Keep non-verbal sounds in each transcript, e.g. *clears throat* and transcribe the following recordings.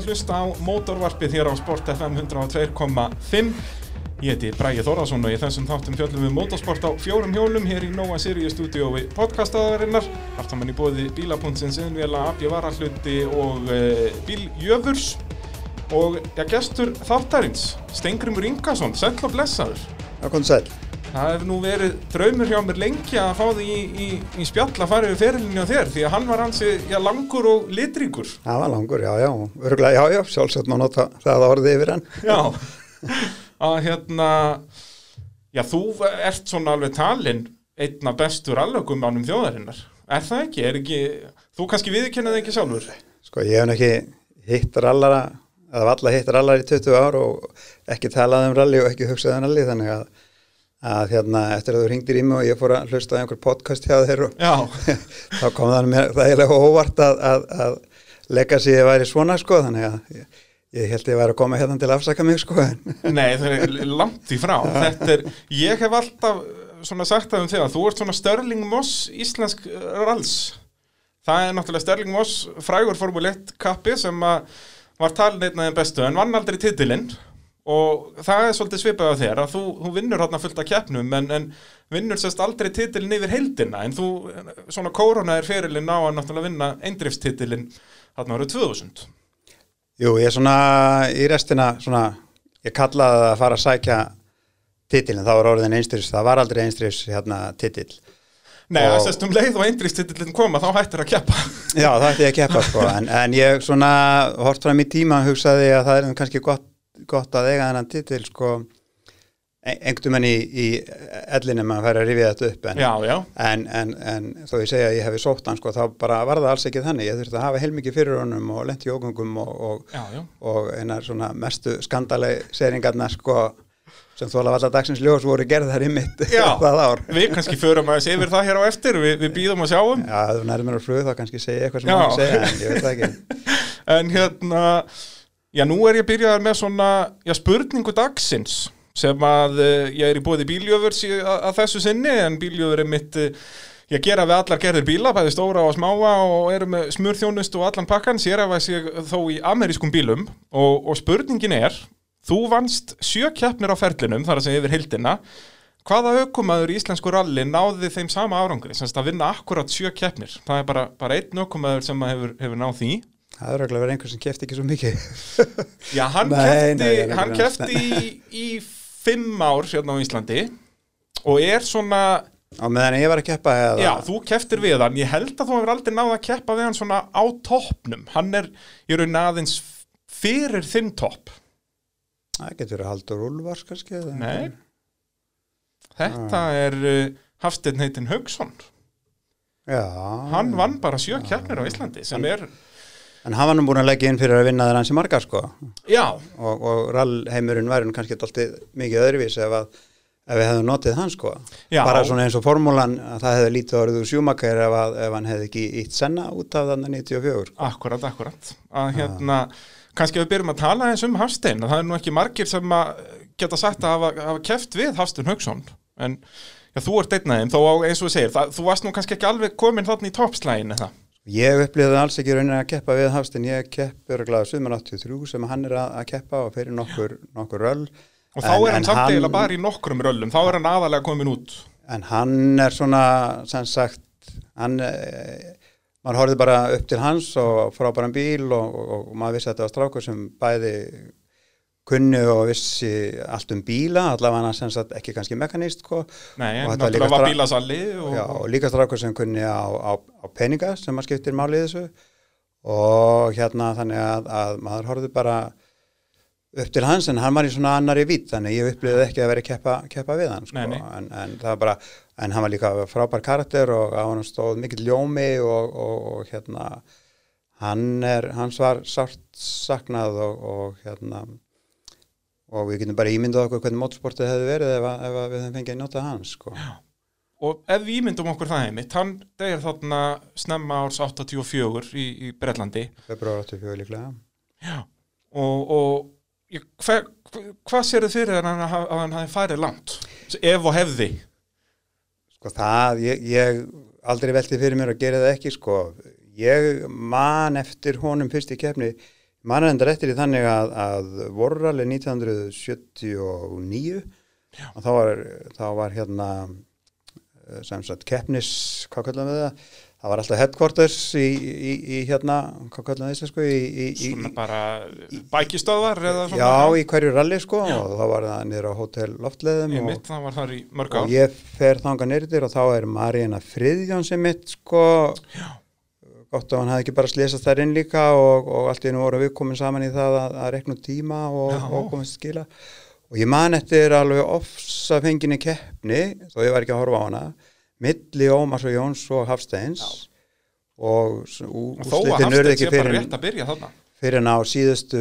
að hlusta á mótorvarpið hér á Sport FM 102.5 Ég heiti Bræði Þórðarsson og í þessum þáttum fjöllum við mótorsport á fjórum hjólum hér í Nóa Sirius stúdiói podcastaðarinnar. Saman í bóði bílapunktins innvela, abjavarahluti og e, bíljöfurs Og ja, gestur þáttarins, Stengrimur Ingarsson, sæll og blessaður. Það kom sæl. Það hefur nú verið draumur hjá mér lengi að fá því í, í, í spjall að fara yfir fyrirlinni á þér því að hann var hansi langur og litríkur. Það var langur, já, já. Örgulega, já, já, sjálfsagt má nota það orðið yfir hann. Já, *laughs* að hérna, já þú ert svona alveg talinn einn af bestur allögum ánum þjóðarinnar. Er það ekki? Er ekki, þú kannski viðkennið ekki sjálfur? Sko, ég hef ekki hitt rallara, eða valla hitt rallara í 20 ár og ekki talað um ralli og ekki hugsað um ralli, þannig að að hérna eftir að þú ringdir í mig og ég fór að hlusta á einhver podcast hjá þér og *laughs* þá kom það mér það eiginlega óvart að, að, að legacy væri svona sko þannig að ég, ég held að ég væri að koma hérna til að afsaka mig sko *laughs* Nei það er langt í frá. Er, ég hef alltaf svona sagt að um þig að þú ert svona Störling Moss íslensk ralls það er náttúrulega Störling Moss frægur Formule 1 kappi sem að var talin einn af þeim bestu en vann aldrei titilinn og það er svolítið svipað á þér að þú, þú vinnur hérna fullt af keppnum en, en vinnur sérst aldrei titilin yfir heldina en þú, svona korona er ferilinn á að náttúrulega vinna eindriftstitilin hérna árið 2000 Jú, ég er svona í restina svona, ég kallaði að fara að sækja titilin, þá var orðin einstriðs það var aldrei einstriðs hérna titil Nei, það sést um leið og eindriftstitilin koma þá hættir að keppa. Já, það hætti ég að keppa sko en, en ég svona hort fram í tíma hugsaði að það er kannski gott gott að eiga þennan titil sko einhvern menn í, í ellinum að færa að rifja þetta upp en, já, já. En, en, en þó ég segja að ég hefði sótt hann sko þá bara var það alls ekki þannig. Ég þurfti að hafa heilmikið fyrir honum og lendi í ógöngum og, og, já, og einar svona mestu skandalei seringarna sko sem þóla alltaf dagsins ljós voru gerðar í mitt *laughs* það ár. Við kannski förum að þér það hér á eftir við, við býðum að sjáum. Já, ef þú nærið mér að flug þá kannski segja eitthvað sem maður segja en ég veit það ekki. *laughs* En hérna Já, nú er ég byrjaðar með svona já, spurningu dagsins sem að uh, ég er í bóði bíljöfurs að, að þessu sinni en bíljöfur er mitt uh, ég gera við allar gerðir bíla, bæði stóra og smáa og eru með smurþjónust og allan pakkan sér að sé þó í amerískum bílum. Og, og spurningin er þú vannst sjö keppnir á ferlinum þar að segja yfir hildina hvaða aukumæður í Íslensku ralli náði þeim sama árangri, semst að vinna akkurat sjö keppnir, það er bara, bara einn aukumæður sem hefur, hefur náð því Það er auðvitað verið einhver sem kefti ekki svo mikið. *laughs* Já, hann nei, kefti, í, í fimm ár hérna á Íslandi og er svona... Á meðan ég var að keppa eða... Já, þú keftir við hann. Ég held að þú hefur aldrei náða að keppa við hann svona á toppnum. Hann er í raun aðeins fyrir þinn topp. Það getur að halda rúlvars kannski. Nei. Þetta ah. er uh, Hafstein heitin Haugsson. Já. Hann vann bara sjö keppnir á Íslandi sem er... En hann var nú búin að leggja inn fyrir að vinna þeirra hansi margar sko. Já. Og, og rallheimurinn væri kannski alltaf mikið öðruvís ef, að, ef við hefðum notið hann sko. Já. Bara svona eins og formúlan að það hefði lítið orðið úr sjúmakar ef, ef hann hefði ekki ítt senna út af þannig 94. Sko. Akkurat, akkurat. Að hérna, kannski við byrjum að tala eins um Hafstein. Það er nú ekki margir sem að geta sagt að hafa, hafa keft við Hafstein Haugsson. En já, þú ert einnaðið, þó eins og við segir, það, þú varst nú kannski ekki alveg komin þarna í toppslægin eða? Ég upplýði alls ekki raunin að keppa við Hafstein, ég kepp öruglega 783 sem hann er að, að keppa og fyrir nokkur, nokkur röll. Og þá en, er hann samt eiginlega bara í nokkrum röllum, þá er hann aðalega komin út. En hann er svona, sem sagt, hann, e, maður horfið bara upp til hans og frábæran bíl og, og, og maður vissi að þetta var strákur sem bæði kunni og vissi allt um bíla allavega hann sagt ekki kannski mekanist sko. Nei, en náttúrulega var bílasalli og, og líka strafkur sem kunni á, á, á peninga sem maður skiptir málið þessu og hérna þannig að, að maður horfði bara upp til hans en hann var í svona annari vít þannig ég upplýði ekki að vera keppa, keppa við hann sko. nei, nei. En, en það var bara en hann var líka frábær karakter og á hann stóð mikill ljómi og, og, og hérna hann er, hans var sárt saknað og hérna og við getum bara ímyndað okkur hvernig mótsportið hefði verið ef, ef við hefum fengið að nota hans sko. og ef við ímyndum okkur það heimitt hann degir þarna snemma árs 84 í, í Brellandi februar 84 líklega. Já. og, og hver, hvað sér þið fyrir að hann, að hann hafi farið langt? Ef og hefði? Sko það, ég, ég aldrei velti fyrir mér að gera það ekki sko. Ég man eftir honum fyrst í kefni mann endur eftir í þannig að, að vorrali 1979 og þá var, þá var hérna eh, sem sagt keppnis, hvað kallum við það? Það var alltaf headquarters í, í, í hérna, hvað við það sko, í, í, í, Svona bara bækistöðvar eða svona já, í hverju ralli sko og þá var það niður á hótel loftleðum Ég og, mitt, það var þar í mörg og ár ég fer þangað nýrðir og þá er Maríina Friðjón sem mitt sko Já. Gott að hann hafði ekki bara slesast þær inn líka og, og allt í nú voru við komin saman í það að, að rekna út tíma og, Já. og komast til skila. Og ég man eftir alveg ofsa fenginni keppni þó ég var ekki að horfa á hana milli Ómars og Jóns og Hafsteins. Ú- Og urðu Hafsteinn ekki fyrir fyrir en á síðustu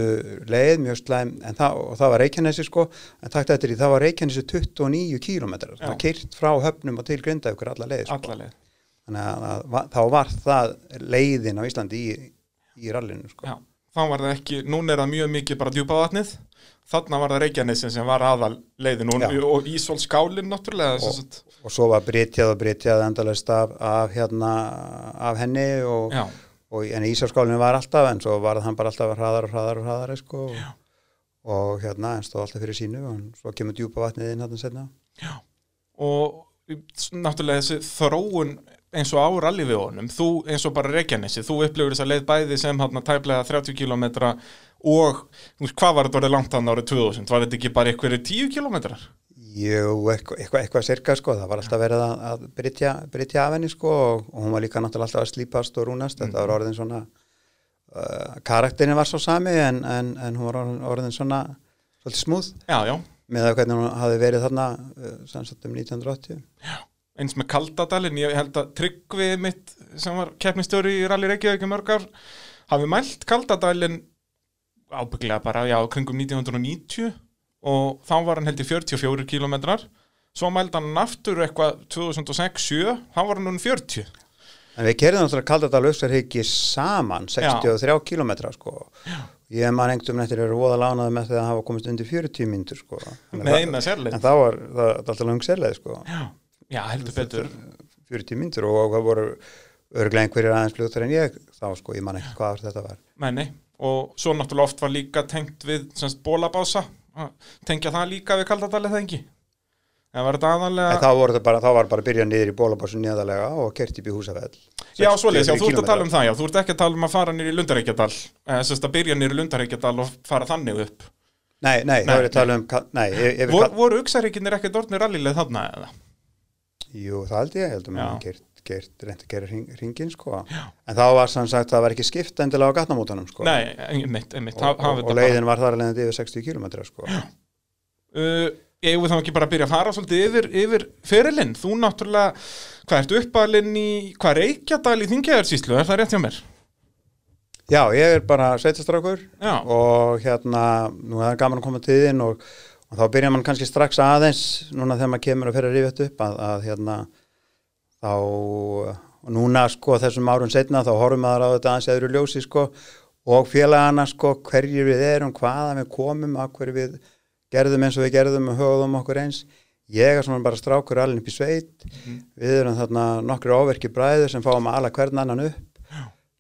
leið mjög slæm, það, og það var Reykjanesi sko, en takt eftir því það var Reykjanesi 29 kílómetrar, það var kyrt frá höfnum og til grinda ykkur alla leið sko. Alla leið þannig að, þá var það leiðin á Íslandi í, í rallinu sko. Já, þá var það ekki, núna er það mjög mikið bara djúpa vatnið. Þarna var það Reykjanesin sem var aðal leiðin og, Já. og Ísól skálin náttúrulega Og- og, og svo var brytjað og brytjað endalist af, af, hérna, af henni og, Já, og en Ísarskálinu var alltaf en svo var hann bara alltaf hraðar og hraðar og hraðar sko, og, hérna en stóð alltaf fyrir sínu og svo kemur djúpa vatnið inn hérna setna og náttúrulega þessi þróun eins og á rallyvíðunum, þú eins og bara Reykjanesi, þú upplifur þess að leið bæði sem hann tæplega 30 km og hvað var þetta orðið langt hann árið 2000, var þetta ekki bara einhverju 10 km? Jú, eitthvað, eitthvað, eitthvað sirka sko, það var alltaf verið að, að brytja, brytja af henni sko og, og hún var líka náttúrulega alltaf að slípast og rúnast, þetta var orðin svona uh, karakterin var svo sami en, en, en hún var orðin, svona svolítið smúð. Já, já, með að hvernig hún hafi verið þarna uh, samsagt um 1980 eins með Kaldadalinn, ég held að Tryggvi mitt sem var keppnistjóri í Rally Reykjavík í mörg ár, hafi mælt Kaldadalinn ábygglega bara, já, kringum 1990 og þá var hann held í 44 kilometrar svo mældi hann aftur eitthvað 2006-7, þá var hann núna 40 En við kerðum náttúrulega Kaldadal Öxarhyggi saman 63 kilometra sko. Ég man engtum eftir að voða lánaði með því að hafa komist undir 40 mínútur sko. Að eina það- En þá var það var alltaf langt sérleið sko. Já, já, heldur betur. 40 mínútur og það voru örglega einhverjir aðeins fljóttar en ég þá sko, ég man ekki hvað þetta var. Nei, nei, og svo náttúrulega oft var líka tengt við semst bólabása tengja það líka við Kaldadalið það ekki? En var þetta en aðalega þá, voru það bara, þá var bara að byrja niður í bólabásu nýðalega og kert upp í húsafell. Já, svoleiðis, já, þú ert að tala um það, já, þú ert ekki að tala um að fara nýr í Lundareikjadal, eða sérst að byrja nýr í Lundareikjadal og fara þannig upp. Nei, nei, Nei, það er að tala um Nei, ef Vor, við voru uksarreikinnir ekkert orðnir rallileg þarna eða? Jú, það held ég, held að maður gert, gert reynd að gera hring, hringin sko. Já. en þá var sann sagt það var ekki skipt endilega á gatnamótanum sko. Nei, einmitt, einmitt, og, og, og leiðin var þar alveg yfir 60 km sko. Uh, ég við þá ekki bara að byrja að fara svolítið yfir, yfir ferilinn, þú náttúrulega, hvað ertu uppalinn í, hvað Reykjadal í Þingjaðarsíslu, er það rétt hjá mér? Já, ég er bara sveitastrákur og hérna, nú er það gaman að koma til þín og, og þá byrja mann kannski strax aðeins núna þegar maður kemur að fyrir að rífa þetta upp að, að hérna þá, núna sko þessum árum setna þá horfum maður á þetta aðeins eður ljósi sko og félagana sko hverjir við erum, hvaðan við komum, að hverju við gerðum eins og við gerðum og höfðum okkur eins. Ég er svona bara strákur alveg upp í sveit. Við erum þarna nokkru áverki bræður sem fáum að ala hvern annan upp.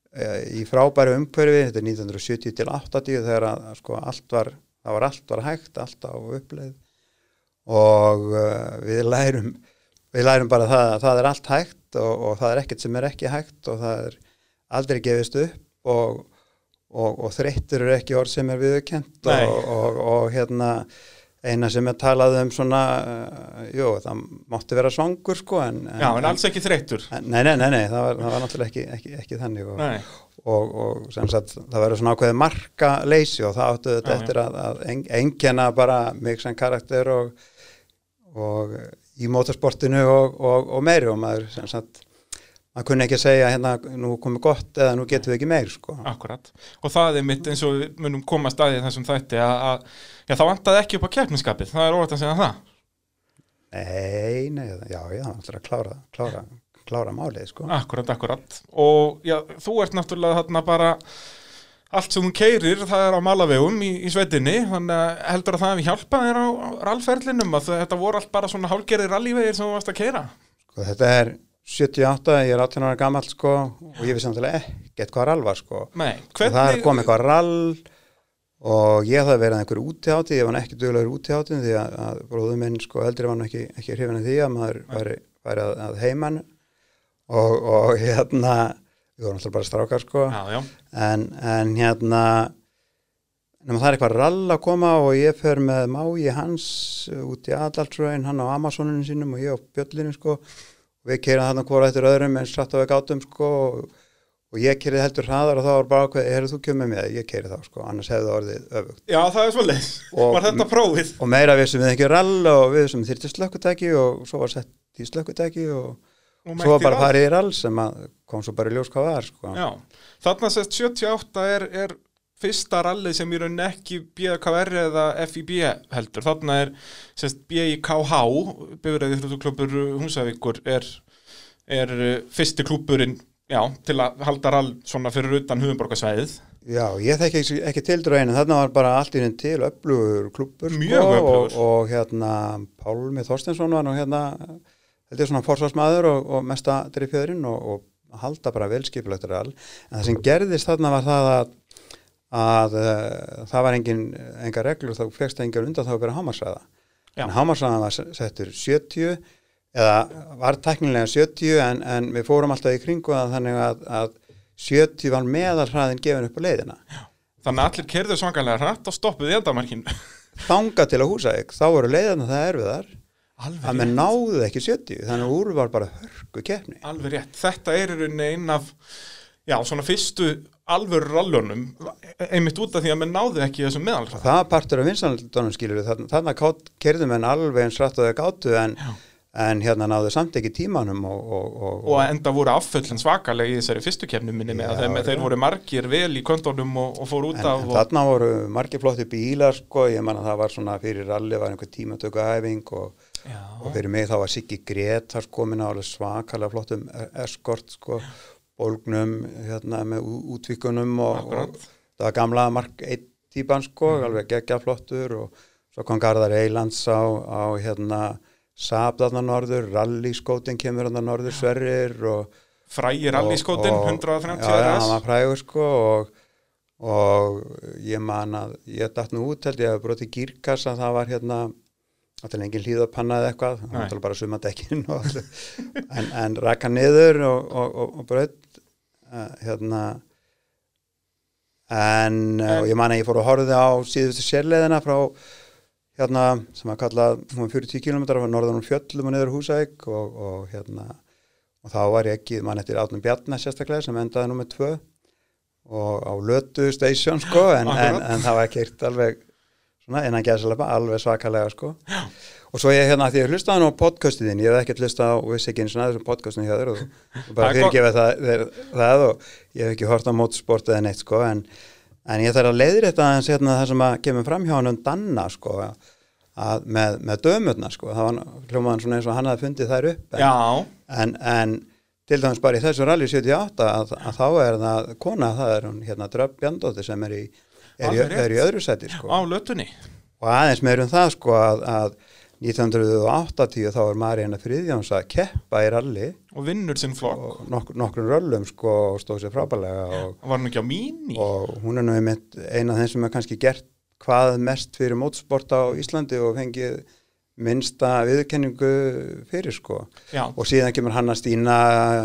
Eh, í frábæru umhverfi þetta er 1970 til 80 þegar að sko allt var, það var allt var hægt allt á uppleið og uh, við lærum við lærum bara það að það er allt hægt og, og það er ekkert sem er ekki hægt og það er aldrei gefist upp og, og, og þreyttur er ekki orð sem er viðurkent Nei. og, og, og hérna eina sem er talað um svona uh, jú, það mátti vera svangur sko en, Já, en alls ekki þreyttur. en, nei, nei, nei, nei, það var, það var náttúrulega ekki, ekki, ekki þannig og, og, og sem sagt það verður svona ákveðið marka leysi og það áttu þetta eftir að, að en, engjana bara mig sem karakter og, og í motorsportinu og, og, og meiri og maður sem sagt maður kunni ekki að segja hérna nú komið gott eða nú getum við ekki meir sko. akkurat. Og það er mitt eins og við munum koma staðið þessum þætti að, að já, það vantaði ekki upp á keppniskapið, það er óvægt að segja það. Nei, nei, já, já, það er að klára, klára, klára málið sko. Akkurat, akkurat. Og já, þú ert náttúrulega þarna bara allt sem þú keirir, það er á malavegum í, í sveitinni, þannig að heldur að það hefði hjálpað þér á, rallferlinum að þetta voru allt bara svona hálgerði rallívegir sem þú varst að keira. sko, þetta er 78, ég er 18 ára gammal sko og ég vissi náttúrulega ekkert hvað rall var sko Nei, og það komið eitthvað rall og ég hafði verið að einhverju útihátti, ég var ekki duglegur útiháttin því að, að bróður minn sko eldri var ekki, ekki hrifin af því að maður væri, að, að heiman og, og hérna við vorum alltaf bara strákar sko. Já, já, en, en hérna nema það er eitthvað rall að koma og ég fer með mái hans út í Adaltsröðin, hann á Amazoninu sínum og ég á Bjöllinu sko. Og við keirum þarna hvora eftir öðrum en satt á við gátum sko og, ég keirið heldur hraðar og þá var bara ákveð, heyrðu þú kjömmið með, ég keirið þá sko annars hefði það orðið öfugt. Já, það er svolítið Var þetta prófið? og meira vissum við ekki rall og við vissum þyrfti slökkutæki og svo var sett í slökkutæki Og svo var bara farið í rall sem að kom svo bara í ljós hvað var sko Já, þarna sérst 78 er, er fyrsta rallið sem í rauninni ekki BKR eða FIB heldur. Þarna er sérst BIKH, bifræði þrjóttuklubur Húsavíkur, er, er uh, fyrsti klúburinn já, til að halda rall svona fyrir utan hugumborgarsvæðið. Já, ég þekki ekki, ekki til drauginu, þarna var bara allt í henni til öflugur klubur Mjög og, öflugur. og hérna Pálmi Þorstensson var nú hérna held ég svona forsvarsmaður og, og mesta driffjöðurinn og, og halda bara velskipilegt en það sem gerðist þarna var það að, að uh, það var engin, enga reglur þá fegst engar undan þá að vera hámarsræða Já. en hámarsræðan var settur 70 eða var teknilega 70 en, en við fórum alltaf í kringu að þannig að, að 70 var meðalhraðin gefin upp á leiðina. Þannig að allir kerðu svangarlega hratt og stoppuði endamarkin. þanga til að húsa ekki, þá voru leiðina það erfiðar Alveg að menn náðu ekki 70 þannig að úr var bara hörku keppni. Alveg rétt. Þetta er einn af, já, svona fyrstu alvöru rallunum, einmitt út af því að menn náðu ekki þessum meðalhraða. það partur af vinsanaldunum skilur þannig að kerðum en alveg eins rætt og þau gátu en, en hérna náðu samt ekki tímanum og, og, og, og enda voru afföllin svakalega í þessari fyrstu kefni minni með að þeim, þeir voru margir vel í kontónum og, fóru út en, af en þarna voru margir flotti bílar sko, ég man að Já. og fyrir mig þá var Siggi Gretar komin á alveg svakalega flottum e- eskort sko, bólgnum hérna með útvíkunum og, og það var gamla mark eitt típan sko, alveg geggja flottur og svo kom Garðar Eilands á, á hérna Saab þarna norður, rallyskótin kemur þarna norður Sverrir og frægir alliskótin, og- 130 já, já, hann var frægur sko og, og ég man að ég datt nú út held ég að broti gírkassa það var hérna alltaf engin hlýðapanna eða eitthvað það alltaf bara sumadekkin og allir, *laughs* en, en raka niður og, og, og, og braut uh, hérna. En, en og ég man að ég fór að horfði á síðustu sérleðina frá hérna sem að kalla hún var 40 km frá norðan um fjöllum og niður Húsæk og, og hérna. Og þá var ég ekki, mann eftir Átnum Bjarnar sérstaklega sem endaði nummið tvö og á Lötu station sko en, en, það var keirt alveg svona innan gæðslega alveg svakalega sko. Og svo ég hérna því ég hlustaði nú á podcastiðin ég hef ekkert hlustað á og vissi ekki eins og sem podcastin hjá þér og, og bara fyrirgefa það, það, það og ég hef ekki hort á mótsport eða neitt sko en, en ég þarf að leiðri þetta aðeins hérna það sem að kemur fram hjá hann um Danna sko að með, með dömurna sko. Það var hljómaðan svona eins og hann hafði fundið þær upp en, en, en til dæmis bara í þessu rally 78 að, að þá er það kona, það er hún hérna Dröpp Bjandóttir sem er í, er, í, er í öðru seti sko. á lötunni. Og aðeins meir um það sko að, að 1980 þá er Marina Friðjóns að keppa í rally og vinnur sinn flokk. Og nokkur, röllum sko og stóð sér frábælega og, og var nú ekki á míní og hún er nú einmitt eina af þeim sem er kannski gert hvað mest fyrir mótsport á Íslandi og fengið minnsta viðurkenningu fyrir sko. Já, og síðan kemur Hanna Stína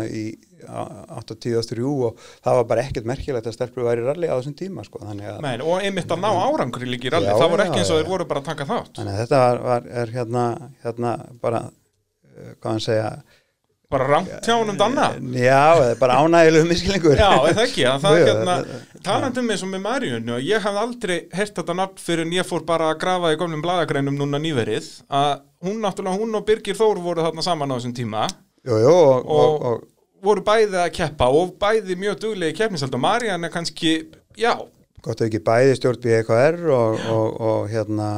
í 83 og það var bara ekkert merkilegt að stelpur væri í rally á þessum tíma sko Men, og einmitt að ná árangri líka í rally Já, það voru já, ekki eins og já. þeir voru bara að taka þátt. Þannig að þetta var, var er hérna, hérna bara uh, hvað hann segja? Bara rangt hjá honum danna? Já, bara ánægilegu miskilingur Já, eða ekki, að það *laughs* jú, hérna, þetta- talandi um eins og með Marjunu, ég hafði aldrei hert þetta nafn fyrir en ég fór bara að grafa í gömlum bladagreinum núna nýverið, að hún náttúrulega, hún og Birgir Þór voru þarna saman á þessum tíma, jú, jú, og, Og- og, voru bæði að keppa og bæði mjög duglegi keppnisald og Marjan er kannski, já, gott að ekki bæði stjórn BKR og, og, og hérna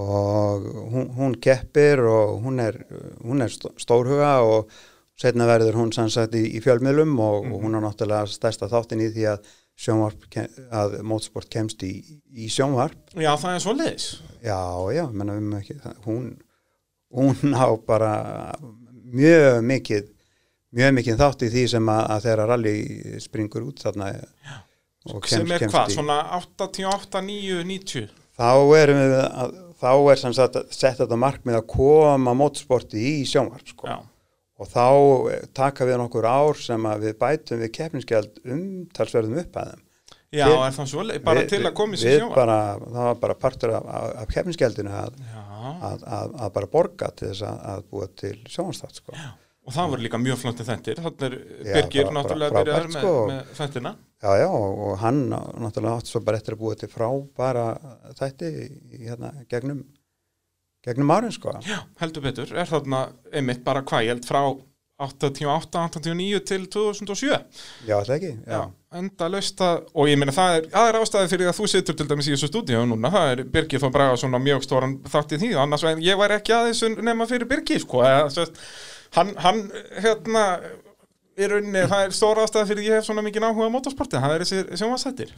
og hún, hún keppir og hún er, hún er stó- stórhuga og setna verður hún sannsagt í, í fjölmiðlum og, og hún er náttúrulega stærsta þáttin í því að sjónvarp, að mótsport kemst í, í sjónvarp. Já það er svo leiðis. já, já, menna við ekki það- hún, hún á bara mjög mikið mjög mikið þátt í því sem að, að þeirra rally springur út þarna og sem kemst- er kemst hvað, svona 88, 9, 90 þá erum við að, þá er sem sagt sett þetta markmið að koma mótsporti í sjónvarp sko. Já, og þá eh, taka við nokkur ár sem að við bætum við keppnisgjald umtalsverðum upphæðum. Já Við- er það svo, bara Við- til að koma í sjónvarp? bara, það var bara partur af, af, af keppnisgjaldinu að, Já, að, að, að bara borga til þess að, að búa til sjónvarstátt sko. Og það voru líka mjög flótti þettir þannig er Já, Birgir bara- náttúrulega bara byrjaður frábært, með, sko. með þettina já já og, hann náttúrulega átt svo bara eftir að búa til frábæra þætti hérna, gegnum gegnum árin sko. Já, heldur betur, er þarna einmitt bara hvað, ég held frá 88, 89 til 2007 já alltaf ekki Já, enda laust að, og ég meina það er aðra ástæði fyrir að þú situr til dæmis í þessu stúdíu núna, það er Birgir Þór Braga svona mjög stóran þátt í því, annars ég væri ekki aðeins nema fyrir Birgir, sko, eða, sérst, hann, hann, hérna í rauninni, það er stóra ástæði fyrir ég hef svona mikið áhuga á motorsporti, það er þessi sjónvarsættir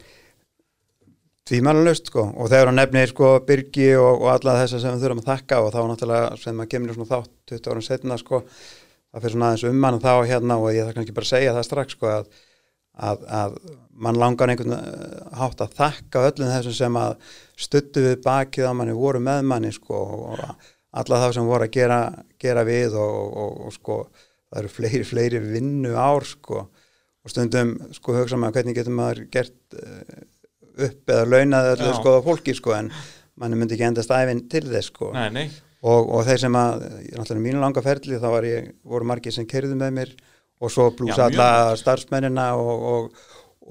Tvímælunlust sko. Og þegar hann nefnir sko Birgi og, og alla þessa sem við þurfum að þakka og þá náttúrulega sem að kemur svona þátt 20 árum setna sko það fyrir svona aðeins um hann þá hérna og ég það kannski bara að segja það strax sko að, að, að mann langar einhvern eh, hátt að þakka öllum þessum sem að stuttu við bakið á manni voru með manni sko og alla þá sem voru að gera, gera við og, og, og sko það eru fleiri, fleiri vinnu ár sko. Og stundum sko hugsa maður hvernig getur maður gert uh, upp eða öllu Já. skoða fólki sko en manni myndi ekki endast æfinn til þess sko. Nei, nei, og, og þeir sem að, náttúrulega mínu langa ferli þá ég, voru margir sem kerðu með mér og svo blús Já, mjög alla starfsmennina og, og,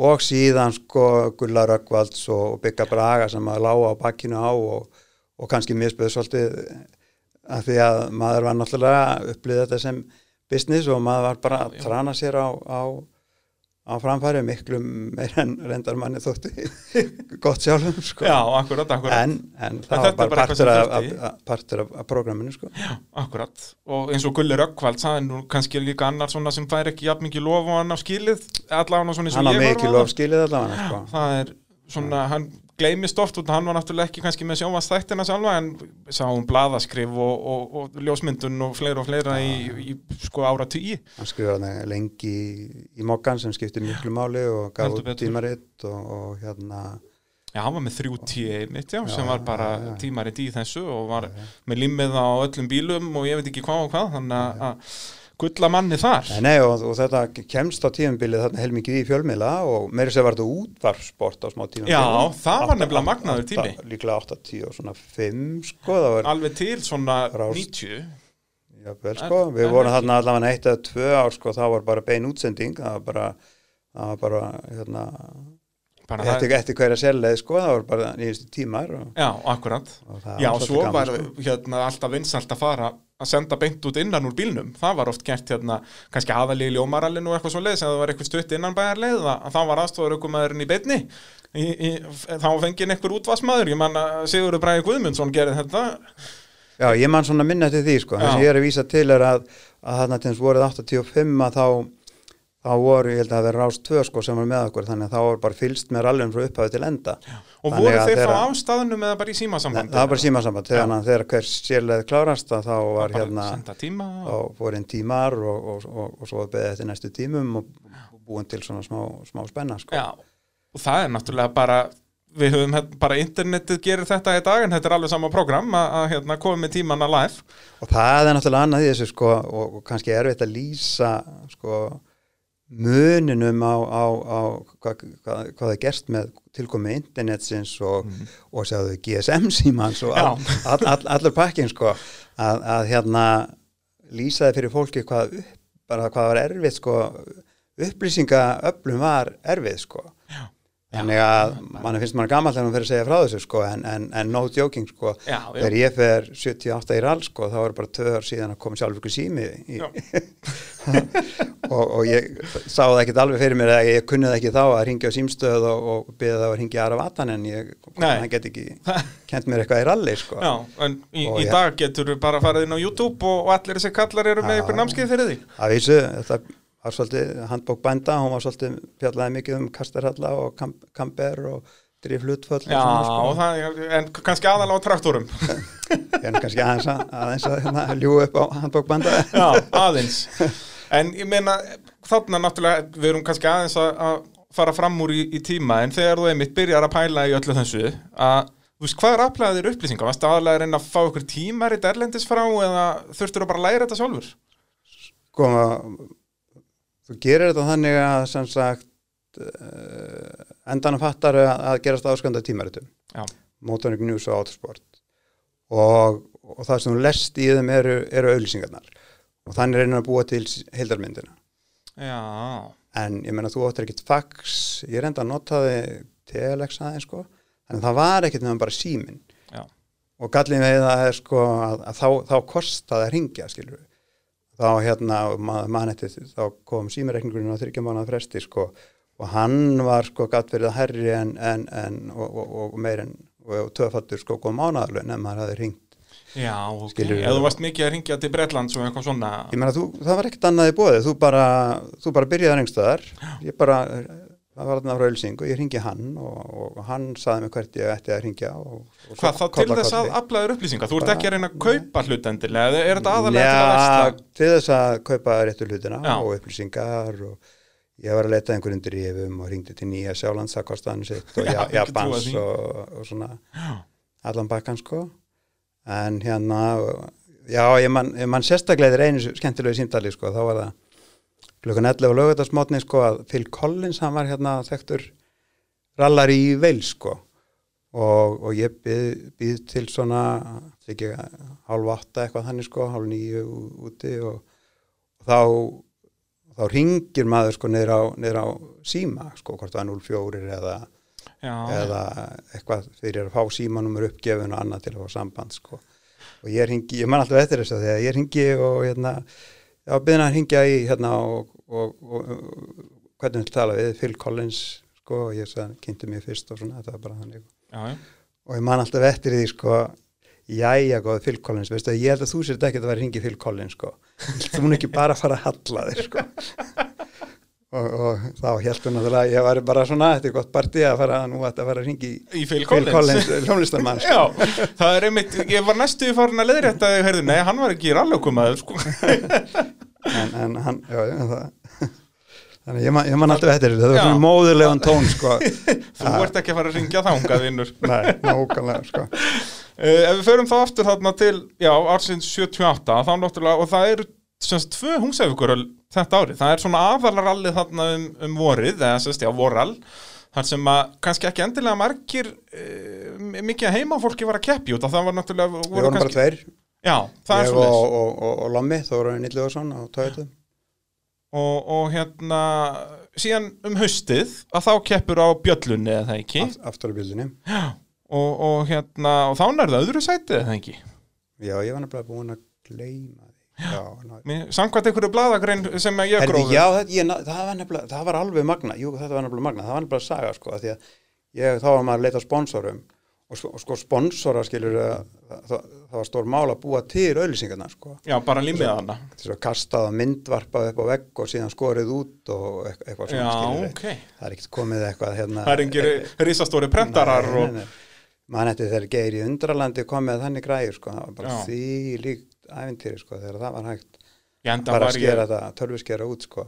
og síðan sko Gullar Röggvalds og Bygga Braga sem að lága á bakkinu á og, og kannski misböðu svolítið að því að maður var náttúrulega upplýðið þetta sem business og maður var bara að trana sér á, á, á framfæri miklu meir en reyndar manni þótti *laughs* gott sjálfum sko. já, akkurat, akkurat en, en það var bara bara partur af, af, af, af, af programminu sko. Já, akkurat, og eins og Gulli Röggvald það er nú kannski líka annar svona sem fær ekki jafn mikið lof og hann á skilið allavega svona eins og hann á ég mikið horfa á lof skilið allavega sko. það er svona, hann gleymist oft og hann var náttúrulega ekki kannski með sjónvastættina sjálfa en sáum blaðaskrif og, og, og ljósmyndun og fleira og fleira í, í sko ára tíi hann skrifaði lengi í, mokkan sem skipti miklu máli og gaf út tímaritt og, og hérna Já, hann var með þrjú tíu einmitt, já, Já, sem var bara já, já. tímaritt í þessu og var með limmið á öllum bílum og ég veit ekki hvað og hvað, þannig að gulla manni þar. Nei, og, og þetta kemst á tíumbilið þarna heilmikið í fjölmiðla og meiri sér var þetta útvarsport á smá tímum Já, það var nefnilega magnaður tími. Líklega 80 og svona 5 sko, Alveg til svona Rás- 90. Já, vel sko, við en vorum þarna allavega eitt eða tvö ár sko, það var bara bein útsending, það var bara, það var bara, hérna, Bara það, eftir, eftir hverja sérleið sko, það var bara nýjustu tímar og, já, akkurat. og Já, svolítið svo gaman, var sko. hérna alltaf vinsalt að fara að senda beint út innan úr bílnum. Það var oft gert hérna, kannski aðalegi ljómarallinu og eitthvað svo leiðis, eða það var eitthvað stutt innan bæjarleið, að það var aðstofur aukumæðurinn í beinni. Í, í, þá fengið einhver útvarsmaður, ég manna Sigurður Bræði Guðmundsson gerði þetta Já, ég man svona minna til því sko, það sem ég er að vísa til er að, að þarna til þess voruð 85 að þá, þá voru, ég held að það verið rás 2 sko sem var með okkur, þannig að þá var bara fylst með rallum frá upphafi til enda. og Þannig voru að þeir þá þeirra- á staðnum eða bara í Nei, símasambandi? það var bara símasamband, þegar, þegar hver sérleið klárast að þá var hérna, þá og... fór inn tímar og, og, og, og svo beðið eftir næstu tímum og, búin til svona smá, smá spenna sko. Já, og það er náttúrulega bara við höfum hérna, bara internetið gerir þetta í dag en þetta er alveg sama program að, að hérna, koma með tímanna live Og það er náttúrulega annað í þessu sko og kannski erfitt að lýsa sko muninum á, á, á hvað, hvað, hvað er gerst með tilkomi internetsins og, og sjáðu GSM símans og all, all, all, allur pakkin sko. Að, að hérna lýsaði fyrir fólki hvað bara hvað var erfitt sko. Upplýsingaöflum var erfið sko. Já. Þannig að mann finnst maður gammal þegar maður fyrir að segja frá þessu sko en, en, en no joking sko. Já, þegar ég fer 78 í rall sko þá er bara ár síðan að koma sjálf ykkur sími í. *laughs* og, og ég sá það ekkert alveg fyrir mér að ég kunni það ekki þá að ringja á símstöð og, og byrja það að ringja aðra vatan en ég hann get ekki kent mér eitthvað í ralli sko. Já, en í, í ég- dag getur við bara farið inn á YouTube og, allir þessi kallar eru með ykkur námskeið fyrir því að vísu þetta var svolítið handbók bænda hún var svolítið fjallaði mikið um kastarhalla og kamp, kamper og driflutföll Já, sko. það, en kannski aðalega á traktorum *laughs* nú kannski aðeins að, aðeins að hérna, ljú upp á handbók bænda *laughs* Já, aðeins En ég meina, þarna náttúrulega, við erum kannski aðeins að, að fara fram úr í, í tíma, en þegar þú einmitt byrjar að pæla í öllu þessu, að, þú veist, hvað er aflæðið þér upplýsingar? Varstu aðalega að reyna að fá ykkur tímarit erlendis frá eða þurftur að bara læra þetta sjálfur? Sko, þú gerir þetta þannig að sem sagt uh, endan að fattar að, að gerast áskönda tímaritum Já. Motoring News og Autosport. Og, og það sem lest í þeim eru, eru auðlýsingarnar og þannig reynir að búa til heildarmyndina. Já, en ég meina þú áttir ekkit fax. Ég reynda að nota þið telex aðeins sko, en það var ekkit nefnum bara símin já, og gallin við það er sko að, að þá, þá kostaði að ringja skilur við þá hérna, maður man eftir þá kom símireikningurinn á þryggja mánuða fresti sko og hann var sko gatt verið að herri en, en, en og, og, og meir en og töfattur sko kom mánuðalun en maður hafði ringt já, ok. Ef þú varst mikið að ringja til Bretlands og eitthvað svona, ég meina þú, það var ekkert annað í bóðið þú bara, þú bara byrjaði rengstöðar ég bara, það var þarna frá Ölsing og ég ringi hann og, og hann saði mig hvert ég ætti að ringja og, og svo hvað þá til þess að kolli. aflæður upplýsingar? Þú ert ekki að reyna að kaupa hlutendilega, eða er þetta aðalega til að Ég var að leta einhver undir yfum og ringdi til Nýja Sjálands og ja, Japans og, og svona allan bakkan sko. En hérna já, ég man, man sérstaklega þeir einu skemmtilegu símdali sko, þá var það klukkan 11 og lögutarsmotni sko að Phil Collins, hann var hérna þekktur rallar í veil sko. Og, og ég býð, býð til svona ekki hálf átta eitthvað þannig sko, hálf nýju úti og, og þá þá ringir maður sko niður á, niður á síma sko, hvort það er 04 eða eða eitthvað fyrir að fá símanumur uppgefin og annað til að fá samband sko. og ég ringi, ég man alltaf eftir þess að þegar ég ringi og hérna já, byrðin að ringja í hérna og, og, og, og hvernig vil tala við Phil Collins sko og ég sagði, kynnti mér fyrst og svona, þetta var bara þannig já, já. og ég man alltaf eftir því sko jæja góð Phil Collins, veistu að ég held að þú sér ekki að vera að ringi Phil Collins sko þú mun ekki bara að fara að halla þér sko og, og þá held hún að ég var bara svona, þetta er gott partí að fara nú að fara að ringi Í Phil Collins. Collins, hljómlistarmann sko. Já, það er einmitt, ég var næstu farin að leiðrétta þig, heyrðu, nei, hann var ekki rallaukumaður, sko. en, en hann, já, já, það þannig ég man, ég man alltaf eftir þetta, það var svona móðulegan tón sko Þú ert ekki að fara að ringja þangað, vinnur. nei, nákvæmlega sko Uh, ef við förum þá aftur þarna til, já, ársins 78, þá náttúrulega, og það eru semst tvö húsæfugur þetta árið, það er svona aðalarallið þarna um, um vorið, eða semst, já, vorall, þar sem að kannski ekki endilega margir uh, mikið heimafólki var að keppi út, það var náttúrulega, við vorum bara tveir, já, það er ég og, og, og, og Lommi Þóra Nýlluðarsson á Toyota. Og, og hérna, síðan um haustið, að þá keppur á bjöllunni, eða það ekki, aft, aftur á bildinni og, og hérna, og þá nærðu öðru sætið, eða það ekki. já, ég var nefnilega búin að gleyma því já, Samkvæmt einhverju blaðagrein sem ég gróði. já, þetta, ég, það, var nefnilega, það var alveg magna, jú, þetta var nefnilega magna, það var nefnilega saga, sko, því að ég, þá var maður að leita að sponsorum og sko, sko sponsora, skilur, það, það, það var stór mál að búa til auðlýsingarna, sko, Já, bara límið hana. þess að kastaða myndvarpað upp á vegg og síðan skorið út og eit- eitthvað Já, svona, skilur, ok. það er ekkert komið eitthvað, hérna, Það er engir risastóri prentarar Nei, og... mann eftir þegar Geir í undralandi kom með þannig græður, sko, það var bara Já. því líkt æfintýri, sko, þegar það var hægt Ég bara að ég... skera þetta, tölvu skera út sko.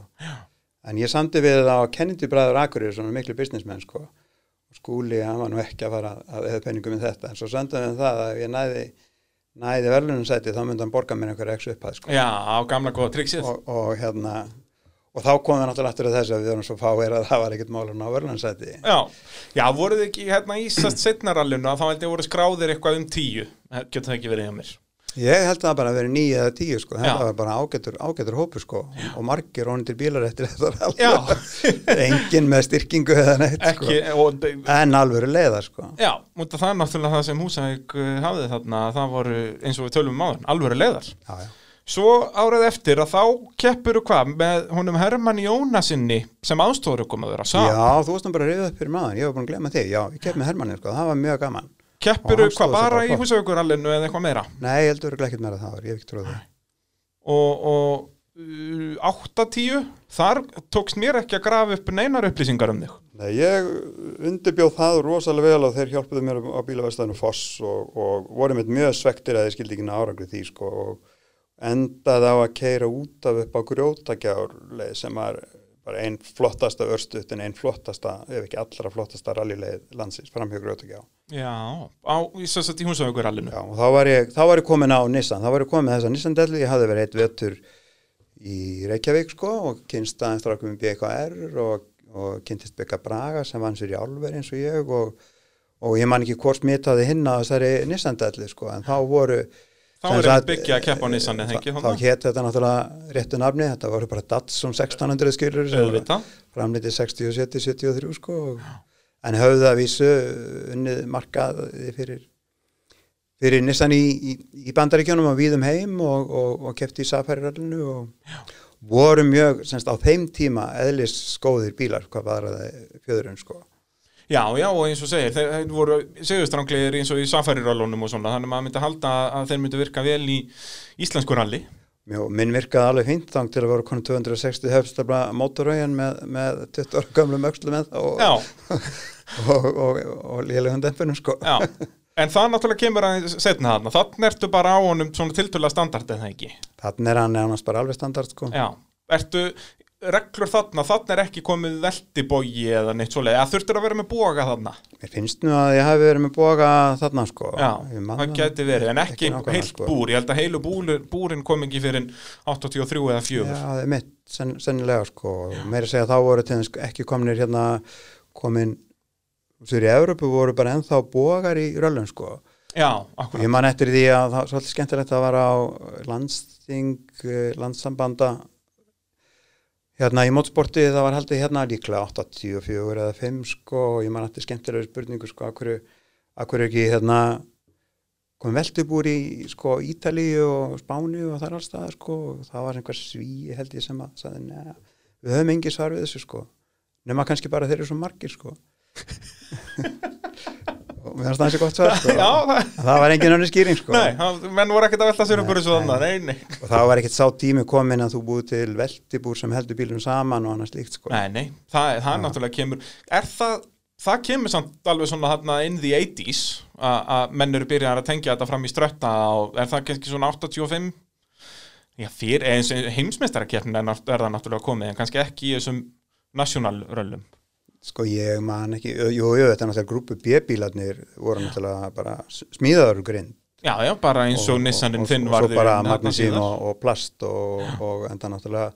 en ég samti við það á Kennedy bræður Akureyri, svona miklu businessmenn sko. skúli, hann var nú ekki að fara að eða penningum með þetta, en svo samtum við það að ég næði, næði verðlunarsæti þá myndi hann borga mér einhver eksu upphæð sko. Já, á gamla góða triksið. og, og hérna og þá komum við náttúrulega aftur að þess að við vorum svo fáir að það var ekkert málun á verðlunarsæti Já, já, voruð ekki hérna í sest setnarallinu að þá held ég voru skráðir eitthvað um tíu. Getur það ekki verið hjá mér. ég held að það bara að vera nýja eða tíu sko. Já. þetta var bara ágætur, ágætur hópu sko. og margir til bílar eftir þetta Já. *laughs* engin með styrkingu eða neitt sko. Ekki, og... en alvöru leiða sko Já, mútið það er náttúrulega það sem Húsavík uh, hafði þarna, að það voru, eins og við tölum um áðan, alvöru leiðar. já, já. Svo árið eftir að þá keppuru hvað? Með honum Hermann Jónasinni sem aðstofur kom að vera sá. já, þú varst nú bara reyða upp fyrir maður ég var búin að glemma þig, já, ég kepp með Hermanni sko, það var mjög gaman. Keppuru Og hann hvað bara í gott. Húsavíkurallinu eða eitthvað meira. nei, ég heldur ekki meira það ég hef ekki trúið það og, og uh, 8-10 þar tókst mér ekki að grafa upp neinar upplýsingar um þig. Nei, ég undirbjóð það rosalega vel og þeir hjálpuðu mér á bílaverstaðinu Foss og, og voru með mjög svektir að þeir skildi ekki árangri því sko og, endaði á að keira út af upp á grjótagjárleið sem var bara einn flottasta örstuðt en einn flottasta, ef ekki allra flottasta rallileið landsins framhjá grjótagjá. Já, á, í þess að í húsafjögur allinu. Já, og þá var ég, þá var ég komin á Nissan, þá var ég komin með þessa Nissan-dellu, ég hafði verið eitt vetur í Reykjavík sko og kynst aðeins strákum í BKR og, og kynntist Becka Braga sem vann sér í álveri eins og ég og, og ég man ekki hvort smitaði hinn að þessari Nissan-dellu sko en þá voru Þá er þetta byggja að keppa á Nissan eða ekki? Þá hétt þetta náttúrulega réttu nafni, þetta voru bara Datsun 1600 skilur framlitið 60, 70, 73 sko en höfðu að vísu unnið markaði fyrir fyrir Nissan í, í, í bandaríkjónum og víðum heim og, og, og kefti í Safari-rallinu og Já. voru mjög, semst á þeim tíma eðlis skóðir bílar, hvað var það fjöðurinn sko Já, já, og eins og segir, þeir voru segjustranglegir eins og í safarirallunum og svona, þannig að maður myndi halda að þeir myndi virka vel í íslensku ralli. Já, minn virkaði alveg fint þang til að vera konu 260 höfstabla mótorauðin með, með 20 orð gamlu mögslu með og, *laughs* og, og, og lélegum dempunum, sko. Já, en það náttúrulega kemur að setna þarna, þannig ertu bara á honum svona tiltöla standard, eða ekki? Þannig er hann nefnast bara alveg standard, sko. Já, ertu, reglur þarna, þarna er ekki komið veldibógi eða neitt svoleið, eða þurftur að vera með boga þarna? Mér finnst nú að ég hef verið með boga þarna sko. Já, það geti verið, en ekki, ekki heilt sko. búr, ég held að heilu búr, búrin kom ekki fyrir 83 eða 4. Já, það er mitt, sen, sennilega sko, meira segja þá voru til þess ekki kominir hérna, komin, sér í Európu voru bara ennþá bogar í röllun sko. Já, akkurat. Ég man eftir því að það var svolítið skemmtilegt að vara á landsting, eh, landsambanda Hérna í mótsporti það var haldið hérna líklega 84 eða 5 sko og ég man alltaf skemmtilega spurningu sko að hverju, að hverju ekki hérna komið veldubúr í sko Ítali og Spáni og þar allstað sko og það var einhver sví held ég sem að sagði neða við höfum engi svar við þessu sko. Nema kannski bara þeir eru svo margir sko *laughs* mér finnst það eins og gott svar sko. *laughs* Já, það, það var engin önni skýring sko. Nei, menn voru ekkert að velta sér upp úr þessu þannig, nei, nei. Og það var ekkert sá tími komin að þú búið til veldibúr sem heldur bílum saman og annars líkt sko. Nei, nei, það, það náttúrulega kemur, er það, það kemur samt alveg svona hérna in the 80s að menn eru byrjað að tengja þetta fram í strötta og er það kannski svona 85? Já, fyrir, eins heimsmeistarakefnin er, er það náttúrulega komið en kannski ekki í þessum nationalröllum. Sko ég man ekki, jú, jú, þetta er náttúrulega grúpu B-bílarnir voru náttúrulega bara smíðaður grind. Já, já, bara eins og Nissanin þinn var þig. Og svo bara magnísín og, og plast og, og enda náttúrulega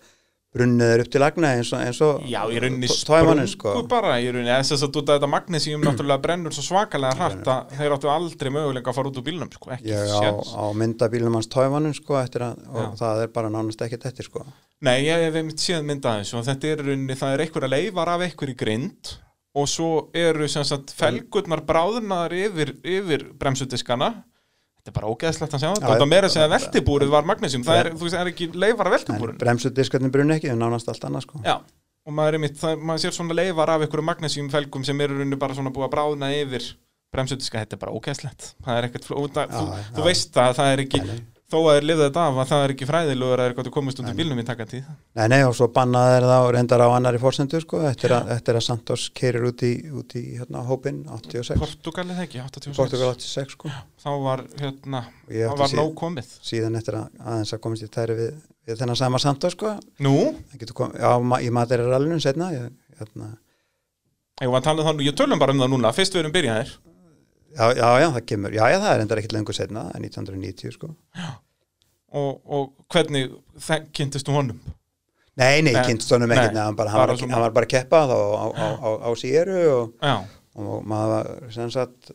brunniður upp til lagna eins og, eins og Já, í rauninni sprungu sko. bara, í rauninni, þess að þú þetta magnísíum *clears throat* náttúrulega brennur svo svakalega hrætt að þeir áttu aldrei möguleika að fara út úr bílunum, sko, ekki. Já, á, á myndabílunum hans tóimanum, sko, að, og já. það er bara nánast ekkert eftir, sko. Nei, ég hef einmitt séð myndaðins og þetta er rauninni, það er einhverja leifar af einhverju grind og svo eru sem sagt felgurnar bráðunar yfir, yfir bremsudiskana þetta er bara ógeðslegt að sjá þetta. Þetta meira segja veldibúrið var magnísjum það er, þú veist, er ekki leifar af veldibúrið bremsudiskarnir brun ekki, það er nánast allt annað sko. Já, og maður er mitt, það, maður sér svona leifar af einhverju magnísjum felgum sem eru rauninni bara svona búið að bráðuna yfir bremsudiska, þetta er bara ógeðslegt. Það er ekkert, þú, þú veist að það er ekki þó að þeir lifða þetta af að það er ekki fræðilegur að er gott að komast í bílnum í takantí Nei, nei, og svo bannaði þeir það og reyndar á annari fórsendur sko, eftir að, eftir að Santos keirir út í, út í hérna, hópin 86 Portugal eða ekki, 86 Portugal 86 sko. Já, Þá var, hérna, þá var nóg komið. Síðan eftir að aðeins að komast í tæri við, við þennan sama Santos sko. Nú? Kom, já, í materirallunum setna ég, hérna. Ég var að tala um það, ég tölum bara um það núna, fyrst við erum byrjaðir Já, já, já, það kemur, já, já, það er endar ekkert lengur setna, það er 1990, sko. Já, og, og hvernig kynntist þú honum? Nei, nei, kynntist honum ekkert, hann, bara, hann, var, hann var bara keppað á, á, á, á síru og, og maður var, sem sagt,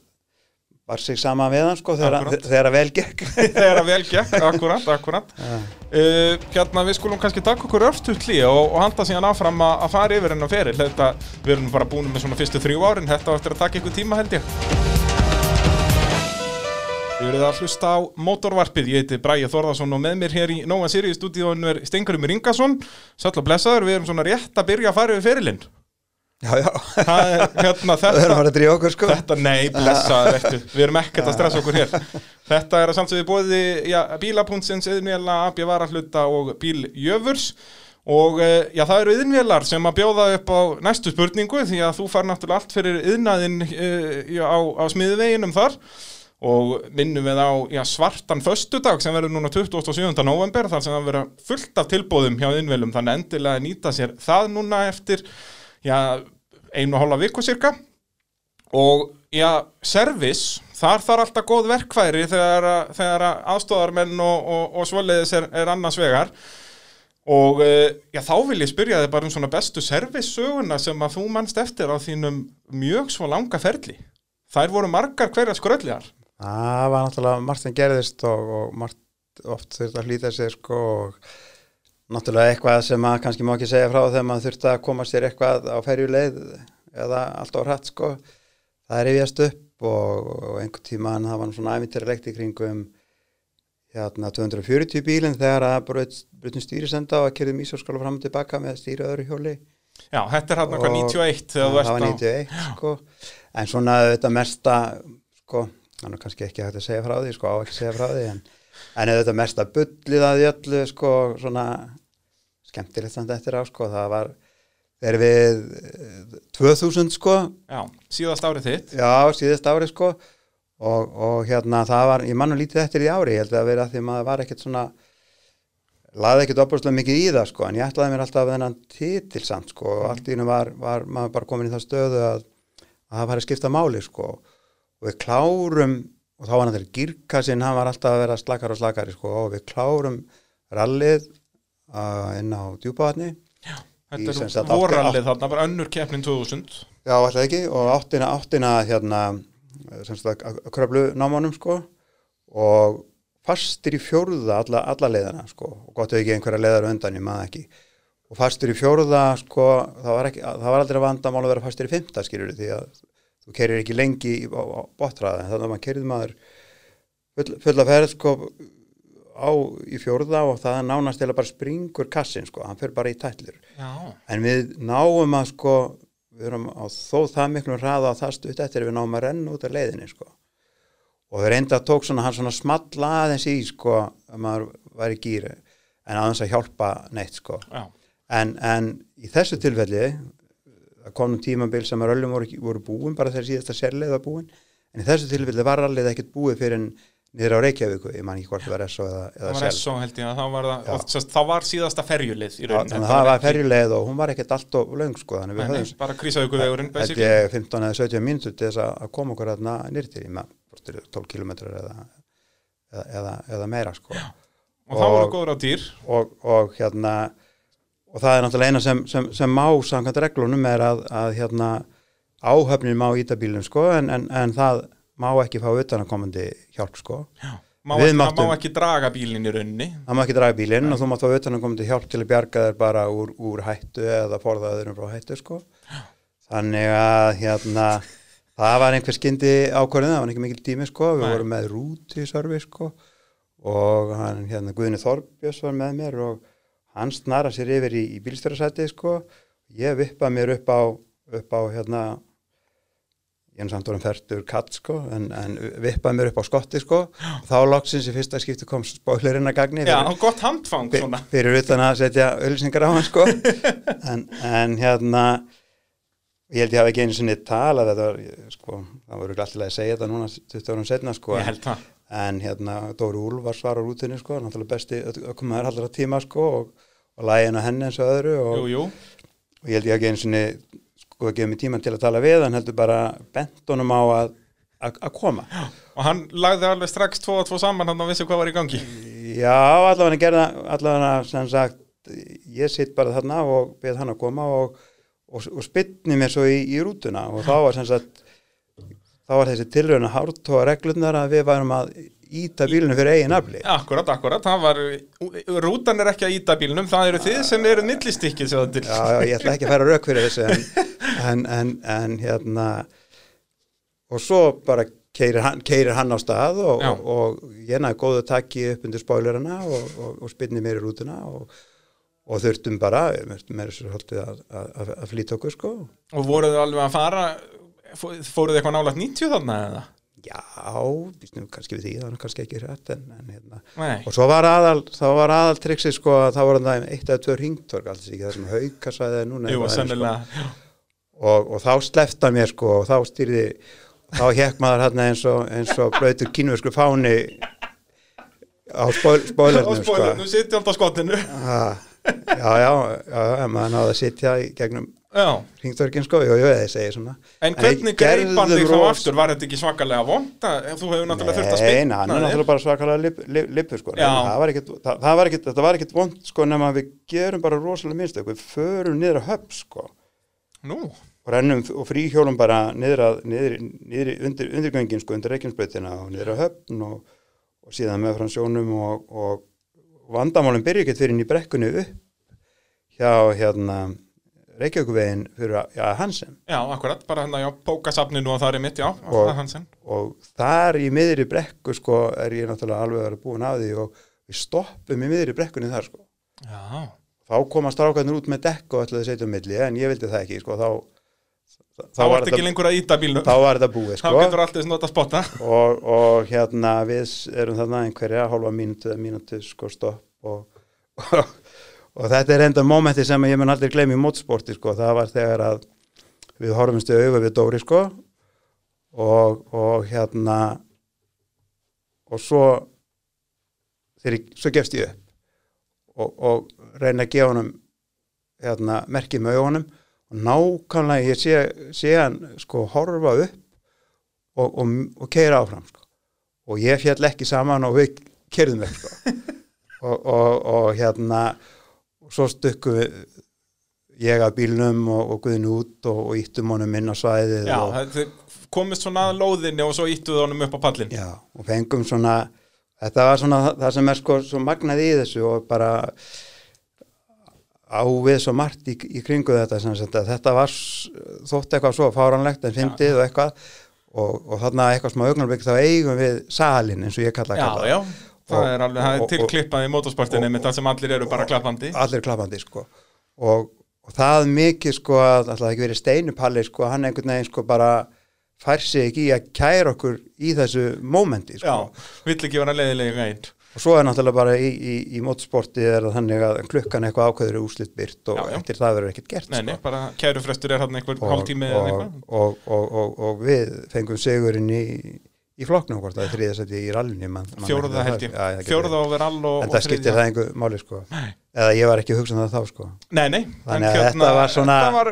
var sig sama við hann, sko, þegar að vel gekk. *laughs* þegar að vel gekk, akkurat, akkurat. *laughs* Uh, hérna, við skulum kannski taka okkur örstutli og, og handa síðan áfram að fara yfir henn og feril. Þetta, við erum bara búin með svona fyrstu þrjú árin, þetta á eftir að taka ykkur tíma held ég. Þið verðið að hlusta á mótorvarpið, ég heiti Bræði Þorðarsson og með mér hér í Nóa Sirius stúdíónu er Stengurum Ringarsson, sæl og blessaður, við erum svona rétt að byrja að fara við ferilinn. Já, já, það er hérna *laughs* þetta. Það er að fara að dríja okkur sko. Þetta, nei, blessaður, eftir, við erum ekkert að stressa okkur hér. Þetta er að samsögði bóði bílapuntsins, yðnvela, abjavarahluta og bíljöfurs og eh, já, það eru yðnvelar sem að bjóða upp á næstu spurningu því að þú far náttúrulega allt fyrir yðnaðinn uh, á, á smiðveginum þar og minnum við á já, svartan föstudag sem verður núna 27. november þar sem það verður fullt af tilbúðum hjá innvelum þannig endilega að nýta sér það núna eftir já, einu og hálfa viku cirka og já, servis þar þarf alltaf góð verkfæri þegar, þegar að aðstóðarmenn og, og, og svoleiðis er, er annars vegar. Og eh, já, þá vil ég spyrja þig bara um svona bestu servissöguna sem að þú mannst eftir á þínum mjög svo langa ferli. Þær voru margar hverja skrölliðar Það var náttúrulega margt sem gerðist og, og margt oft þurfti að hlýta sér sko og náttúrulega eitthvað sem maður kannski má ekki segja frá þegar maður þurfti að koma sér eitthvað á ferjuleið eða allt á hratt sko. Það yfjast upp og, og einhvern tíman það var svona æfintirlegt í kringum hérna 240 bílinn þegar að brutin stýrisenda og að kerðum ísóskóla fram og tilbaka með stýri öðru hjóli. Já, þetta er Og- 91 þegar þú það var á 91 sko. En svona þetta mesta sko, er kannski ekki hægt að segja frá því sko, á ekki að segja frá því en, en þetta mesta bullið að því öllu sko, svona skemmtilegt samt eftir á sko, það var þegar við eh, 2000 sko, Já, síðast árið þitt. Já, síðast ári sko og, og hérna það var, ég mann nú lítið eftir í ári, ég held að vera að því maður var ekkert svona laði ekkert opaslega mikið í það sko, en ég ætlaði mér alltaf þennan titil samt sko, og allt í hennu var, var maður bara komin í það stöðu að, að það var að skipta máli sko, og við klárum og þá var hann til girkassinn, hann var alltaf að vera slakar og slakari sko, og við klárum rallið uh, inn á djúpavatni. Þetta er vorallið þarna, bara önnur keppnin 2000 Já, alltaf ekki. Og áttina, áttina hérna kröflu námanum sko. Og fastir í fjórða alla, alla leiðana sko. Og gott ekki einhverja leiðar undan ég maður ekki. Og fastir í fjórða sko það var, ekki, það var aldrei vandamál að vera fastir í fymta skilur því að þú kerir ekki lengi á, á bottraði þannig að maður kerið maður full, fulla ferð sko á í fjórða og það nánast að bara springur kassin sko, hann fyrir bara í tætlur. Já, en við náum að sko við erum á þó það miklum hraða að það stutt eftir við náum að renna út af leiðinni sko. Og við reynda tók svona hann svona small aðeins í sko að maður var í gýri en aðeins að hjálpa neitt sko. En, en í þessu tilfelli það kom nú tímabil sem að röllum voru, voru búin bara þegar síðasta sérleið var búin. En í þessu tilfelli var rallið ekkert búið fyrir en niður á Reykjavíku, ég man ekki hvort það var SO eða, það eða var Sel SO held ég að þá var það, oft, þá var síðasta ferjulið í rauninni. þannig að Þetta það var ekki- ferjuleið og hún var ekkert allt og löng sko þannig við höfum bara krísavíku vegurinn basically. ég 15 eða 17 mínútur til þess að að koma okkur hérna nýrtir í eru 12 kilometrar eða, eða, eða, eða meira sko. Og þá voru og- góður á dýr. og, og hérna og það er náttúrulega eina sem, sem, sem má samkvæmt reglunum er að, að hérna áhöfnin má íta bílum sko en, en, en það má ekki fá utanakomandi hjálp sko. Má ekki, máttum- má ekki draga bílinn í rauninni. Það má ekki draga bílinn og þú mátt fá utanakomandi hjálp til að bjarga þér bara úr, úr hættu eða forða öðrum frá hættu sko. Þannig að hérna *laughs* það var einhver skyndi ákvörðin það var ekki mikil tími sko, við Nei. vorum með rúti service sko. Og hann hérna Guðni Þorbjörns var með mér og hann snara sér yfir í, í bílstjórasæti sko. Ég vippa mér upp á upp á hérna ég er samt orðin færtur katt sko en, en vippaði mér upp á skotti sko. Þá loksins í fyrsta skipti kom spóilerinn að gagni já, fyrir, gott handfang svona. fyrir utan að setja ölsingar á hann sko. *laughs* En, en hérna ég held ég hafi ekki einu sinni talað þetta var, sko, það voru alltaf að segja þetta núna 20 árum setna sko ég held það. en hérna Dóri Úlfars var á rútinu sko, náttúrulega besti ökumaður allra tíma sko og, og lægin á henni eins og öðru og, jú, jú. og ég held ég ekki einu sinni sko að gefa mig tíman til að tala við hann heldur bara bentunum á að að að koma. og hann lagði alveg strax tvo og tvo saman hann og vissi hvað var í gangi Já, allavega gerða, allavega sem sagt, ég sitt bara þarna og beð hann að koma og, og, og spytni mér svo í, í rútuna og þá var sem sagt, þá var þessi tilraun að hártóa reglurnar að við værum að íta bílunum fyrir eigin afli. akkurat, akkurat, það var rútan er ekki að íta bílnum, það eru þið sem eru millistykkið sér til Já, já, ég ætla ekki að færa rauk fyrir þessu en, en, en, en hérna og svo bara keirir hann, hann á stað og, og, og ég næði góðu takki upp undir spóilerana og, og, spynni mér í rútuna og, og þurftum bara með þessu holdið að, að, að flýta okkur sko og voruð þið alveg að fara fó- fóruð þið eitthvað nálægt 90 þarna eða? Já, býstum kannski við því það er kannski ekki hrætt en, en hérna Nei, og svo var aðal, þá var aðal triksi sko að það voru það eitt eða tvö ringtorg alls ekki það sem haukasæði núna jú, sko. og, og þá slefta mér sko og þá stýrði þá hekk maður hérna eins og, eins og blöytur kínversku fáni á spoil, og spoilernum sko. sitja alltaf skottinu Ha, já, já, já, já, maður náði að sitja í gegnum já, hringdörgin sko, jú, jú, ég segi svona. En hvernig greip hann gerðum þig þá aftur, var þetta ekki svakalega vond að þú hefur náttúrulega þurft að Nei, spilna hann er náttúrulega bara svakalega lip, lip, lipur sko. Það var ekkit, það, það var ekkit, þetta var ekkit vond sko nema við gerum bara rosalega minnstök við förum niður að höfn sko. Nú, og rennum og fríhjólum bara niður, að, niður, niður undir, undirgöngin sko, undir reikjumsbreytina og niður að höfn og, og síðan með frá sjónum og, og vandamálum byrja ekkert fyrir inn í brekkunni upp hjá hérna Reykjavíkuvegin fyrir að, já, Hansen. Já, akkurat, bara hérna, já, pókasafninu og það er mitt, já, Og- Hansen. og þar í miðri brekku sko er ég náttúrulega alveg að vera búin af því og við stoppum í miðri brekkunni þar sko. Já, þá koma strákarnir út með dekk og ætlaði að setja um milli en ég vildi það ekki sko þá þá varst ekki lengur að íta bílnum. þá var þetta búið þá sko. getur alltaf snott að spotta. Og, og hérna við erum þarna einhverja hálfa mínútu eða mínútu sko stopp og, og, og þetta er enda mómenti sem ég mun aldrei gleymi í mótsporti sko það var þegar að við horfumstu auðvitað við Dóri sko og, og hérna og svo þegar ég, svo gefst ég upp og, og reyna að gefa honum hérna, merkið með augunum og nákvæmlega ég sé, sé hann sko horfa upp og, og, og keira áfram sko. og ég fjall ekki saman og við kerðum ekki sko. *laughs* og, og, og hérna svo stukkum við ég að bílnum og, og guðin út og, og íttum honum inn á svæðið já, og, komist svona að lóðinni og svo íttuðu honum upp á pallin já, og fengum svona þetta var svona það- sem er sko svo magnað í þessu og bara á við svo margt í, í kringu þetta þetta var þótt eitthvað svo fáranlegt en fyndið og eitthvað og, og þarna eitthvað smá augnarbygg þá eigum við salin eins og ég kalla að já, kalla já, það er alveg, það er tilklippað í motorsportinni með það sem allir eru bara klappandi. allir klappandi sko. Og, og það mikið sko að alltaf ekki verið steinupalli sko hann einhvern veginn sko bara fær sig ekki í að kæra okkur í þessu mómenti já, sko vill ekki vera leiðilega einn og svo er náttúrulega bara í, í, í mótsporti er það þannig að klukkan eitthvað ákveður er úslit byrt og Já, já. eftir það verður ekkert gert nei, nei, sko. bara kærufrestur er hann einhver eitthvað og, og, og, og við fengum sigurinn í, í flokknum hvort það er þriðasætti í rallinu man, man fjóruða held ég, getur fjóruða verið. overall og, en og það skiptir það einhver máli sko. Nei. eða ég var ekki að hugsa um það þá sko. Nei, nei, Þannig að þetta var svona- þetta var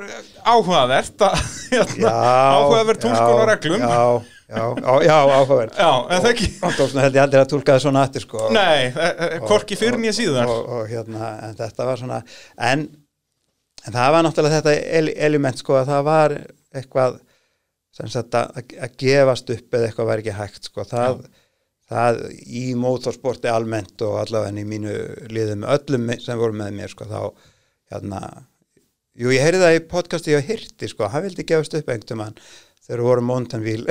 áhugavert að, *laughs* hérna, áhugaverð túlskun og reglum. Já, já, já, já, já en það ekki Ándófsna held ég aldrei að túlka það svona aftur sko. Nei, e- e- hvorki fyrr nýja síðar. og, og, hérna, en þetta var svona en, en það var náttúrulega þetta ele- element sko að það var eitthvað sagt að, að gefast upp eða eitthvað var ekki hægt sko það, það í mótorsporti almennt og allavega í mínu liðum öllum sem voru með mér sko þá hérna jú ég heyrði það í podcasti og hirti sko hann vildi gefast upp einhvern mann þegar við vorum Mountain Wheel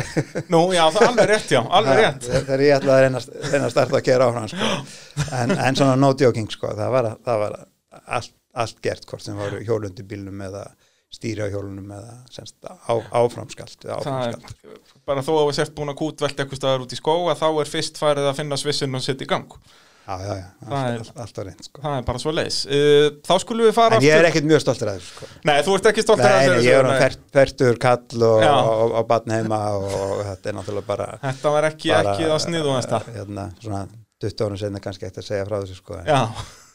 Nú, já, það er alveg rétt, já, *laughs* alveg rétt Þegar- ég ætlaði að reyna, reyna að starta að kera áfram sko. *gasps* en, en svona no joking sko. það var, það var allt, allt gert hvort sem voru hjólundi bílnum eða stýri á hjólunum eða semst, á, áframskalt, áframskalt. bara þó að við sért búin að kútvelta eitthvað staðar út í skó að þá er fyrst farið að finna svissinn og setja í gang já, já, já, Það allt, er- allt, allt var reynd sko. Það er bara svo leiðis uh, Þá skulum við fara en ég er ekkert mjög stoltur að þessu sko. Nei, þú ert ekki stoltur nei, nei, ég er um fert, fertur kall og, og, og batn heima og, þetta er náttúrulega bara Þetta var ekki, bara, ekki það sniðu hérna, svona 20 árum senna kannski eftir að segja frá þessu sko, en Já,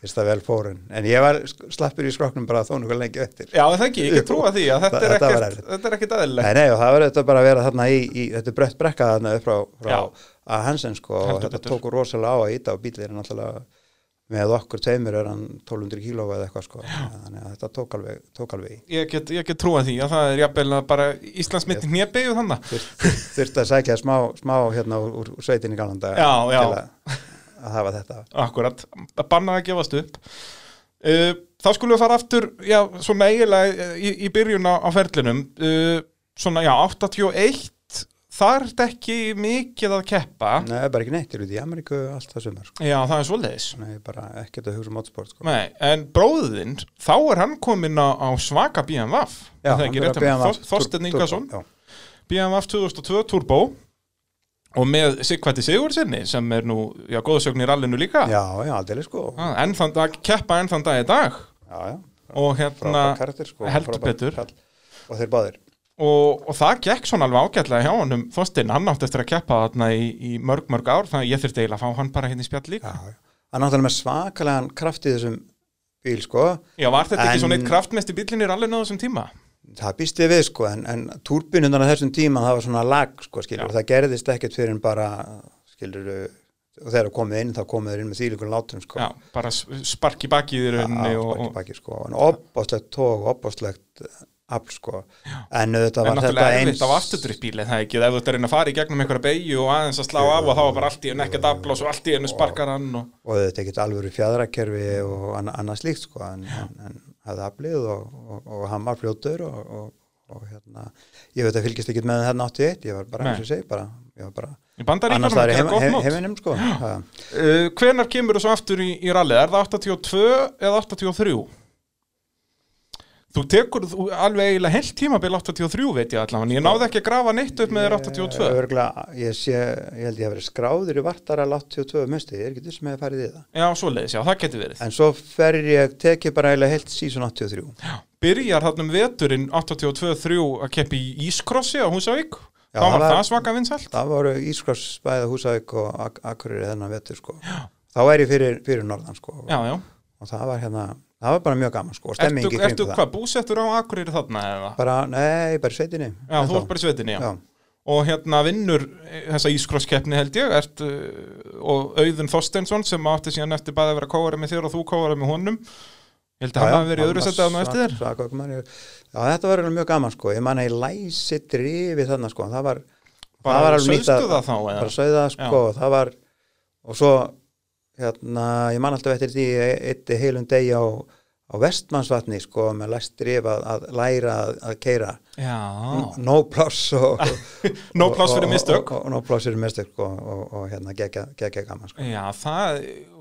fyrst að vel fórun en ég var slappur í skroknum bara þó nokkuð lengi eftir. Já, það ekki, ég trúa því að þetta er Þetta var ekkert, þetta er ekkert aðeinlega Nei, nei, og það þetta bara að vera þarna í, í þetta er brött brekka þarna upp frá, frá Já. að Hansen sko og Heldur þetta betur. tóku rosalega á að íta og bílir er náttúrulega með okkur tveimur er hann 1200 kíló eða eitthvað sko. Þannig að þetta tók alveg, tók alveg í. Ég get, ég get trúa því að það er jafnvel bara Íslandsmyndi hnébegju þannig Þurft- þurfti að sækja smá, smá hérna úr, úr sveitinni galanda Já, já. til að, að hafa þetta. Akkurat, bannað að gefast upp. Uh, Þá skulum við fara aftur Já, svona eiginlega í, í byrjun á, á ferlinum. Uh, Svona, já, 81 Það er ekki mikið að keppa. Nei, bara ekki neitt, ég er út í Ameríku allt það sumar sko. Já, það er svoleiðis. Nei, bara ekkert að hugsa um mótsport sko. Nei, en bróðinn, þá er hann kominn á, á svaka BMW Já, Er það hann er að að BMW Þor- Þorsteinn Tur- Ingason. Já, BMW 2002 Turbo og með Sigvætti Sigurðsynni sem er nú, já, góðsögn í rallinu líka já, já, aldrei sko Ah, enn þann dag, keppa enn þann dag í dag Já, já, og hérna karakter sko heldur betur. kall. Og þeir báðir og, og það gekk svona alveg ágætlega hjá honum Þorstein, hann átti eftir að keppa þarna í, í mörg, mörg ár, þannig að ég þurfti eiginlega að fá hann bara hérna í spjall líka. já, hann er náttúrulega með svakalega kraft í þessum bíl sko Já, var þetta ekki En- svona eitt kraftmesti bílinn í rallinu á þessum tíma? Það býst ég við sko en, en túrbinundan á þessum tíma það var svona lag sko skilur Já. það gerðist ekkert fyrir en bara skilur og þegar komið inn þá komið þeir inn með þýlingur látum sko. Já, bara s- spark í bakið í rauninni Já, og, baki, og, baki, sko. en opbáslegt tók opbáslegt afl sko. En en þetta var þetta náttúrulega eins erfitt á afturdryppbíl það ekki, ef þú ert að reyna að fara í gegnum einhverja beigju og aðeins að slá af og þá var bara allt í enn ekkert afl og svo allt í enn sparkar hann og... og þetta ekkert alvöru fjadrakerfi og anna, annað slíkt sko en, en, en hafði aflið og, og, og hann var fljótur og, og, og hérna ég veit að fylgist ekkert með hérna 81 ég var bara eins og segi bara, ég var bara annars það að er gera gott heim, mót. heiminum sko. Uh, Hvenar kemur þú svo aftur í, í rallið? Er það 82 eða 83? Þú tekur þú, alveg eiginlega heilt tímabil 83 veit ég allavega, ég náði ekki að grafa neitt upp með þér 82 Örgulega, ég sé, ég held ég að vera skráður í vartaral 82 musti, ég er ekki þessum að fara í það. Já, svoleiðis, já, það getur verið. En svo fer ég, tek ég bara eiginlega heilt sísun 83 Byrjar þarna um veturinn 82-3 að keppi í Ískrossi á Húsavík. Já, Þá var það það svaka vinsælt. það voru Ískross bæða Húsavík og Ak Akureyri þennan vetur sko. Þá er ég fyrir, fyrir norðan sko. Já, já. Og það var hérna, það var bara mjög gaman sko Ertu, ertu hvað, búsettur á Akureyri þarna eða? bara, nei, bara í sveitinni Já, þú ert bara í svetinni, já. já. Og hérna vinnur þessa Ískroskeppni held ég ert, uh, og Auðun Þorsteinsson sem átti síðan eftir bæði að vera kóari með þér og þú kóari með honum Ég held að hann hafi verið í öðru setið að eftir þér já, þetta var mjög gaman sko ég man að ég læsi drifi þarna sko það var, Bara það var alveg nýtt sauðstu að- það þá eða? bara sauða sko, það var og svo hérna, ég man alltaf eftir því eitt heilum degi á, á vestmannsvatni sko, með læst drif að, að læra að, að keira Já, no pláss *laughs* og, No pláss fyrir og- mistök. og, og, og no pláss fyrir mistök sko, og, og hérna gegja, gaman sko. já það,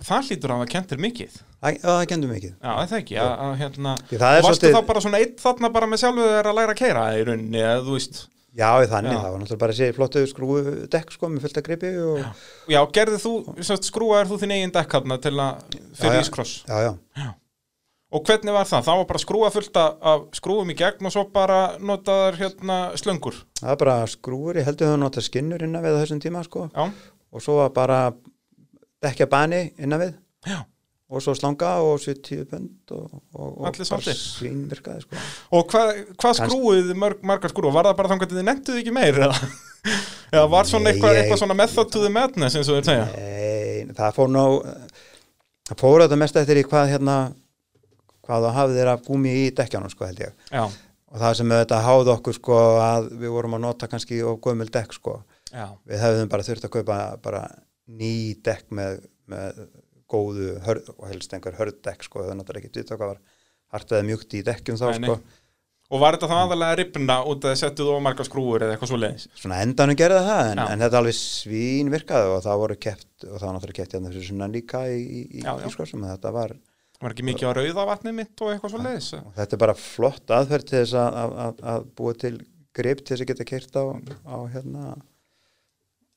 það hlýtur að hafa kentir mikið. Já, það kendum mikið. Já, það ekki, að, að hérna það er Og varstu svolítið- þá bara svona eitt þarna bara með sjálfu þeir að læra að keira í rauninni, eða þú veist? Já, þannig, Já. það var náttúrulega bara að sé flottu skrúu dekk sko, með fullt að gripi og, Já, gerði þú, sérst, skrúaðir þú þín eigin dekk til að, fyrir Já, já. Ískross já, já, Og hvernig var það? Það var bara skrúa fullt af- skrúum í gegn og svo bara notaðar hérna slöngur það var bara skrúur ég heldur þau nota skinnur innan við þessum tíma sko, Já, og svo var bara dekja bani innan við já og svo slanga og 70 pund og, og, og sáttir. svínvirkaði sko. Og hvað hva skrúið þið mörg, margar skrúa? Var það bara þannig að þið nefnduð ekki meir? Eða, *laughs* eða var svona Nei, eitthvað, eitthvað svona method to the madness eins og þeir segja? Nei, það fór ná það fór þetta mest eftir í hvað hérna hvað það hafði þeir af gúmi í dekkjanum sko held ég. Já, og það sem þetta háði okkur sko að við vorum að nota kannski of gömul dekk sko. Já, við hefðum bara þurft að kaupa bara ný dekk með, með góðu hörð, og helst einhver hörðdekk sko, það náttúrulega ekki vita hvað var hart eða mjúkt í dekkjum þá Nei, sko. Og var þetta þá aðalega ripna út að þið settuð of margar skrúur eða eitthvað svo leiðis? svona endanum gerði það en, en þetta alveg svín virkaði og það voru keft og það var náttúrulega keft hérna fyrir svona líka í, í, í, skosum þetta var Var ekki mikið á rauða vatni mitt og eitthvað svo leiðis? þetta er bara flott aðferð til þess að, að, að búa til grip til þess að geta kert á, á hérna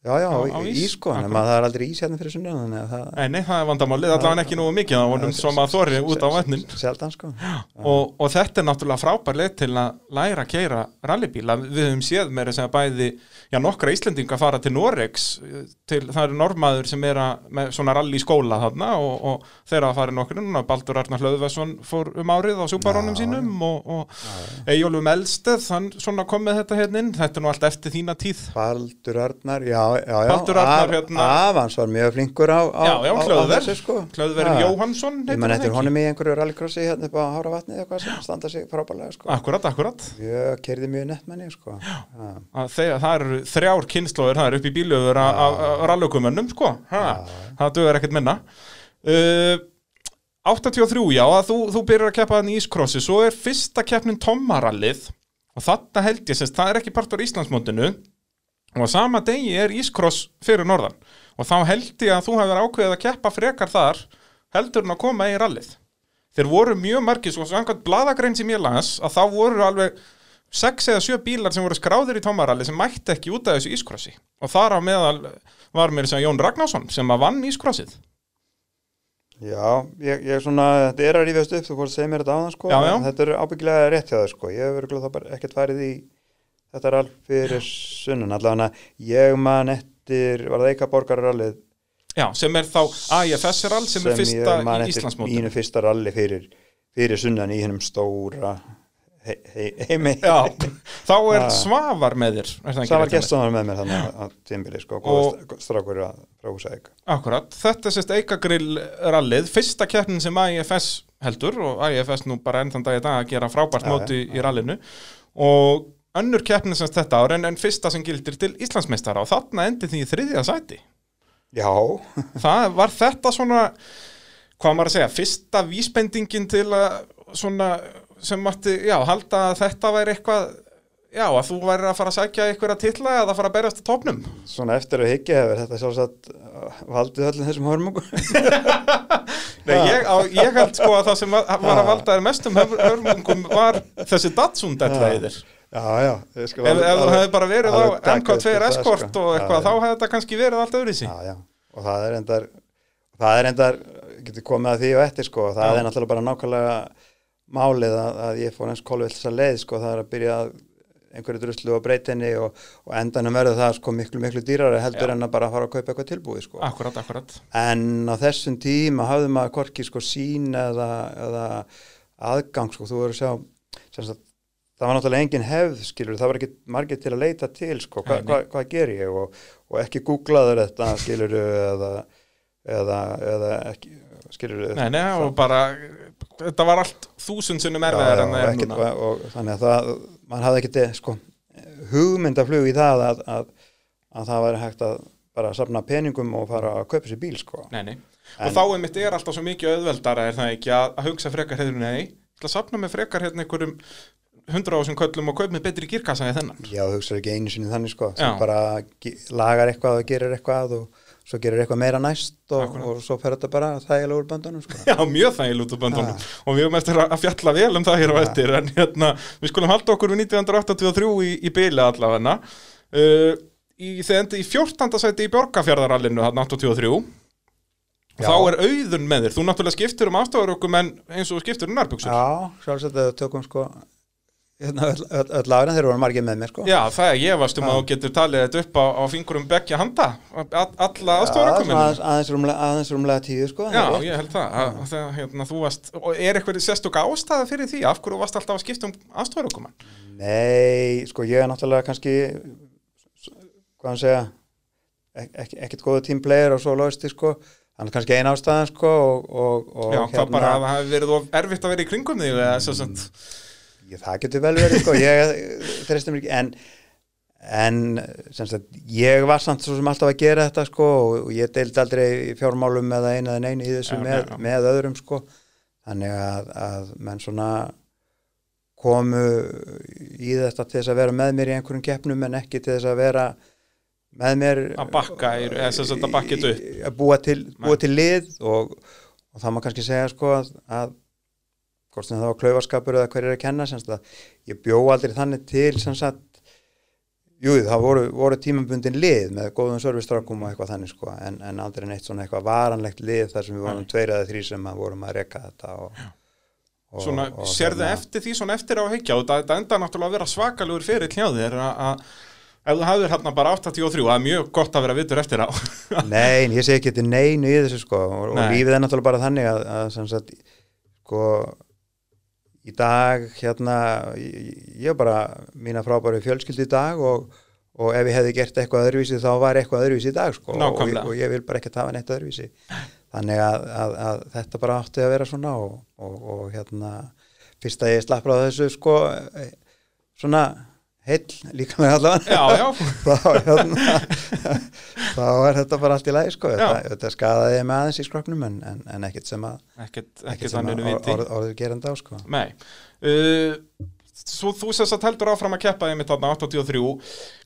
já já, Á- á, ís, ís? sko, en það er aldrei ís hérna fyrir að það Nei, það er vandamálið, allavega ekki nógu mikið, það vonum svo maður þorri út á vatnin. sjaldan sko. Og, og þetta er náttúrulega frábær leið til að læra að keira rallybíla. Við höfum séð meira sem að bæði, já, nokkra Íslendinga fara til Noregs, til, það eru normaður sem er að, með svona rally skóla þarna og, og þeirra að fara nokkur, Baldur Arnar Hlöðvesson fór um árið á súbarónum Já, sínum og, og Eyjólfum Elsteð, hann svona kom með þetta hérna inn, þetta er nú allt eftir þína tíð. Baldur Arnar, já, já, já Baldur Arnar, Af- hérna- Afans var mjög flinkur á, á, Já, já, á, á þessu sko Hlöðverinn Já. Jóhansson, Ég hann eftir ekki? honum í einhverju rallycrossi hérna upp á Hára vatni eitthvað sem standa sig frábælega sko. Akkurat, akkurat. Ég kerði mjög nettmenni sko. Já. að þegar það eru þrjár kynnslóður það eru upp í bílöfur af rallaukumönnum sko, það dögur ekkert minna uh, 83 já, að þú, þú byrjar að keppa þannig í Ískrossi, svo er fyrsta keppnin Tommarallið og þetta held ég semst, það er ekki partur Íslandsmótinu og á sama degi er Ískross fyrir norðan. Og þá held ég að þú hefur ákveðið að keppa frekar þar heldur en að koma í rallið. Þeir voru mjög margir, svo samkvæmt bladagrein sem ég las, að þá voru alveg sex eða sjö bílar sem voru skráðir í tómaralli sem mætti ekki út af þessu ískrossi. Og þar á meðal var mér sem Jón Ragnarsson sem að vann ískrossið. Já, ég, ég svona, þetta er að rífast upp, þú að segja mér þetta áðan sko, Já, já. þetta er ábyggilega rétt hjá það sko, ég hefur ekkert farið í þetta er alveg fyrir sunnan allavega ég man eftir, var það Eika borgarrallið Já, sem er þá AIFS rall sem, sem er fyrsta í eftir Íslandsmótinu. mínu fyrsta ralli fyrir, fyrir sunnan í hennum stóra he, he, heimi. Já, þá er. Svavar með þér ekki það var með mér þannig að tímbili sko, strákur að frá húsæk Akkurat, þetta sérst Eikagrill rallið, fyrsta keppnin sem AIFS heldur og AIFS nú bara enn þann dag í dag að gera frábært móti í rallinu. Og önnur keppnin semst þetta ár en, en fyrsta sem gildir til Íslandsmeistara og þarna endi því í þriðja sæti. Já, *laughs* það var þetta svona hvað maður að segja, fyrsta vísbendingin til að svona sem mátti, já, halda að þetta væri eitthvað já, að þú væri að fara að sækja einhverja titla eða að fara að berjast á topnum svona eftir að higgja hefur þetta sjálfsagt uh, valdið öllum þessum hörmungum. *laughs* Nei, ég, á, ég held sko að það sem var, að valda þér mestum hör- hörmungum var þessi Datsun della í þér já, já ef, þú hefði bara verið á alveg taka MK2 undir það, Escort sko. og eitthvað, þá hefði þetta kannski verið allt öðru í sí já, já, og það er endar það er endar, getur komið að því og eftir sko, það Já. er náttúrulega bara nákvæmlega málið að, að ég fór eins þess að leið sko, það er að byrja að einhverju druslu og breytinni og, og endanum verður það sko miklu miklu dýrari heldur Já. en að bara fara að kaupa eitthvað tilbúið sko. Akkurat, akkurat en á þessum tíma hafði maður hvorki sko sín eða, eða aðgang sko, þú verður að sjá það var náttúrulega engin hefð skilur, það var ekki margir til að leita til sko, hva, hva, hvað ger ég? Og, og ekki googlaður þetta skilur eða, eða, eða ekki skilur Nei, nei, og bara þetta var allt þúsund sinnum erfiðar en það er núna. og, og þannig að það mann hafði ekki sko, hugmyndaflug í það að, að, að það væri hægt að bara safna peningum og fara að kaupa sér bíl sko. Nei, nei. En- og þá er mitt er alltaf svo mikið auðveldara er það ekki að, að hugsa frekar hefur nei, ég ætla að safna með frekar hérna einhverjum hundra ásum köllum og kaup með betri girkassa en þennan Já, hugsaður ekki einu sinni þannig sko, sem bara lagar eitthvað og gerir eitthvað og svo gerir eitthvað meira næst og, og svo fer þetta bara þægilega úr böndunum sko. Já, mjög þægileg út úr böndunum Ah. og við höfum eftir að fjalla vel um það hér á Ah. eftir en hérna, við skulum halda okkur við 1983 í, í byli allavegna uh, í, þegar í 14. sæti í Björgafjörðarallinu hann 83 og Já. þá er auðun með þér þú náttúrulega skiptur um afstofarökum en eins og skiptur um nærbuksur Já, sjálfsagt að við tökum sko öll, öll, lagurinn þeir voru margir með mér sko. Já, það er ég varst um Já. að þú getur talið þetta upp á, á fingurum beggja handa all, alla Já, afstofarökum svona aðeins, rúmlega, aðeins rúmlega tíu sko. Já, ég held það, að, að, hérna, þú varst, og er eitthvað sérstök ástæða fyrir því, af hverju varst alltaf að skipta um afstofarökumann? Nei, sko ég er náttúrulega kannski hvað hann segja ek, ek, ekkert góðu tímplegir og svo loðisti sko þannig kannski ein ástæðan sko og, og, og Já, það bara að það hefði verið erfitt að vera í kringum svo sagt, ég, það getur vel verið sko ég *laughs* þreistum ekki en en sem sagt ég var samt svo sem alltaf að gera þetta sko og, ég deildi aldrei fjármálum eða einu eða neinu í þessu Já, með, já, já. með öðrum sko þannig að, að menn svona komu í þetta til þess að vera með mér í einhverjum keppnum en ekki til þess að vera með mér Að bakka eða sagt að bakka þetta upp. að búa til, búa til lið og, og það má kannski segja sko að, að hvort sem það var klaufaskapur eða hver er að kenna að ég bjó aldrei þannig til sagt jú það voru, voru tímabundin lið með góðum servistrákum og eitthvað þannig sko en, en aldrei neitt svona eitthvað varanlegt lið þar sem við vorum tveir eða þrý sem að vorum að reka þetta og, og, svona, og sérðu hérna- eftir því svona eftir á heikja og það enda náttúrulega að vera svakalugur fyrir hjá þér að, ef þú hafðir hérna bara 83, það er mjög gott að vera vitur eftir á. *laughs* Nei, ég segi ekki þetta neinu í þessu sko og, og Nei. lífið er náttúrulega bara þannig að, að sagt, sko í dag hérna ég, er bara mína frábæru fjölskyldi í dag og, og ef ég hefði gert eitthvað öðruvísi þá var eitthvað öðruvísi í dag sko. Og, og ég vil bara ekki hafa neitt öðruvísi. Þannig að, að, að þetta bara átti að vera svona og, og, og hérna fyrst að ég slapp frá þessu sko svona heill líka með allavega *laughs* þá, hérna, þá er þetta bara allt í lagi sko. þetta, þetta skadaði með aðeins í skroknum en, en, en ekkert sem að ekkert, ekkert sem að viti. orð, orður gerandi á sko. Uh, svo þú sess að heldur áfram að keppa einmitt þarna 83,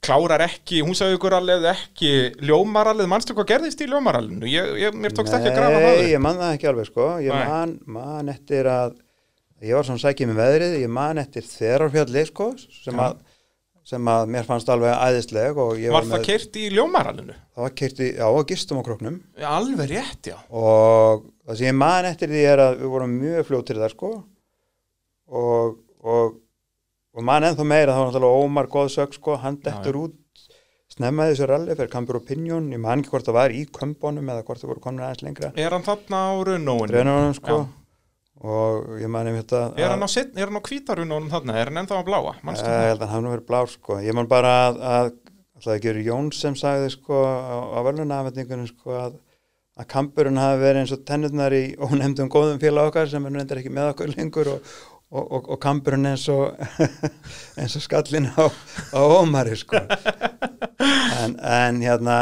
klárar ekki, hún sagði ykkur alveg ekki ljómarallið, manstu hvað gerðist í ljómarallinu? Ég, ég, mér tókst ekki að grafa það. Nei, ég man það ekki alveg sko. ég man, man eftir að ég var svona sækið með veðrið ég man eftir þerarfjalli sko, sem, að, sem að mér fannst alveg æðisleg Var var, það keirt í ljómarallinu? það var keirt í, já, gistum á kroknum Alveg rétt, já. og það sem ég man eftir því er að við vorum mjög fljótir þar sko og, og, og mann ennþá meira, þá var náttúrulega Ómar góðsök sko, hann dettur út snemmaði þessu ralli fyrir Campur Opinion ég man ekki hvort það var í kömbónum eða hvort það voru komin aðeins lengra Er hann þarna á runóinu? Drönunum sko Já. Og ég man einmitt að Er hann á, er á hvítarunónum þarna? Er hann ennþá á bláa? Ég það? held að hann verið blár sko. Ég man bara að, að alltaf ekki verið Jón sem sagði sko á, á verðlunafendingunum sko að, að kampurinn hafi verið eins og tennurnar í ónefndum góðum félag okkar sem er nú endur ekki með okkur lengur og, og, og, og kampurinn eins og *laughs* eins og skallin á, á ómari sko. *laughs* En, en hérna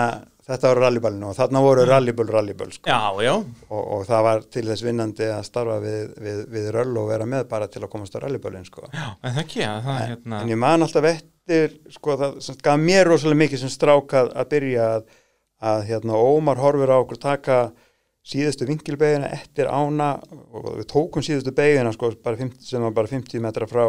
þetta var rallyballinu og þarna voru rallyböll rallyböll sko. Já, já, og, og það var til þess vinnandi að starfa við, við, við röll og vera með bara til að komast á rallyböllin sko. já, en það ekki, að það er hérna En ég man alltaf eftir, sko, það sem gaf mér rosalega mikið sem strákað að byrja að, að hérna, Ómar horfir á okkur taka síðustu vingilbegina eftir ána og við tókum síðustu begina, sko, bara 50, sem var bara 50 metra frá,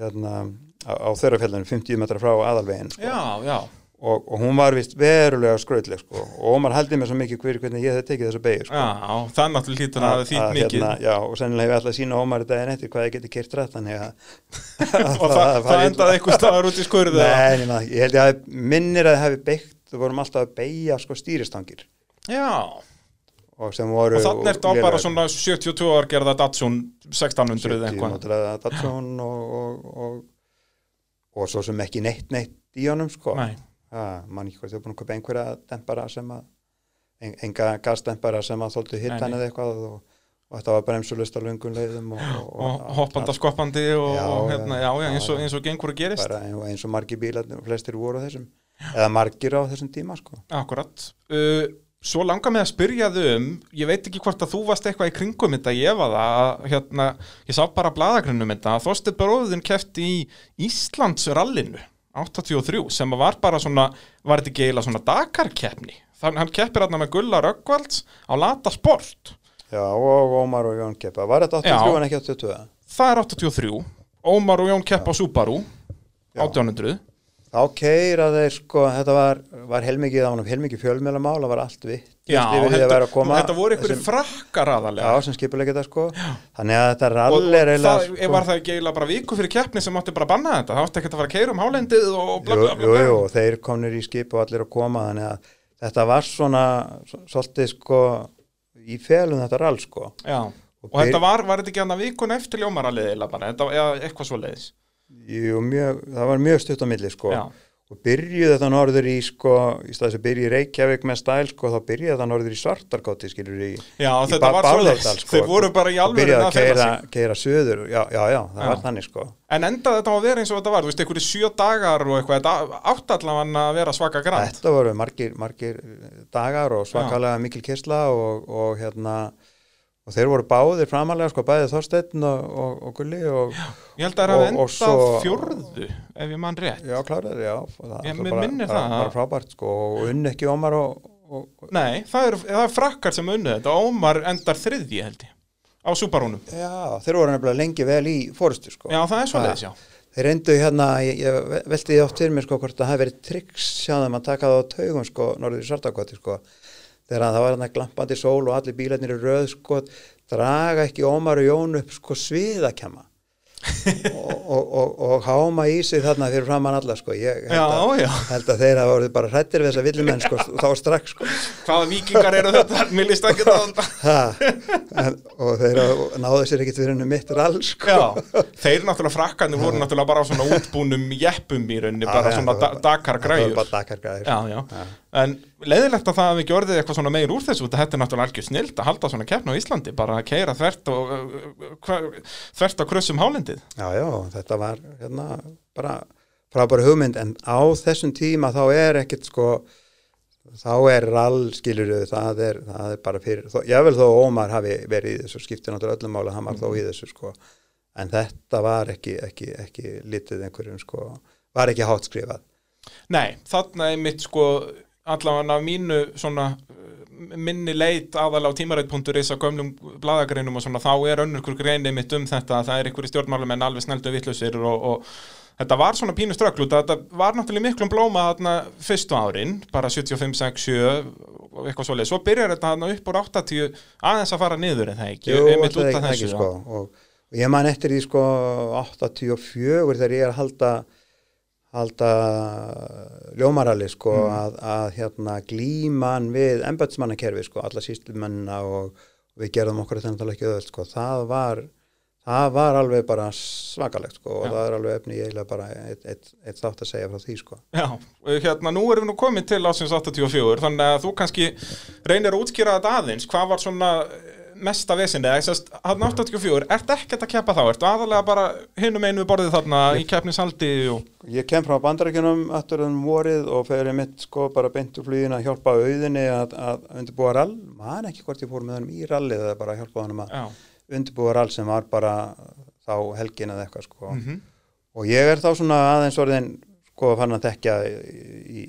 hérna, á, á þörrafjallinu, 50 metra frá aðalvegin, sko. Já, já, Og, og hún var vist verulega skrautleg, sko, og Ómar haldi mér svo mikið hver hvernig ég hefði tekið þessa begi, sko. já, það náttúrulega hlýtur að það þýtt mikið. hérna, já, og sennilega hef ég alltaf sína Ómar daginn eftir hvað ég geti kert rætt, *laughs* og það, það endaði eitthvað staðar út í skurðu? Nei, nema, ég held ég að minnir að það hefði beitt, þú vorum alltaf að beigja sko stýristangir. Já, og og þannig ertu á bara svona 72 ár gerða Datsun 1600 eða eitthvað. Eitthvað Datsun og, og, og, og svo sem ekki neitt neitt í honum sko. Nei, mann ekki hvort þau búin að köpa einhverja dempara sem að en, enga gasdempara sem að þóldu Nei, hittan eða eitthvað og, og þetta var bremsulust á löngun leiðum og, og hoppanda skoppandi og, Já, og hérna, já, já, eins og, eins og gengur að gerist. Bara ein- eins og margir bílar flestir voru á þessum eða margir á þessum tíma sko. Akkurat uh, Svo langar mig að spyrja þau um ég veit ekki hvort að þú varst eitthvað í kringum þetta ég var það, að, hérna, ég sá bara bladagrinnum þetta, að Þorsteinn Bróðin kefti í Íslands rallinu 83, sem var bara svona var þetta ekki eiginlega svona Dakar-keppni þannig hann keppir hérna með Gulla Röggvalds á Lata Sport Já, og Ómar og Jón Keppa. Var þetta 83 Já. en ekki 82? það er 83 Ómar og Jón kepp á Subaru Já. 1800 Þá keira þeir sko, þetta var, var helmikið, það var helmikið fjölmjölamál, það var allt vitt. Já, að þetta, þetta voru þessum- frakkar Já, aðalega sem skipulegja þetta sko. Þannig að þetta og, rall og er eiginlega það sko. var það ekki eiginlega bara viku fyrir keppni sem átti bara að banna þetta, það átti ekki að fara að keira um hálendið og bla Jú, bla bla, jú, jú, og þeir komnir í skip og allir að koma, þannig að þetta var svona, svolítið sko, í felum þetta rall sko. Já. Og og þetta byr- var, var þetta ekki hann að vikun eftir ljómaralið eiginlega bara, þetta, eða eitthvað svo leiðis Jú, mjög, það var mjög stutt á milli sko. Já. Og byrjuði þetta norður í sko, í stað þess að byrja í Reykjavík með stæl sko, þá byrjuði þetta norður í Svartarkóti skilur í Já, í leiðis, sko. þeir voru bara í alveg að keira, keira söður já, já, já, það Já. var þannig sko En endaði þetta á að vera eins og þetta var, þú veist, einhverju sjö dagar og eitthvað, þetta átti allavega að vera svaka grann þetta voru margir, margir dagar og svakalega mikil kisla og, og hérna og þeir voru báðir framalega sko, bæðið Þorsteinn og, og, og Gulli og Ég held að það og- og endað svo- fjórðu, ef ég mann rétt. Já, kláraði, já. Það, Ég- bara, bara, bara frábært sko og unni ekki Ómar og, og, Nei, það er, það er frakkar sem unnið þetta, Ómar endar þriðji held ég, á Subarúnum já, þeir voru nefnilega lengi vel í fórustu sko. Já, það er svo leiðis, já. Þeir reyndu hérna, ég, ég velti því oft fyrir mér sko hvort það hafi verið triks þeim að taka það á taugum sko norður í Sartakoti sko þegar það var hérna glampandi sól og allir bílarnir í röð sko draga ekki Ómar og Jón upp sko sviðakjama *laughs* og, og, og, og háma í sig þarna fyrir framann alla sko. Ég held, Já, já, held að þeir hafa voruð bara hrættir við þessa villumenn sko þá strax sko. Hvaða vikingar eru þetta, *laughs* mér líst ekki það og þeir hafa- náðu sér ekkit fyrir henni mitt rall sko. Já, þeir náttúrulega frakkarnir voru náttúrulega bara á svona útbúnum jeppum í rauninni, bara svona það var- Dakar Það græjur var bara Dakar græður Já, já, en leiðilegt að það hafi ekki orðið eitthvað svona meir úr þessu, þetta er náttúrulega algjör snilt að halda svona keppna á Íslandi, bara að keira þvert og hva, þvert á krössum hálendið. Já, já, þetta var hérna bara frábæra hugmynd en á þessum tíma þá er ekkit sko þá er rall skilur það er, það er bara fyrir, vil þó Ómar hafi verið í þessu skipti náttúrulega öllum mála hann var þó í þessu sko. En þetta var ekki, ekki, ekki litið einhverjum sko, var ekki hátt skrifað. Nei, þarna er mitt sko allavega mínu svona uh, minni leit aðalega á tímarætt.is að gömlum bladagreinum og svona þá er önnur hver greini mitt um þetta að það er einhverju stjórnmálumenn alveg sneldu vittlausir og, og þetta var svona pínu strögglut þetta var náttúrulega miklum blóma þarna fyrstu árin, bara 75, 6, 7 og eitthvað svoleið, svo byrjar þetta þarna upp úr 80 aðeins að fara niður en það ekki, Jú, einmitt út af þessu sko og ég man eftir því sko 84 þegar ég er að halda halda ljómarali sko Mm. að, að hérna glíman við embætsmannakerfi sko, alla síslumennina og við gerðum okkur þetta náttúrulega ekki öðvöld sko, það var það var alveg bara svakalegt sko og Já. það er alveg efni ég eiginlega bara eitt, eitt, eitt þátt að segja frá því sko Já, hérna nú erum við nú komin til ásins 84 þannig að þú kannski reynir að útskýra þetta aðeins hvað var svona mesta að hann 84, ert ekkert að keppa þá? Ertu aðalega bara hinum einu við borðið þarna í keppnisaldi og Ég kem frá bandarækjunum aftur um vorið og fyrir mitt sko bara beint úr flugin að hjálpa auðinni að, að undirbúa rall, man ekki hvort ég fór með hann í rallið eða bara hjálpa hann að já, undirbúa rall sem var bara þá helgin eða eitthvað sko. Mhm, og ég er þá svona aðeins orðin sko fann að tekja í,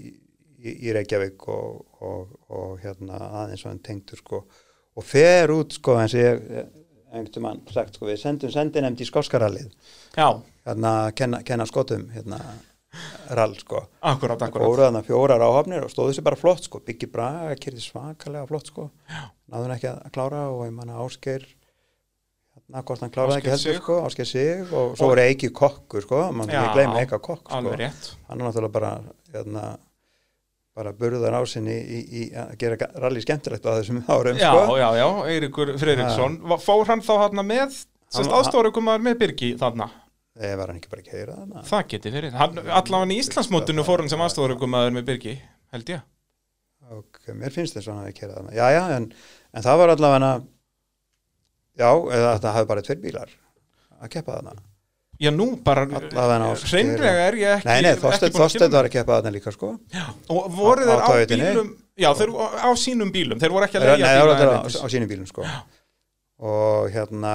í, í Reykjavík og, og, og hérna aðeins orðin tengtur sko og fer út sko eins og ég einhvern mann sagt sko við sendum sendinemnd í skoskarallið. Já, hérna að kenna, kenna skotum hérna rall sko. Akkurat, akkurat. fóru þarna fjórar áhafnir og stóðu sér bara flott sko. Byggi braga, kyrði svakalega flott sko. Náðu hann ekki að klára og ég manna Ásgeir hérna hvort hann kláraði ekki heldur Sig. sko Ásgeir sig og svo voru Eiki kokkur sko. Mann Já, ekki gleyma Eika kokk sko. hann er náttúrulega bara hérna bara burðar á sinni í, í að gera rally skemmtilegt á þessum árum Já, sko. já, já, Eiríkur Freiriksson fór hann þá hann með aðstórukumaður með Birgi þarna? Eða var hann ekki bara að keira þarna? Það geti fyrir, hann, allavega í Íslandsmótinu fór hann sem aðstórukumaður með Birgi held ég. Ok, mér finnst þess að hann hafi keirað þarna. Já, já, en, en það var allavega já, eða það hafi bara tveir bílar að keppa þarna Já, nú bara, hreinlega er ég ekki Nei, nei, að kynna var að keppa þarna líka sko. Og voru þeir Á- á bílum Já, þeir voru á sínum bílum Þeir voru ekki að Nei, leiða það var bíla þetta á, á sínum bílum sko. Og hérna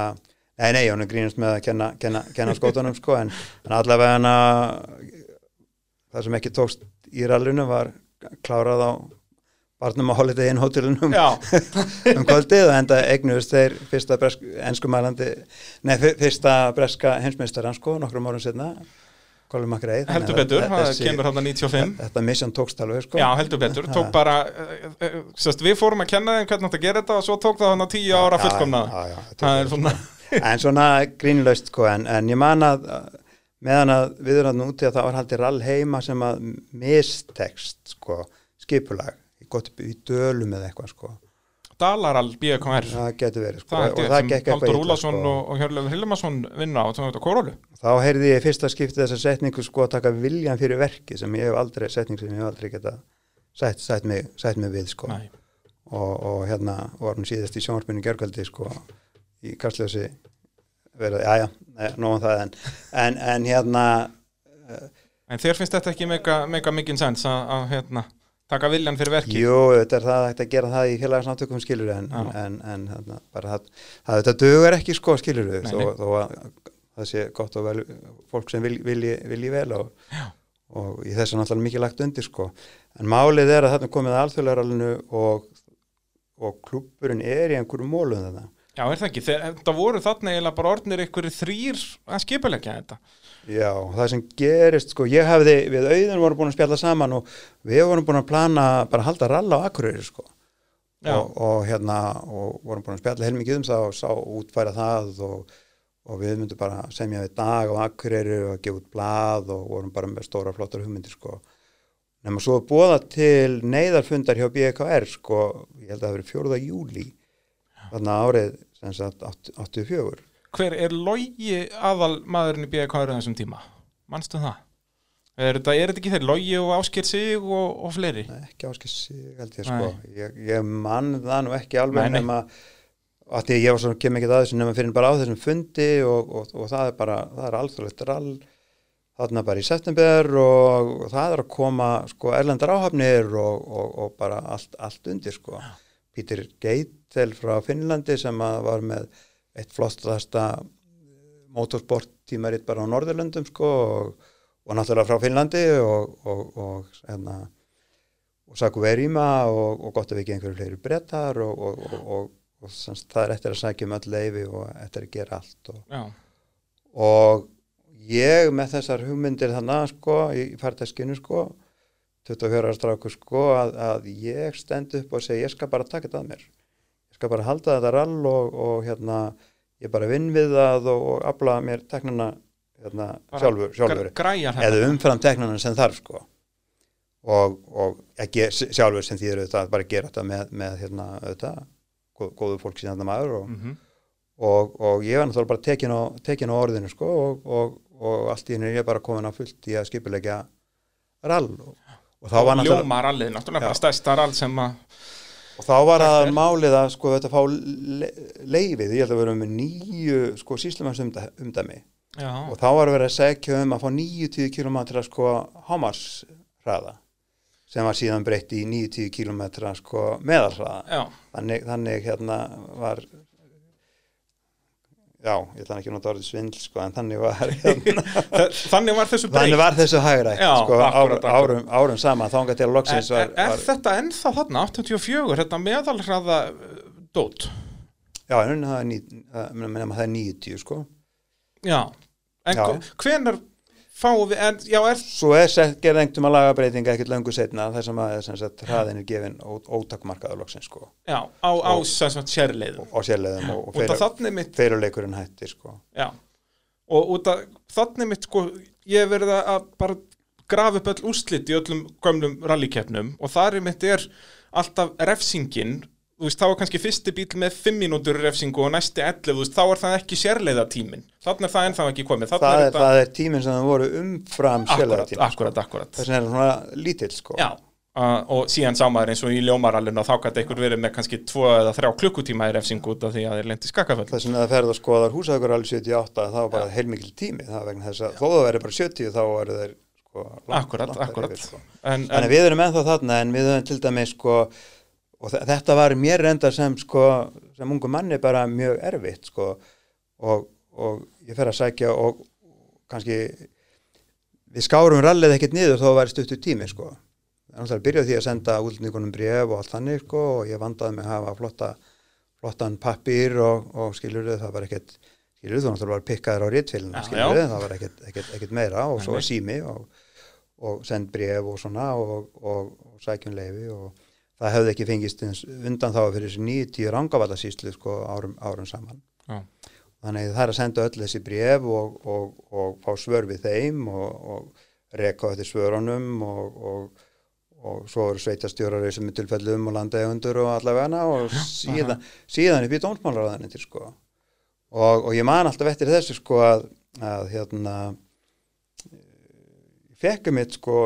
nei, nei, hún er grínast með að kenna, kenna, kenna skótunum sko, en, en allavega hana það sem ekki tókst í rallinu var klárað á barnum á Holiday Inn hótelunum *laughs* um kvöldið og enda eignuðust þeir fyrsta nei, fyr- fyrsta breska heimsmeistaran sko, nokkrum árum setna Colin McRae heldur að betur, það kemur hann 95 þetta mission tókst alveg sko. Já, heldur betur, tók bara uh, uh, sérst, Við fórum að kenna þeim hvernig þetta gera þetta og svo tók það hann að tíu ára fullkomna. *laughs* en svona grínlaust sko en, en ég man að að meðan að við erum að núti að það var haldið rall heima sem að mistekst sko skipulag gott upp í dölum eða eitthvað sko. Dalaral BKR það getur verið sko. Það og það gekk eitthvað Úlason sko. og, og Hjörleifur Hilmarsson vinna á kórólu þá heyrði ég fyrsta skipti þessa setningu sko að taka viljan fyrir verki sem ég hef aldrei, setning sem ég hef aldrei geta sætt, sætt, mig, sætt mig við sko. Og, og hérna var hún síðast í sjónvarpinu gergöldi sko í kastljósi. Verið, já já, nóðum það en, en, en hérna en þér finnst þetta ekki mega mikinn sens að hérna, taka viljan fyrir verki Jú, þetta er það að gera það í félagsnáttökum skilur en, en, en bara það, það þetta dugur ekki sko skilur Nei, þó, nei. þó að það sé gott og vel, fólk sem vil, vilji, vilji vel og, og í þessu náttúrulega mikið lagt undir sko. En málið er að þarna komið að alþjóðlega og, og klúburinn er í einhverju mólum þetta Já, er það ekki, Þeir, það voru þarna eiginlega bara orðnir ykkur þrýr að skipulegja þetta Já, það sem gerist, sko, ég hafði, við auðin vorum búin að spjalla saman og við vorum búin að plana bara að halda ralla á Akureyri, sko. Og, og hérna, og vorum búin að spjalla heilmikið um það og sá útfæra það og, og við myndum bara semja við dag á Akureyri og gefa út blað og vorum bara með stóra flottar hugmyndir, sko. Nefnum svo að búa til neyðarfundar hjá BKR, sko, ég held að það verið 4. júli, þarna árið, sem sagt, 84. Hver er logi aðal maðurinn í BKR á þessum tíma? Manstu það? Er þetta, er þetta ekki þeir logi og ásker sig og, og fleiri? Nei, ekki áskil sig held ég sko ég, ég mann það nú ekki alveg Nei, nema að ég var svona kem ekki að þessu nema fyrir bara á þessum fundi og, og, og það er bara, það er alþjóðlegt rall þarna bara í september og, það er að koma sko erlendar áhafnir og, og, og bara allt, allt undir sko Peter Geitel frá Finnlandi sem var með eitt flottasta motorsport tímaritt bara á Norðurlöndum sko og, og náttúrulega frá Finnlandi og, og, og hérna og Saku Verima og, og gott að við ekki einhverju fleiri brettar og, og, og, og, og semst, það er eftir að sækja um öll leifi og eftir að gera allt og, ég með þessar hugmyndir þannig sko í færteskinu sko 24 ára strákur sko að, að ég stend upp og segi ég skal bara taka þetta að mér skal bara halda þetta rall og, og hérna ég bara vinn við það og, og afla mér teknana hérna, sjálfur, sjálfur. Græjar eða umfram teknana sem þarf sko. Og, og ekki sjálfur sem þýður auðvitað að bara gera þetta með, með hérna, auðvitað, góð, góðu fólk síðan það maður og, Mhm. og, og ég var náttúrulega bara tekin á, tekin á orðinu sko og, og, og allt í henni er ég bara komin á fullt í að skipulegja rall og, og þá var náttúrulega Ljómar allið, náttúrulega bara stærsta rall sem að og þá var fyrir. málið að sko þetta fá le, leifið, ég held að við erum með nýju sko síslumanns umdæmi Já, og þá var verið að segja um að fá 90 km sko hámarsraða sem var síðan breytt í 90 km sko meðalraða þannig, þannig hérna var já, ég ætla ekki að nota orðið svindl sko, en þannig var *laughs* hérna, Þa- þannig var þessu breytt. Þannig var þessu hægrætt sko, árum, árum, árum saman þánga til að Er, loksins var, er, er var þetta ennþá þarna, 84, þetta meðalhraða uh, dót? já, en það er, ný, það, menna, það er 90 sko. Já, en hvenar fáum við, en, já, er, Svo er sett gerð einhverjum að lagabreitinga ekkert löngu setna þar sem að sem sagt, hraðin er gefin ótakmarkaður loksins sko. Já, á, á Og- sem sagt sérleiðum. og sérleðum og, og út af þannig mitt, feiruleikurinn hætti sko. Já. Og út af þannig mitt, sko ég verið að bara grafa upp öll úrslit í öllum gömlum rallikeppnum og þar er mitt er alltaf refsingin þú veist, þá er kannski fyrsti bíl með 5 mínútur refsingu og næsti 11, þú veist, þá er það ekki sérleiða tíminn, þannig er það ennþá ekki komið. Þannig það er er, þetta, það er tíminn sem það voru umfram akkurat, sérlegatíma akkurat, akkurat þess er það svona lítill sko. Já, uh, og síðan sámaður eins og í ljómarallinu þá gæti einhver verið með kannski tvo eða þrjá klukkutíma í refsingu út af því að þeir lendi skakaföll. þess vegna það ferð að skoðar húsaukur alveg 78 það var heilmikil tími. Það var vegna þess að þó það verið bara 70 þá verið þeir sko langt- Akkurat, akkurat. sko. En, Þannig en, að við erum ennþá þarna en við höfum til dæmis sko og þe- þetta var mér reynda sem sko sem ungu manni bara mjög erfitt sko. Og, og ég fer að sækja og kannski við skárum rallið ekkert niður þó að væri stuttur tími sko. Þannig að byrja á því að senda útlendingunum bref og allt þannig sko og ég vandaði mig að hafa flotta, flottan pappír og, og skilur það var ekkert skilur þú náttúrulega var pikkaður á réttfélina Já, skilur já. það var ekkert, ekkert, ekkert meira og svo var sími og, og send bref og svona og, og, og sækjum leifi og það hefði ekki fengist undan þá fyrir þessi 90 rangavallarsýslu sko árum, árum saman Já. þannig það er að senda öll þessi bref og, og, og fá svör við þeim og, og reka eftir svörunum og, og, og svo eru sveitastjórar í þessum tilfellum og landegundur og allavega og síðan, síðan upp í dónsmálaráðanir sko. og, og ég man alltaf eftir þessu sko að, að hérna fekkum mitt sko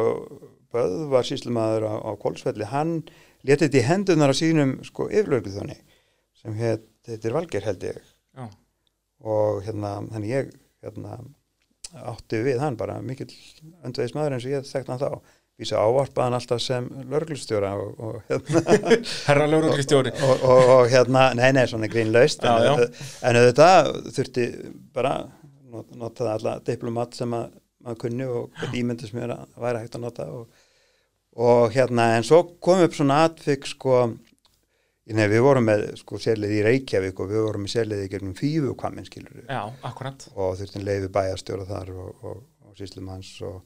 Böðvar síslumæður á, á Kolsvelli hann letið þetta í hendunar á sínum sko yfirlörguþjóni sem heit, heitir Valger held ég. Já, og hérna þannig ég hérna átti við hann bara mikill öndveðis maður eins og ég þekkt hann þá. Vísa ávarpaðan alltaf sem lörglustjóra og, og, hérna, *laughs* herra lögreglistjóri. og, og, og hérna, nei, nei, svona grínlaust en, Já, já. auðvitað- en auðvitað þurfti bara not- notaði alla diplomat sem að maður kunni og ímyndis mér að væri hægt að nota og, og hérna, en svo kom upp svona atvik sko Nei, við vorum með sko sérlið í Reykjavík og við vorum með sérlið í gegnum fífu kvamin skilur Já, akkurat. og þurftum leiði bæjarstjóra þar og, og, og síslumanns og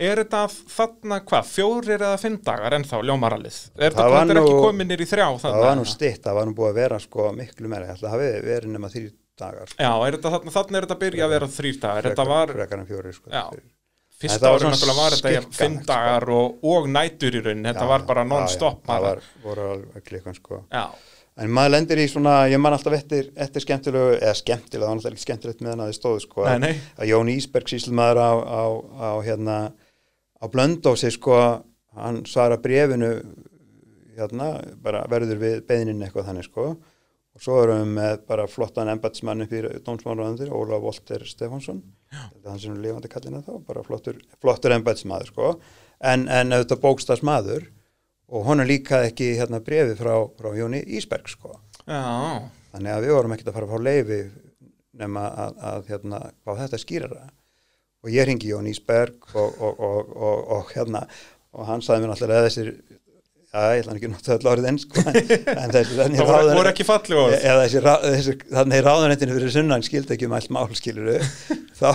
Er þetta þarna hvað, fjórir eða fimm dagar ennþá ljómarallið? Er Það þetta ekki nú- komin nýr í þrjá það þarna? var nú stitt, það var nú búið að vera sko miklu meira, ég held að hafi verið nema þrjú dagar Já, er þetta þarna, þarna er þetta byrja að vera þrýr dagar. Þetta var, frekar en fjóri sko, Já. fyrir- fyrsta árið náttúrulega var þetta í fimm sko. dagar og, og nætur í raunin. Þetta Já, var bara já, non-stop. já, það bara. var, voru alveg klíkan sko Já, en maður lendir í svona, ég man alltaf eftir, eftir skemmtilegu, eða skemmtilega, það var náttúrulega ekki skemmtilegt með hann að þið stóðu sko nei, að- nei. að Jón Ísberg síslumæður á, á, á hérna á Blöndósi sko hann svara brefinu hérna bara verður við beðinin eitthvað þannig sko og svo erum við með bara flottan embatsmann upp í dómsmálarandir Ólaf Volter Stefánsson. Hann sem er lifandi kallina þá bara flottur, flottur embatsmaður sko. En, en auðvitað bókstast maður og honum líka ekki hérna brefi frá, frá Jóni Ísberg sko. Þannig að við vorum ekkert að fara að fá leifi nema að, að hérna, fá þetta skýrara. Og ég ringi Jón Ísberg og, og, og, og, og hérna og hann sagði mér náttúrulega að þessir já, ég ætla ekki að nota öll árið enn sko, en þessi þannig það voru, voru ekki falli orð. eða þessi, þessi þannig ráðunetinu fyrir sunnan skildi ekki um allt mál skiluru þá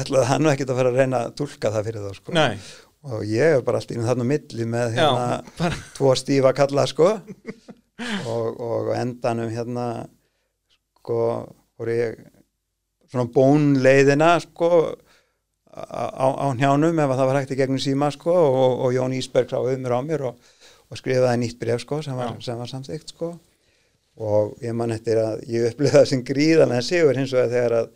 ætlaði hann ekkert að fara að reyna að tólka það fyrir þá sko. Nei, og ég er bara alltaf inn þarna á milli með já, hérna bara, tvo stífa kalla sko. Og, og endanum hérna sko fór ég svona bónleiðina sko á, á, njánum ef að það var hægt í gegnum síma sko og, og Jón Ísberg sá umur á mér og, og skrifaði nýtt bref sko sem var, sem var samþykkt sko. Og ég man eftir að ég upplifði það sem gríðanlega sigur hins vegar þegar að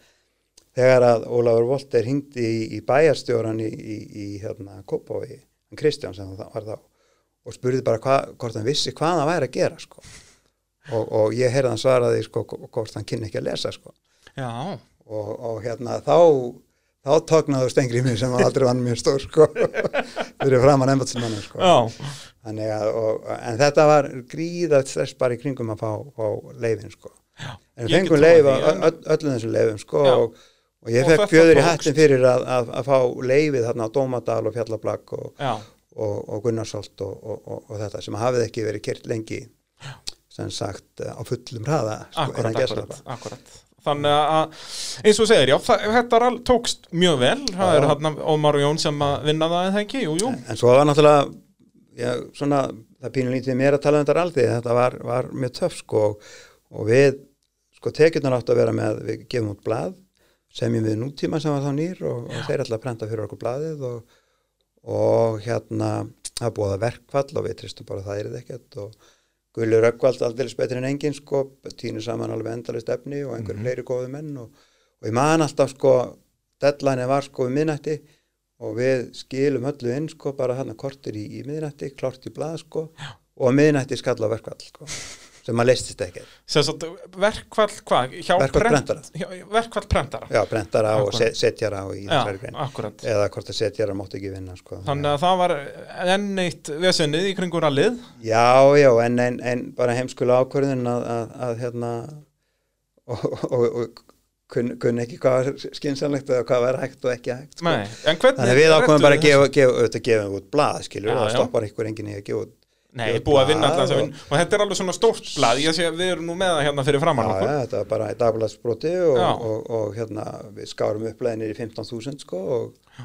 þegar að Ólafur Volter hingdi í, í bæjarstjóran í, í, í hérna Kópói, hann Kristján sem það var þá og spurði bara hva, hvort hann vissi hvað hann væri að gera sko. Og, og ég heyrði hann svaraði sko hvort hann kynni ekki að lesa sko. Já, og, og hérna þá þá tóknaðu stengrimið sem aldrei vann mjög stór sko. *laughs* Fyrir framann embatsmannu sko. Já, Þannig að, og, en þetta var gríðað stress bara í kringum að fá, fá leifin sko. En við ég get fengum leif en- öll, öllum þessum leifum sko Já. og, og ég fekk fjöður í hættin fyrir að, að, að fá leifið þarna á Dómadal og Fjallablak og, já, og, og Gunnarsholt og, og, og, og þetta sem hafið ekki verið kert lengi sem sagt á fullum hraða sko, akkurat, akkurat, akkurat. Þannig að, eins og segir, já, það, þetta rall tókst mjög vel, það Já. er hann Ómar og Jón sem að vinna það, eða ekki, jú, jú. En svo var náttúrulega já, svona, það pínur lítið mér að tala um þetta aldrei, þetta var, var mjög töff sko og, og við sko tekjurnar áttu að vera með, við gefum út blað semjum við nútíma sem var þá nýr og, og þeir að prenta fyrir okkur blaðið og, og hérna það búið að verkfall og við tristum bara að það er þetta ekkert og Gullur Röggvald aldrei betur en engin sko, týnir saman alveg endalist efni og einhverjum fleiri góðu menn og, og ég man alltaf sko deadline var sko við minnætti og við skilum öllu inn sko bara hann kortir í, í miðnætti, klart í blað sko Já. og að miðnætti skall á verkvall sko *laughs* sem maður leistist ekki verkfall, hvað? Prent- prentara. Verkfall prentara. Já, brentara og Akkurat. se- setjara og Já, akkurat. eða hvort að setjara mátti ekki vinna sko Þannig að það var enn eitt vesenið í kringur rallið. Já, já, en, en, en bara heimskula ákvörðin að, að, að hérna og, og, og kunn, kunn ekki hvað var skynsanlegt eða hvað var hægt og ekki hægt sko. Nei, hvernig... Þannig að við ákvæmum bara að gefa, gefa, gefum út blað, skilur, Já, það já. stoppar ykkur enginn í að gefa út Nei, gefa út búið að vinna alltaf og- og... þetta er alveg svona stórt blað, ég sé að við erum nú með það hérna fyrir framann okkur. ja, þetta var bara í dagbladsbroti og, og, og, hérna við skárum upplæðinir í 15.000 sko og,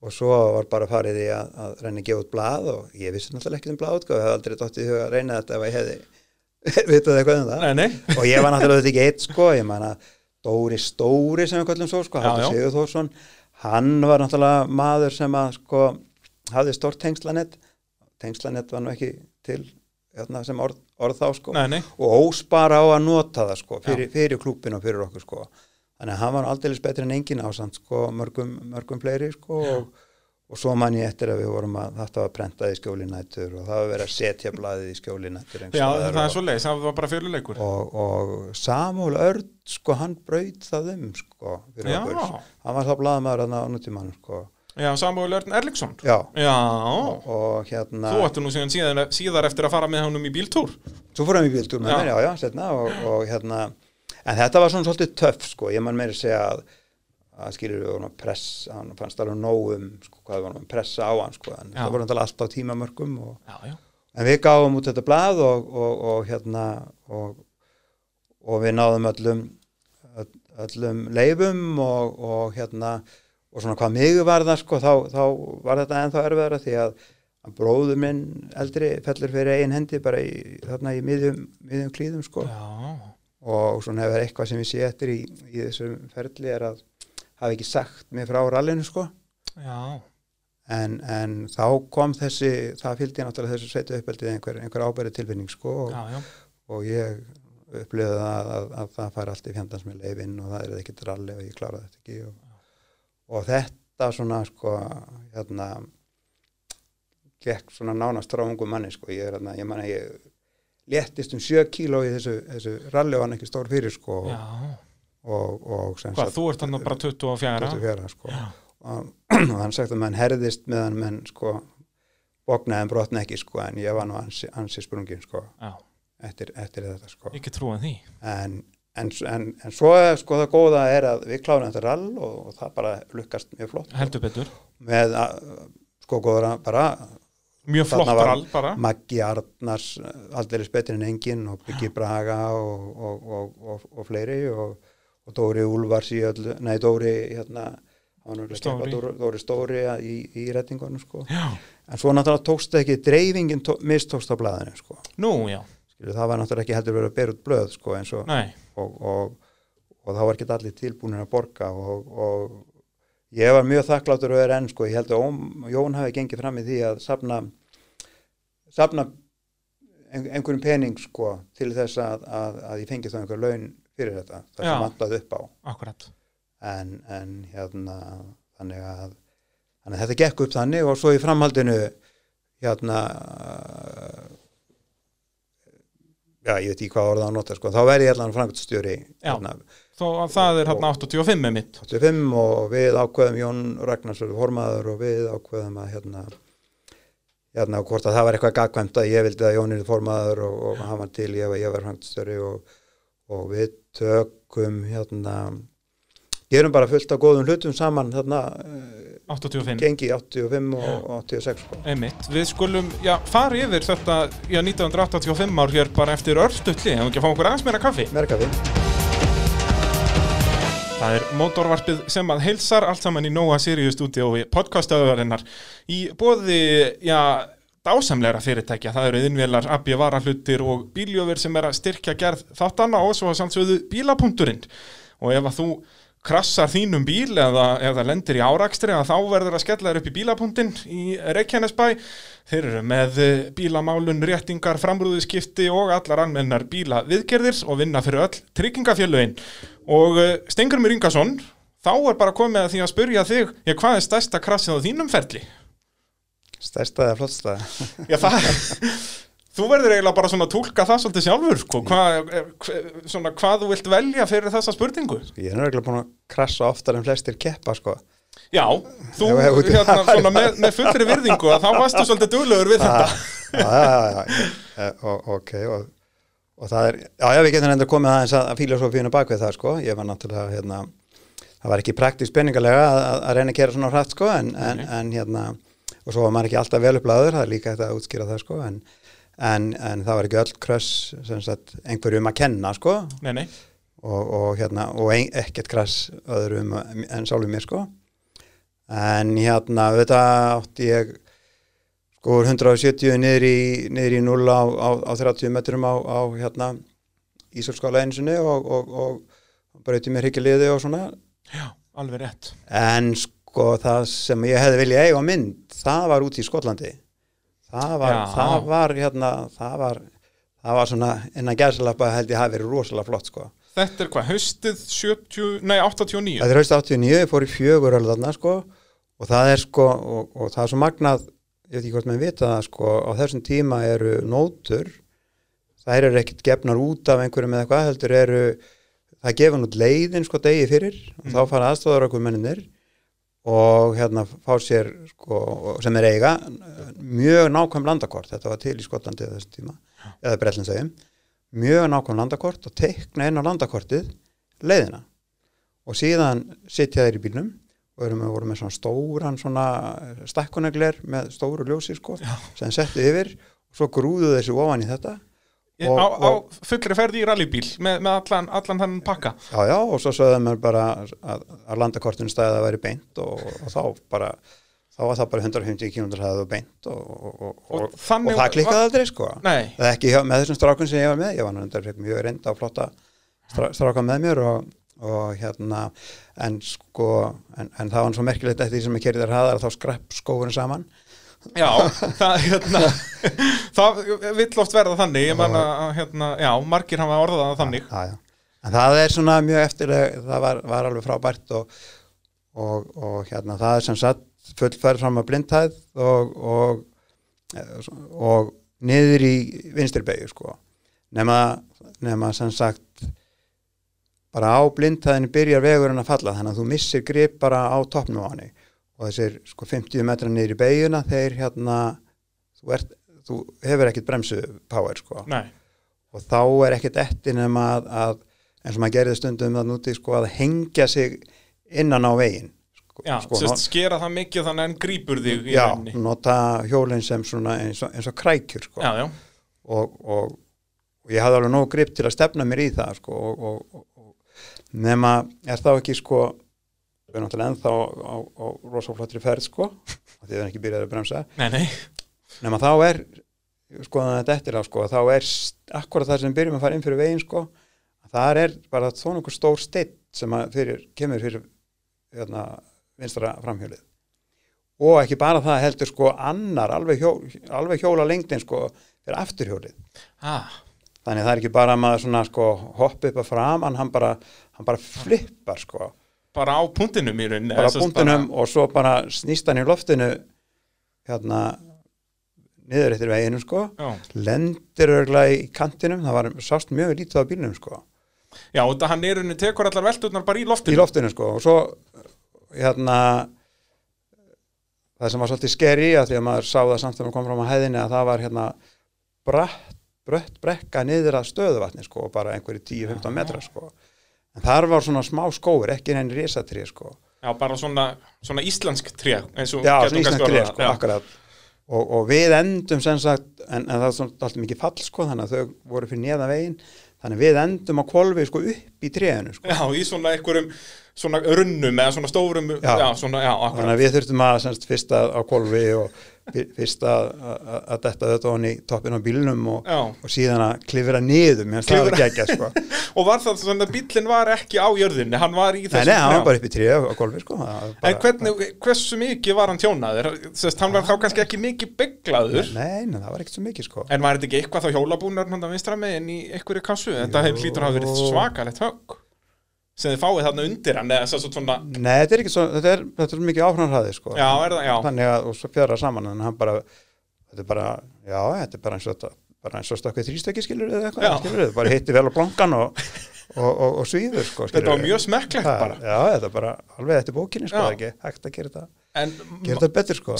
og svo var bara farið í að, að reyna að gefa út blað og ég vissi náttúrulega ekki um blað sko, ég hef aldrei dótt í huga að reyna þetta ef ég hefði *laughs* vitað eitthvað um það Nei, nei. og ég var náttúrulega þetta ekki eitt sko, ég man að Dóri Stóri sem við kallum svo sko, Já, já. Hann var náttúrulega maður sem að sko hafði stort tengslanett tengslanett var nú ekki til hérna, sem orð, orð þá sko Nei, nei. og óspara á að nota það sko fyrir, fyrir klúbin og fyrir okkur sko þannig að hann var aldeilis betri en engin ásand sko mörgum, mörgum fleiri sko og, og svo man ég eftir að við vorum að þetta var prentað í skjólinættur og það var verið að setja blaðið í skjólinættur Já, það er svo leiðis, það var bara fyrirleikur. og, og Samúl Örd sko hann braut það um sko fyrir Já. okkur hann var þá blaðamaður að á nútímanum sko Já, Samuel Örn Erliksson. já Já, og hérna þú ættu nú síðan síðar, eftir að fara með honum í bíltúr. Svo fór hann í bíltúr með mér, já, já, setna og, og hérna, en þetta var svona svolítið töff, sko, ég man meira að segja að, að skilur við vorum að pressa, hann fannst alveg nóg um, sko, hvað við vorum að pressa á hann, sko, en Já. það voru alltaf á tímamörkum og, Já, já. en við gáum út þetta blað og, og, og hérna, og, og við náðum öllum, öll- öllum leifum og, og hérna, og svona hvað mig var það, sko, þá, þá var þetta ennþá erfiðara því að að bróður minn eldri fellur fyrir eigin hendi bara í, þarna í miðjum, miðjum klíðum sko. Já, og svona hefur eitthvað sem ég sé eftir í, í þessum ferli er að hafa ekki sagt mig frá rallinu sko. En, en þá kom þessi það fylgdi náttúrulega þessu sveitu uppeldið einhver, einhver ábæri tilfinning sko og, já, já. og ég upplifði það að, að það fær allt í fjandans með leifinn og það er ekkert ralli og ég klára þetta ekki og, og þetta svona sko hérna gekk svona nánast frá ungum manni sko. Ég er hérna, ég man að ég léttist um sjö kíló í þessu, þessu ralli og hann ekki stór fyrir sko. Já. og, og Hvað, þú ert þannig bara 24? 24 sko. Og, og hann sagt að mann herðist meðan menn sko bóknaði en brotna ekki sko. En ég var nú ansi, ansi sprungin sko Já, eftir, eftir þetta sko. Ekki trúið því. en, en, en, en svo er sko það góða er að við klárum þetta rall og, og það bara lukkast mjög flott Heldur betur. með að, sko góðra bara Mjög flott rall bara. Maggi Arnars aldrei betri en engin og Byggi Braga og, og, og, og, og fleiri og, og Dóri Úlfars í öllu, nei Dóri hérna Stóri. að Dóri, Dóri Stóri að- í, í rettingunum sko Já, en svo náttúrulega tókst það ekki, dreifingin tó, mistókst á blaðinu sko nú, já, Skilu, það var náttúrulega ekki heldur verið að bera út blöð sko og og, og, og þá var ekki allir tilbúinir að borga og, og ég var mjög þakkláttur og er enn sko, ég held að Óm, Jón hafi gengið fram í því að safna safna ein, einhverjum pening sko til þess að, að, að ég fengi þá einhver laun fyrir þetta, það Já. sem vantaði upp á. Akkurat. En, en hérna þannig að, þannig að þetta gekk upp þannig og svo í framhaldinu hérna já, ég veit ekki hvað orða að nota sko, þá verði ég allan frangstjóri Já. hérna, að það er hérna 85 með mitt. 85 og við ákveðum Jón Ragnarsson formaður og við ákveðum að hérna hérna hvort að það var eitthvað gagkvæmt að ég vildi að Jón er formaður og, og hann var til ég, ég var frangstjóri og, og við tökum hérna gerum bara fullt af góðum hlutum saman þarna eh, 85 gengi 85 og 86 sko. Einmitt, við skulum, já, fara yfir þetta, já, 1985 ár hér bara eftir örstutli, hefum ekki að fá okkur aðeins meira kaffi? Merkafi, Það er mótorvarpið sem að heilsar allt saman í Nóa Sirius stúdíói podcastöðurinnar í bóði, já, dásamlegra fyrirtækja. Það eru innvélar, abbi varahlutir og bíljöfur sem er að styrkja gerð þáttanna og svo að sannsögðu bílapunkturinn. Og ef að þú krassar þínum bíl eða, eða lendir í árakstri að þá verður að skella þér upp í bílapunktin í Reykjanesbæ. Þeir eru með eh, bílamálun, réttingar, framrúðiskipti og allar anmennar bíla viðgerðir og vinna fyrir öll tryggingafélögin. Og Stengur Mér Ingason þá er bara komið að því að spyrja þig já, hvað er stærsta krassið á þínum ferli? stærsta eða flottsta Já, það *laughs* Þú verður eiginlega bara svona að túlka það svolítið sjálfur, sko. Hvað, svona, hvað þú vilt velja fyrir þessa spurningu? ég er náttúrulega búin að krassa oftar en flestir keppa sko. Já, þú, hérna, svona, með, með fullri virðingu að þá varstu svolítið duglegur við þetta. já, já, já, já. Eh, ok og, og það er, já, já, við getum enda komið aðeins að, filosófínu bakvið það sko, ég var náttúrulega hérna, það var ekki praktísk penningalega að, að, að reyna að gera svona hratt sko, en, en, en hérna, og svo var maður ekki alltaf vel upplæður, það er líka þetta að útskýra það sko, en, en, en það var ekki öll kröss einhverjum að kenna sko, Nei, nei, og, og hérna, og ein, ekkert krass öðrum en sjálfum mér sko, en hérna, þetta átti ég sko úr 170 niður í, niður í 0 á, á, á 30 metrum á, á hérna Ísölskála einsinni og, og, og brauti mér hryggiliði og svona. Já, alveg rétt. en sko það sem ég hefði viljað eiga mynd, það var út í Skotlandi það var, Já. það var hérna, það var það var svona, innan gæðsalappa held ég hafi verið rosalega flott sko Þetta er hvað, haustið 70, nei, 89? Það er haust 89, ég fór í fjögur öll þarna sko og það er sko og, og það er svo magnað, ég veit ekki hvort með vita það sko, á þessum tíma eru nótur, þær eru ekkert gefnar út af einhverjum eða eitthvað heldur eru, það er gefan út leiðin sko degi fyrir og þá fara aðstofar okkur menninir og hérna fá sér sko, sem er eiga mjög nákvæm landakort, þetta var til í Skotlandi þessum tíma, eða Breitlandsegum mjög nákvæm landakort og teikna inn á landakortið leiðina. Og síðan sitja þeir í bílnum og erum við voru með svona stóran svona stakkunegler með stóru ljósi sko, Já. sem settu yfir og svo grúðu þessu ofan í þetta og- á, á fullri ferði í rallybíl með, með allan, allan þann pakka. já já og svo sögðu mér bara að, að landakortinu stæði að væri beint og, og þá bara þá var það bara 150 km hæðið og beint og, og, og, Og og, þannig og það klikkaði aldrei sko. Nei, það er ekki með þessum strákun sem ég var með ég var náttúrulega mjög reynda og flotta strá, stráka með mér og, og hérna en sko en, en það var svo merkilegt eftir því sem ég kerði þær haðar þá skrapp skófurinn saman já, það, hérna, það vill oft verða þannig, ég manna, hérna, já, margir hafa orðað þannig. já, já. en það er svona mjög eftirleg það var, var alveg frábært og, og, og hérna það er sem sagt fullfærð fram að blindhæð og, og, og niður í vinstirbegju sko nema, nema sem sagt bara á blindhæðinu byrjar vegurinn að falla þannig að þú missir grip bara á toppnum á hanni og þessir sko 50 metra niður í beiguna þeir hérna þú, ert, þú hefur ekkit bremsu power sko Nei, og þá er ekkert eftir nema að, að eins og maður gerði stundum það núti sko að hengja sig innan á veginn sko, já, sko, sérst, skera það mikið þannig en grípur þig já, rauninni. nota hjólinn sem svona eins og, eins og krækjur sko. Já, já, og, og, og ég hafði alveg nóg grip til að stefna mér í það sko, og, og, og, nema er þá ekki sko við erum náttúrulega ennþá á, á, á rosaflottri ferð sko, því við erum ekki byrjaði að bremsa. Nei, nei, nema þá er sko þetta eftir á sko, þá er akkurat það sem byrjum að fara inn fyrir veginn sko, þar er bara þó nokkuð stór steinn sem að fyrir, kemur fyrir hérna, vinstra framhjólið. Og ekki bara það heldur sko annar alveg, hjó, alveg hjóla lengdin sko fyrir afturhjólið. Ah, þannig það er ekki bara að maður svona sko hoppa upp að fram, hann bara hann bara flippar sko bara á punktinum í rauninni bara á sagt punktunum og svo bara snýst hann í loftinu hérna niður eftir veginum sko já. lendir örgulega í kantinum. Það var sást mjög lítið á bílnum sko. Já, og þetta hann er rauninni tekur allar velturnar bara í í loftinu loftinu sko og svo hérna það sem var svolítið skeri að því að maður sá það samt þegar maður kom fram á hæðinni að það var hérna bratt, brött brekka niður að stöðuvatni sko og bara einhverju 10-15 metra sko en þar var svona smá skóur, ekki henni risatri sko já, bara svona, svona íslensk og Já, svona íslensk orðað sko. Já. akkurat og, og við endum sem sagt en, en það er alltaf mikið fall sko þannig að þau voru fyrir neða veginn þannig að við endum á kolvi sko upp í tréinu sko Já, í svona einhverjum svona runnum eða svona stórum já, Já. svona, þannig að við þurftum að semst, fyrst að á kolvi og fyrst að, að, að detta þetta honni toppin á bílnum og, og síðan að klifra niður meðan það var Klifra- geggjað sko. *laughs* Og var það svona að bíllinn var ekki á jörðinni hann var í Nei, þessu nei, hann var bara upp í tré á kolvi sko bara, En hvernig, hversu mikið var hann tjónaður? Sest, hann var þá kannski ekki mikið bygglaður. Nei, nei, það var ekkert svo mikið sko. En var þetta ekki eitthvað þá hjólabúnar hann að vinstra meginn í einhverju kassu? Þetta hlýtur að hafa verið svakalegt högg sem þið fáið þarna undir hann eða svo svona, Nei, þetta er ekki svo, þetta er, þetta er mikið áframhraði sko. Já, er það, já. Þannig að, og svo fjara saman en hann bara, þetta er bara já, þetta er bara eins og þetta bara eins og stökkið þrýstöki skilur eða Já. eitthvað skilur þið, bara hitti vel á blankan og, og, og, og svíður sko Þetta var mjög smekklegt bara. Já, þetta er bara alveg eftir bókinni sko, það er ekki hægt að gera þetta En gera þetta betur sko.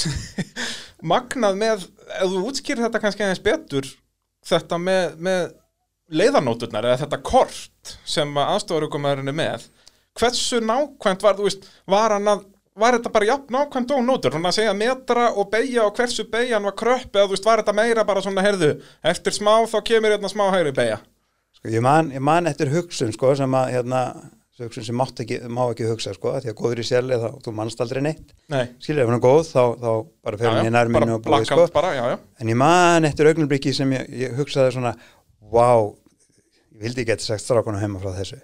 *laughs* Magnað með, ef þú útskýrir þetta kannski aðeins betur þetta með, með leiðanóturnar eða þetta kort sem aðstofarugumæðurinn er með hversu nákvæmt var, þú veist, var hann að var þetta bara jafn nákvæmt og nótur? Hann að segja metra og beigja og hversu beigjan var kröpp eða þú veist, var þetta meira bara svona herðu, eftir smá þá kemur hérna smá hægri beigja sko, ég ég man eftir hugsun sko sem að hérna, hugsun sem ekki, má ekki hugsa sko, því að góður í sérli þá, þú mannst aldrei neitt. Nei, skilur, ef hann er góð, þá, þá bara fer hann í nærminu og búið sko. bara, já, já. En ég man eftir augnumbriki sem ég, ég hugsaði svona, vá, ég vildi ekki eitthvað sagt strákunum heima frá þessu.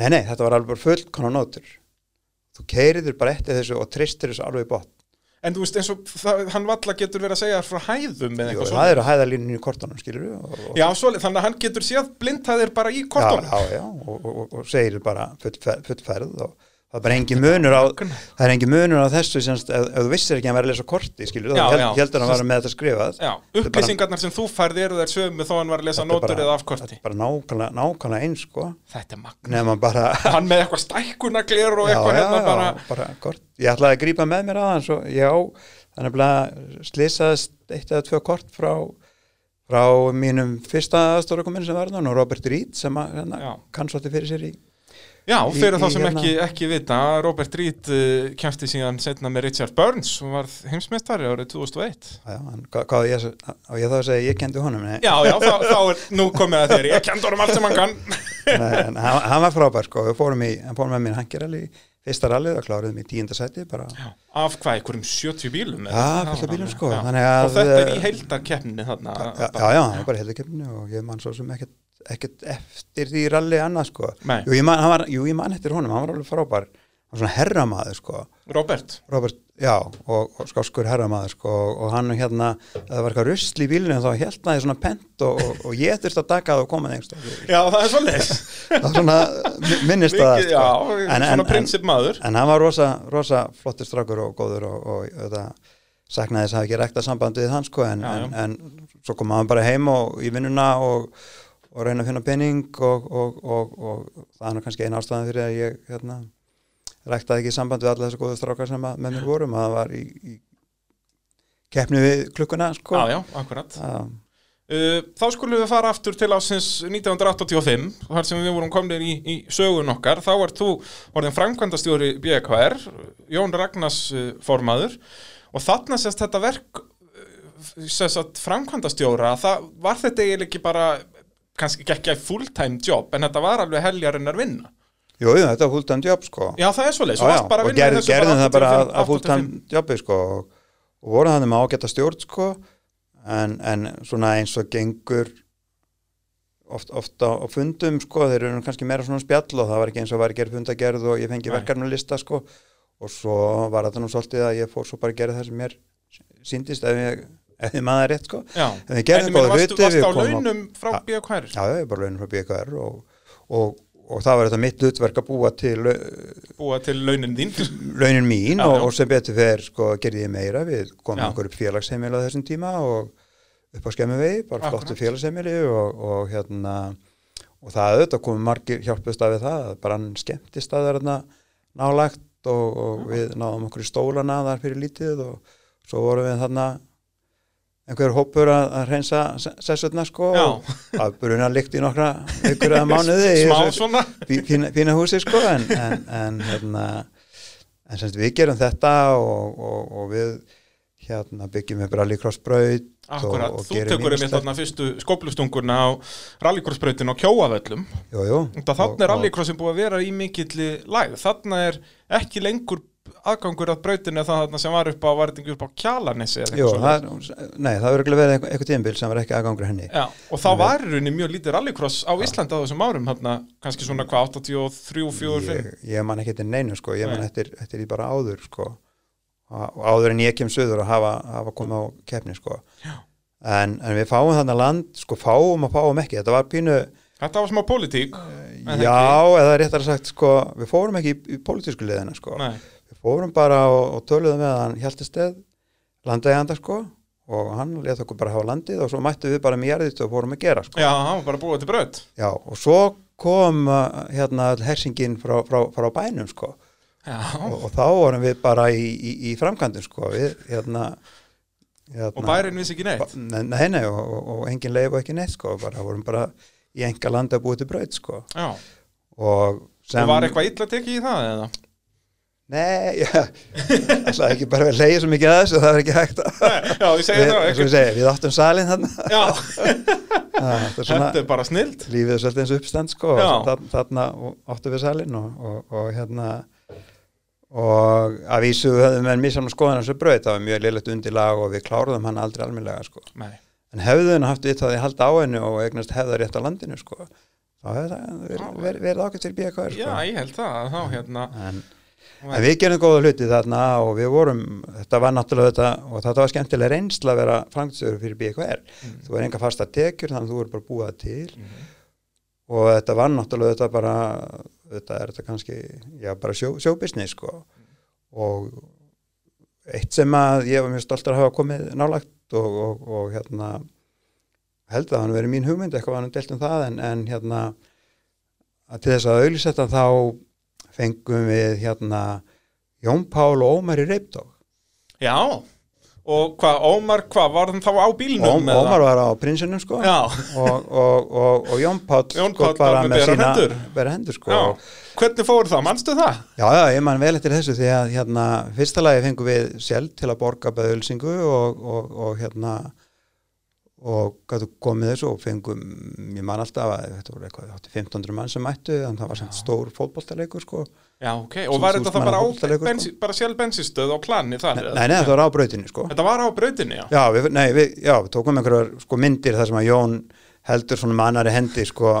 Nei, nei, þetta var alveg fullkona nótur. Þú keiriður bara eftir þessu og tristir þessu alveg í bótt. En þú veist, eins og það, hann valla getur verið að segja frá hæðum eða eitthvað það svona eru hæðalíninu í kortunum, skilur við. Og, og, Já, svoleið, þannig að hann getur séð blindhæðir bara í já, kortunum já, já, og, og, segir bara fullferð, fullferð og það er bara engin munur á, það er engin munur á þessu semst, ef, ef þú vissir ekki að hann var að lesa korti, skilur Já, þá heldur hann að vera með þetta skrifað. Já, Þetta er bara- upplýsingarnar sem þú færði eru þær sömu þó hann var að lesa Þetta nótur eða Þetta afkorti er bara nákvæmlega, nákvæmlega eins, sko. Þetta er magna bara... *laughs* Hann með eitthvað stækkunaglir og eitthvað hérna bara bara kort. Ég ætlaði að grípa með mér aðeins og já, þannig að slisaðist eitt eða tvö kort frá, frá mínum fyrsta aðstórakominn sem var þann og Robert Reed sem að, hérna, kann svolítið fyrir sér í Já, fyrir þá sem hérna- ekki, ekki vita Robert Reed uh, kemsti síðan setna með Richard Burns og var heimsmeistari árið 2001 já, en hvað, ég, ég þá að segja ég kendi honum nei, Já, já, þá, þá er nú komið að þér Ég kendi honum allt sem hann kann. *laughs* Nei, en hann, hann var frábær sko, við fórum, í, hann fórum með mér hangerali fyrsta rallið og kláruðum í tíunda sæti bara, já, Af hvað, einhverjum 70 bílum? Já, var bílum, sko, já. þannig að- Og þetta er í heildarkeppninni þarna já, já, bara heldurkeppni og ég man svo sem ekkert, ekkert eftir því ralli annað sko. Jú ég, man, var, jú, ég man eftir honum, hann var alveg frábær. Hann var svona herramaður sko. Robert? Robert, já, og, og skáskur herramaður sko, og, hann hérna það var eitthvað rusl í bílunum þá held hann svona pent og, og, og ég þurfti að taka það og koma stóð Já, það er svolítið það var svona mi- minnist að það sko. Já, En- svona en- prinsip maður. en hann var rosa, rosa flottur strákur og góður og, og þetta saknaði þess að hafa ekki rekta samband við hann sko, en, Já, já. en, en svo kom hann bara heim og í vinnuna og, og reyna að finna penning og, og, og, og það er kannski eina ástæðan fyrir að ég hérna, rektaði ekki samband við alla þessu góðu strákar sem með mér vorum að það var í, í keppni við klukkuna sko. Já, já, akkurat Já. Uh, þá skulum við fara aftur til ásins 1985, þar sem við vorum komnir í, í sögun okkar, þá ert þú orðin framkvæmdastjóri BKR Jón Ragnars uh, formaður og þarna sérst þetta verk uh, sérst að framkvæmdastjóra það var þetta eiginlega ekki bara kannski ekki að full-time job en þetta var alveg heljarinnar vinna Jú, jú, þetta var fulltime job sko. Já, það er þú já, varst bara að og vinna í gerð, þessu gerðum það bara að, 85, að fulltime jobbi sko, og, og voru þannig með ágæta stjórn sko, en, en svona eins og gengur oft, oft á, fundum sko, þeir eru kannski meira svona spjall og það var ekki eins og var að gera fundagerð og ég fengi Nei. verkefnulista sko og svo var þetta nú svolítið að ég fór svo bara að gera það sem mér síndist ef ég, ef ég maður rétt sko. Já, En við gerðum góða hluti, varstu við á launum frá. BKR Já, ég er bara launin frá BKR og, og, og það var þetta mitt hlutverk að búa til lau- búa til launin þín? launin mín Já, og, og sem betur fer sko gerði ég meira, við komum okkur upp félagsheimili á þessum tíma og upp á skemmuvegi, bara flottu félagsheimili og, hérna og það auðvitað komum margir hjálpust af við það, bara hann skemmtist að það er nálagt og við náðum okkur í stólana þar fyrir lítið og svo vorum við þarna einhver hópur að, að reynsa sessutna sko og það bruna líkt í nokkra ykkur eða *laughs* mánuði í fína, fína húsi sko en, en, en hérna en semst við gerum þetta og, og, og við hérna byggjum við rallycrossbraut Akkurat, og, og þú tekur einmitt þarna fyrstu skóplustunguna á rallycrossbrautin á kjóavöllum. Jú, jú, Þannig Og- er rallycrossin búið að vera í mikilli læg Þarna er ekki lengur aðgangur að brautinu það þarna sem var upp á varðingu upp á Jú, eitthvað það, nei, það verður verið eitthvað, eitthvað tímabil sem var ekki aðgangur henni. Já, og þá var í rauninni mjög lítið rallycross á Íslandi á þessum árum þarna, kannski svona hvað 83, 4, 5 ég, ég man ekki eftir neinu sko, ég man Nei. eftir, eftir því bara áður sko. Áður en ég kem söður að hafa, hafa komið á keppni sko. En, en við fáum þarna land sko fáum og fáum ekki, þetta var pínu Þetta var smá pólitík En já, eða réttar sagt sko við fórum ekki í, í pólitísku liðina sko. Nei, við fórum bara og, og töluðum með hann Hjaltesteð, landeiganda sko og hann leta okkur bara hafa landið og svo mættu við bara með jarðið og fórum að gera sko. Já, hann var bara búið til braut. Já, og svo kom uh, hérna hersingin frá, frá, frá bænum sko. Og, og þá vorum við bara í, í, í framkvæmdum sko. Við, hérna, hérna og bærin vissi ekki neitt? Nei, nei, nei, og, og, engin leif og ekki neitt sko, bara vorum bara í enga landa búið til braut sko. Já, og sem var eitthvað illa tekið í það eða? Nei, já, alltaf ekki bara að leiða svo mikið að þessu, það er ekki hægt að Já, ég segi við, það ekki segi, við áttum salin þarna. Já, *laughs* það er svona, þetta er bara snild lífið er svolítið eins uppstand sko, Já. og þarna, áttum við salin og, og, og hérna og að vísu höfðum við missamna skoðan þessu braut, það var mjög liðlegt undirlag og við kláruðum hann aldrei almennilega sko. Nei, en hefðun haft við það að halda á hennu og eignast hefða rétt á landinu sko þá hefði það verið, ákveð til já, sko. Ég en, við gerum góða hluti þarna og við vorum, þetta var náttúrulega þetta og þetta var skemmtilega reynsla að vera framkvæmstöður fyrir BKR, Mm. þú er enga fasta tekjur þannig að þú er bara búið það til Mhm. og þetta var náttúrulega þetta bara, þetta er þetta kannski já, bara sjó, sjóbusiness sko og eitt sem að ég var mjög stoltur að hafa komið nálagt og, og, og hérna held að hann verið mín hugmynd eitthvað var hann delt um það en, en hérna að til þess að auðlýsetta þá fengum við hérna Jón Pál og Ómar í Reipdók Já, og hvað, Ómar, hvað, var hann þá á bílnum? Eða? Ómar var á prinsinum sko og, og, og, og Jón Pál sko Páll var með berar hendur. bera hendur sko já, hvernig fór það, manstu það? Já, já, ég man vel eftir þessu því að hérna, fyrsta lagi fengum við sjálf til að borga beðulsingu og, og, og hérna og gætu komið þessu og fengum ég man alltaf að þetta voru eitthvað 1500 mann sem mættu en það var samt stór fótboltalegur sko Já, ok, og var þetta þá bara, á, bensi, bara sjálf bensinstöð á planni þar? Nei, eða? nei, þetta var á brautinni sko Þetta var á brautinni, já. Já, við, nei, við, já, við tókum einhverjar sko, myndir þar sem að Jón heldur svona með annari hendi sko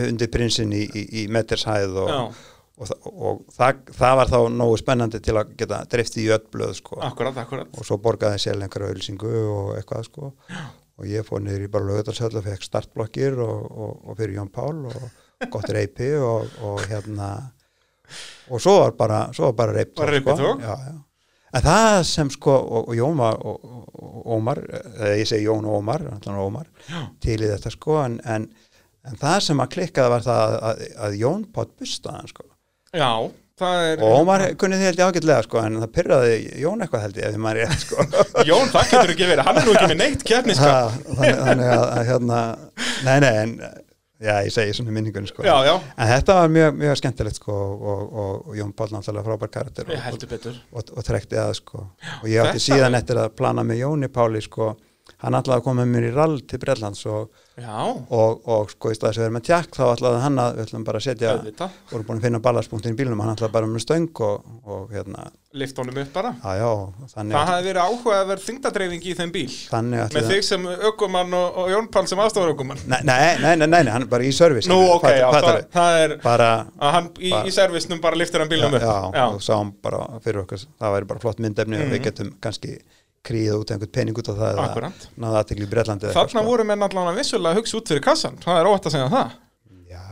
undir prinsinn í, í, í metershæð og, Já, og, og, og það, það var þá nógu spennandi til að geta driftið í öll blöð sko akkurat, akkurat. og svo borgaði sér einhverja ölsingu og eitthvað sko og ég fór niður í bara lögutalsöld og fekk startblokkir og, og, og fyrir Jón Pál og gott reypi og, og hérna og svo var bara, bara reyp Bara reiptog? sko. en það sem sko og, Jón var Ómar, eða ég segi Jón Ómar, Ómar til í þetta sko. En, en, en það sem að klikkaði var það að, að Jón Pátt bustaðan sko. Já, er... og Ómar kunni því held ég ágætlega sko en það pyrraði Jón eitthvað held ég ef maður er rétt sko. *laughs* Jón, það getur ekki verið, hann er nú ekki með neitt keppniskap. Ha, þannig, þannig að, að hérna nei, nei, en já, ég segi svona minningunni sko. Já, já, en þetta var mjög, mjög skemmtilegt sko og, og, og Jón Pál náttúrulega frábær karakter ég og, og, og, og trekti að sko. Og ég átti síðan eftir að plana með Jóni Páli sko hann ætlaði að koma með mér í rall til Breitlands og, Já, og, og sko í staðis að vera með tjakk þá ætlaði hann að við ætlum bara að setja auðvitað, voru búin að finna ballarspunktin í bílnum hann ætlaði bara með stöng og, og hérna, lift honum upp bara. Já já þannig, Það hafði verið áhuga að vera þingdadreifing í þeim bíl. Með það- þig sem ökumann og, og Jón Pál sem aðstofar ökumann Nei, nei, nei, nei, nei, hann er bara í service Nú, ok, já, það, það er bara hann í, Bara- í servisnum bara liftir hann bílum upp. já, og sáum bara fyrir okkur það væri bara flott myndefni og Mhm. við getum kannski kríða út einhvern pening út á það eða Akkurat. náða aðtekli í Breitlandi Þarna sko. voru menn allan að vissulega hugsa út fyrir kassan Það er óvægt að segja það já,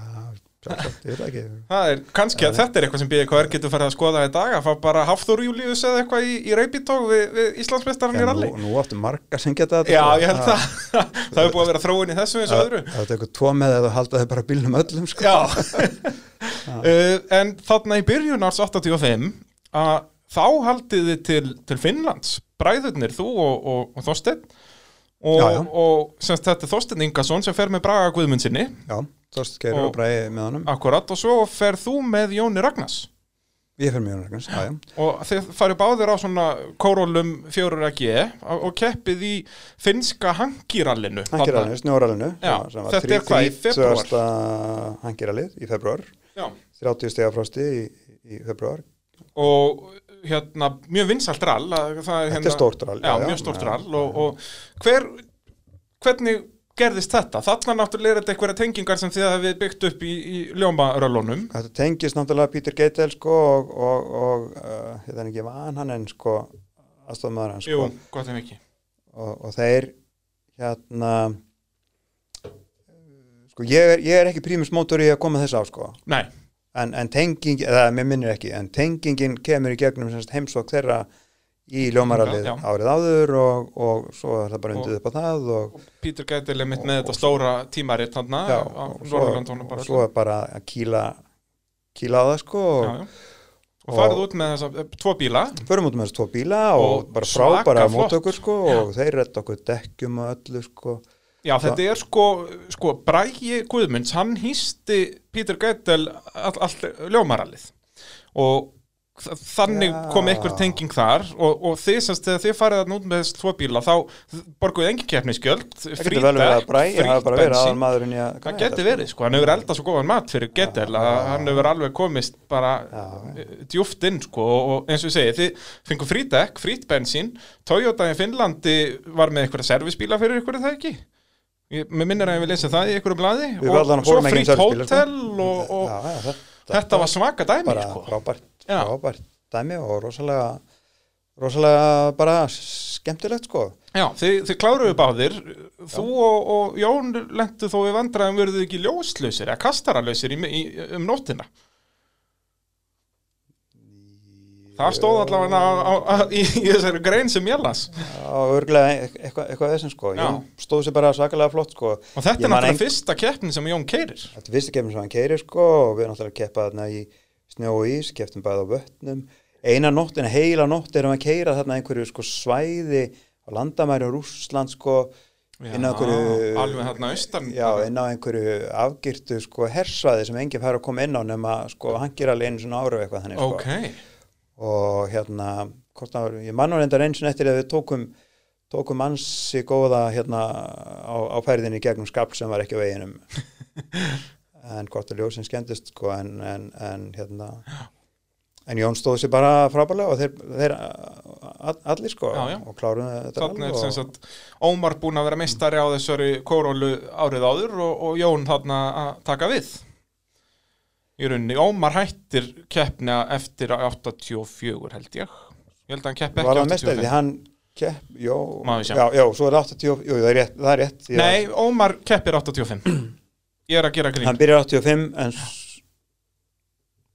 sjálfsagt, ég veit ekki Það er kannski að þetta er eitthvað sem BKR getur farið að skoða í dag að fá bara Hafþór Július eða eitthvað í, í reypitók við, við Íslandsmeistaran í ralli nú, áttu margar sem geta þetta Já, sko. ég held það *laughs* Það hefur búið að vera þróun í þessu eins og öðru Það er eitthvað tvo með sko. Já *laughs* *laughs* uh, En þarna í byrjun árs 85 að þá haldið þið til, til Finnlands bræðurnir, þú og, og, og Þorsteinn. Og, Já, já. og semst þetta er Þorsteinn Ingason sem fer með Braga Guðmundsinni Já, Þorst Geir Og- Bræði með honum. Akkurat og svo fer þú með Jóni Ragnars. Ég fyrir mjög nægans, já, já. Og þið farið báðir á svona kórólum 4G og og keppið í finnska hangirallinu Hangirallinu, snjórallinu þetta er hvað, í febrúar? Hangirallið í februar Já. 30 stega frosti í, í februar og hérna mjög vinsalt rall það er, Þetta hérna, stórt rall, já, já, mjög stórt Já, rall og, og hver, hvernig gerðist þetta? Þarna náttúrulega er þetta einhverja tengingar sem þið hafið byggt upp í, í ljómaröllunum. Þetta tengist náttúrulega Peter Geitel sko og, og, og uh, ég þarf ekki van hann en sko aðstofmaður hans Jú, sko gott ef ekki. Og, og þeir hérna sko ég er, ég er ekki prímus mótor í að koma þess á sko. Nei, en, en tenging, eða mér minnir ekki en tengingin kemur í gegnum heimsók þeirra í ljómarallið Já. árið áður og, og svo er það bara Og- undið upp á það og, Pítur Gætil er mitt með þetta stóra tímaritt hann já, og, svo, og er bara að kýla kýla á það sko og já, já. og farið út með þessa eh, tvo bíla förum út með þessu tvo bíla og, Og bara frábæra flott. móttökur sko og þeir retta okkur dekkjum og öllu sko Já, þetta er sko, sko Brægi Guðmunds, hann hýsti Pítur Gætil all, all ljómarallið og þannig Já. kom einhver tenging þar og, og þið semst þegar þið farið að nút með tvo bíla þá borguðu engin keppnisgjöld getur að bræði, það hafa bara verið sko, hann hefur eldað svo góðan mat fyrir Getel að hann hefur alveg komist bara Já. djúft inn, sko, og eins og ég segi, þið fengu frítdekk, frít bensín, Toyota í Finnlandi var með einhverja servisbíla fyrir ykkur, er það ekki? Ég, mér minnir að ég vil lesa það í einhverju blaði Við og svo frít servisbíla, sko. hótel og, og Já, já, þetta, þetta var svaka dæmi, bara sko. frábært, frábært dæmi og rosalega rosalega bara skemmtilegt sko Já, þið, þið kláruðu báðir, þú og, og Jón lentu þó við vandræðum verðuð ekki ljóslausir eða kastaralausir um nóttina. Það stóð allavega í, í þessari grein sem ég las. og örglega eitthvað eitthva þessum sko Já. Jón stóð sér bara svakalega flott sko Og þetta er náttúrulega fyrsta keppnin sem Jón keirir. þetta er fyrsta kefnum sem hann keiri sko og við erum náttúrulega að keppa þarna í snjó og ís keftum bæði á vötnum eina nóttina, heila nótt erum við að keira þarna einhverju sko svæði á landamæri á Rússland sko inn á einhverju alveg þarna austan. já, inn á einhverju afgirtu sko hersvæði sem enginn fær að koma inn á nema sko hangir alveg einu svona ára og hérna var, ég mann var reyndar eins og eftir að við tókum tókum ansi góða hérna á, á færðinni gegnum skapl sem var ekki á veginum *laughs* en hvort að ljósin skemmtist sko en, en, en hérna en Jón stóð sér bara frábælega og þeir, þeir all- allir sko Já, já. og kláruðu þetta þannig er og- sem sagt Ómar búinn að vera meistari á þessari kórólu árið áður og, og Jón þarna að taka við. Í rauninni, Ómar hættir keppna eftir 84 held ég. Ég held að hann keppi var ekki það mestari, 85. því hann kepp, sjá. já, já, svo er 80, jú, það er rétt, það er rétt því að Nei, Ómar keppir 85 Ég er að gera grín hann byrjar 85 en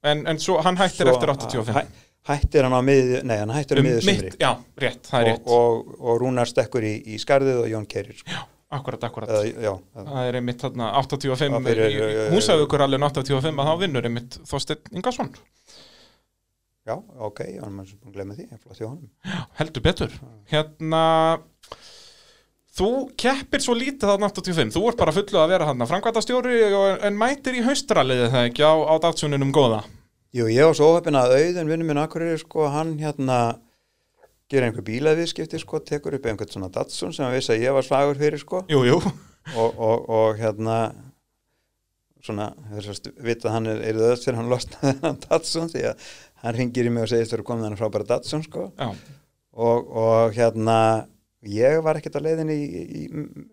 en, en svo hann hættir svo eftir 85 hæ, hættir hann á miði, nei, hann hættir á um, mitt, Já, rétt, það er rétt og, og, og Rúnar stekkur í, í skarðið og Jón Keirir sko. Akkurat, akkurat. Eða, já, eða, Það er einmitt þarna 85 Já, fyrir, í- í eh, Húsavíkur alveg 85 að þá vinnur einmitt Þorsteinn Ingarsson já, ok, já, hann er búin að glemma því flott hjá honum. Heldur betur. Hérna Þú keppir svo lítið þarna 85 Þú ert bara fullu að vera þarna framkvæmtastjóri og- en mætir í haustraliði það ekki á, á dagsuninum góða? Jú, ég var svo óhefn að auðun vinnum minn akkurir sko, hann hérna gerir einhver bílaviðskipti sko, tekur upp einhvern svona Datsun sem hann vissi að ég var slagur fyrir sko. Jú, jú, og, og, og hérna svona, þess að vita að hann er, öðvöld fyrir hann losnaði hann *laughs* Datsun því að hann ringir í mig og segist þér komið hann frábæra Datsun sko. Og, og hérna ég var ekkert að leiðin í, í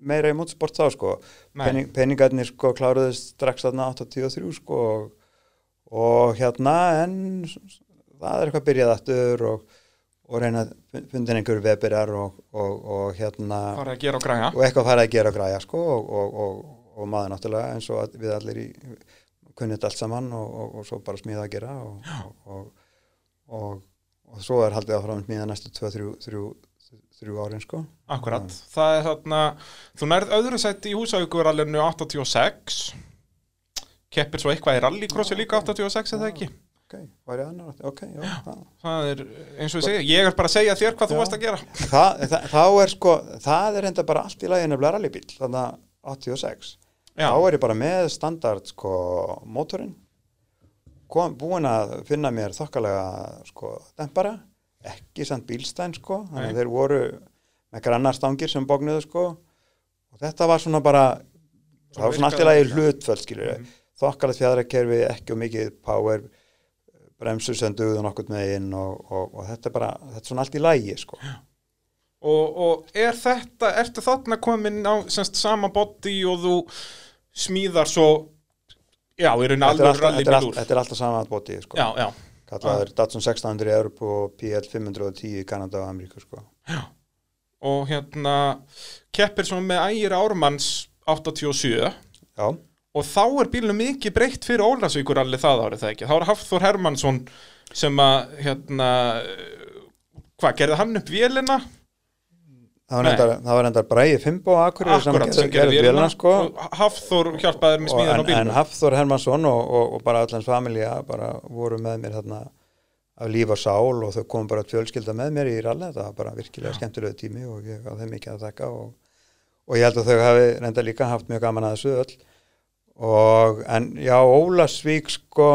meira í mótsport þá sko. Nei. Penning, penningarnir sko kláruðist strax þarna 83 sko og hérna en það er eitthvað byrjað aftur og, og reyna að fundin einhverju webirar og, og, og hérna fara og eitthvað farið að gera og græja sko og, og, og, og maður náttúrulega eins og við allir í kunnit allt saman og, og, og svo bara smíða að gera og, og, og, og svo er haldið áfram smíða næstu 2-3 árin sko. Akkurat, það er þarna þú nærð öðru sætti í húsavíkurallinu 86 keppir svo eitthvað í rallycrossi líka 86 eða ekki ok, ég annar ok, já, það, það er eins og ég segja, ég er bara að segja þér hvað þú Já. varst að gera. Það, það, þá er sko það er enda bara allt í lagi nefnilega rallybíl þannig að 86 Já, þá er ég bara með standard sko mótorinn. Kom, búin að finna mér þokkalega sko dempara ekki samt bílstæn sko þannig að þeir voru með grannar stangir sem bóknuðu sko. Og þetta var svona bara það var svona allt í lagi hlutföld skilur mm. þokkalegt fjæðrakerfi, ekki og mikið power bremsur sem dugðu nokkurn megin og, og, og þetta er bara þetta er svona allt í lagi sko. Og, og er þetta, ertu þarna komin á semst sama body og þú smíðar svo já, þetta er, alveg rallybíl alltaf, úr þetta er alltaf sama bóti sko. Já, já, kallaður Datsun 1600 í Európu og PL 510 í Kanada og Ameríku sko. og hérna keppir svo með ægir Ármanns 87 já, og þá er bílunum mikið breytt fyrir Ólasvíkur allir það árið það ekki? Þá er Hafþór Hermansson sem að hérna hvað, gerði hann upp vélina? það var endar, það var endar Bræði Fimbo Akureyri Akkurat, sem gerði vélina. sko. og Hafþór hjálpaði með Og smíðan á en, en bílunum Hafþór Hermansson og, og, og bara allans familja bara voru með mér þarna af líf og sál og þau komum bara fjölskylda með mér í rally, það var bara virkilega skemmtilegu tími og ég þeim mikið að þakka og, og ég held að þau hafi reynda líka haft mjög gaman að þessu öll og en já, Ólasvík sko,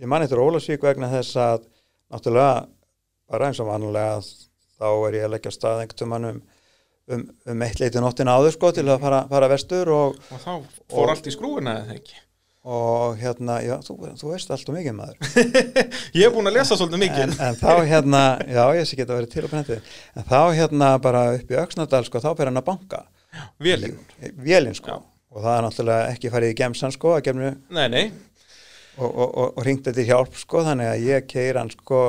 ég man eftir Ólasvík vegna þess að náttúrulega bara eins og vanlega þá er ég að leggja stað einhvern tímann um, um, eitt leiti nóttina áður sko til að fara, fara vestur og og þá fór Og- allt í skrúina eða ekki? Og hérna, já, þú, þú veist allt og mikið maður. *laughs* Ég hef búin að lesa svolítið mikið. En, en þá hérna, já ég sé geta verið til á brendið, en þá hérna bara upp í Öxnadal sko, þá fer hann að banka. Vélinn, vélinn sko, Já. Og það er náttúrulega ekki farið í gemsan sko, að gemnu nei nei. Og, og, og, og ringt þetta hjálp sko, þannig að ég keir hann sko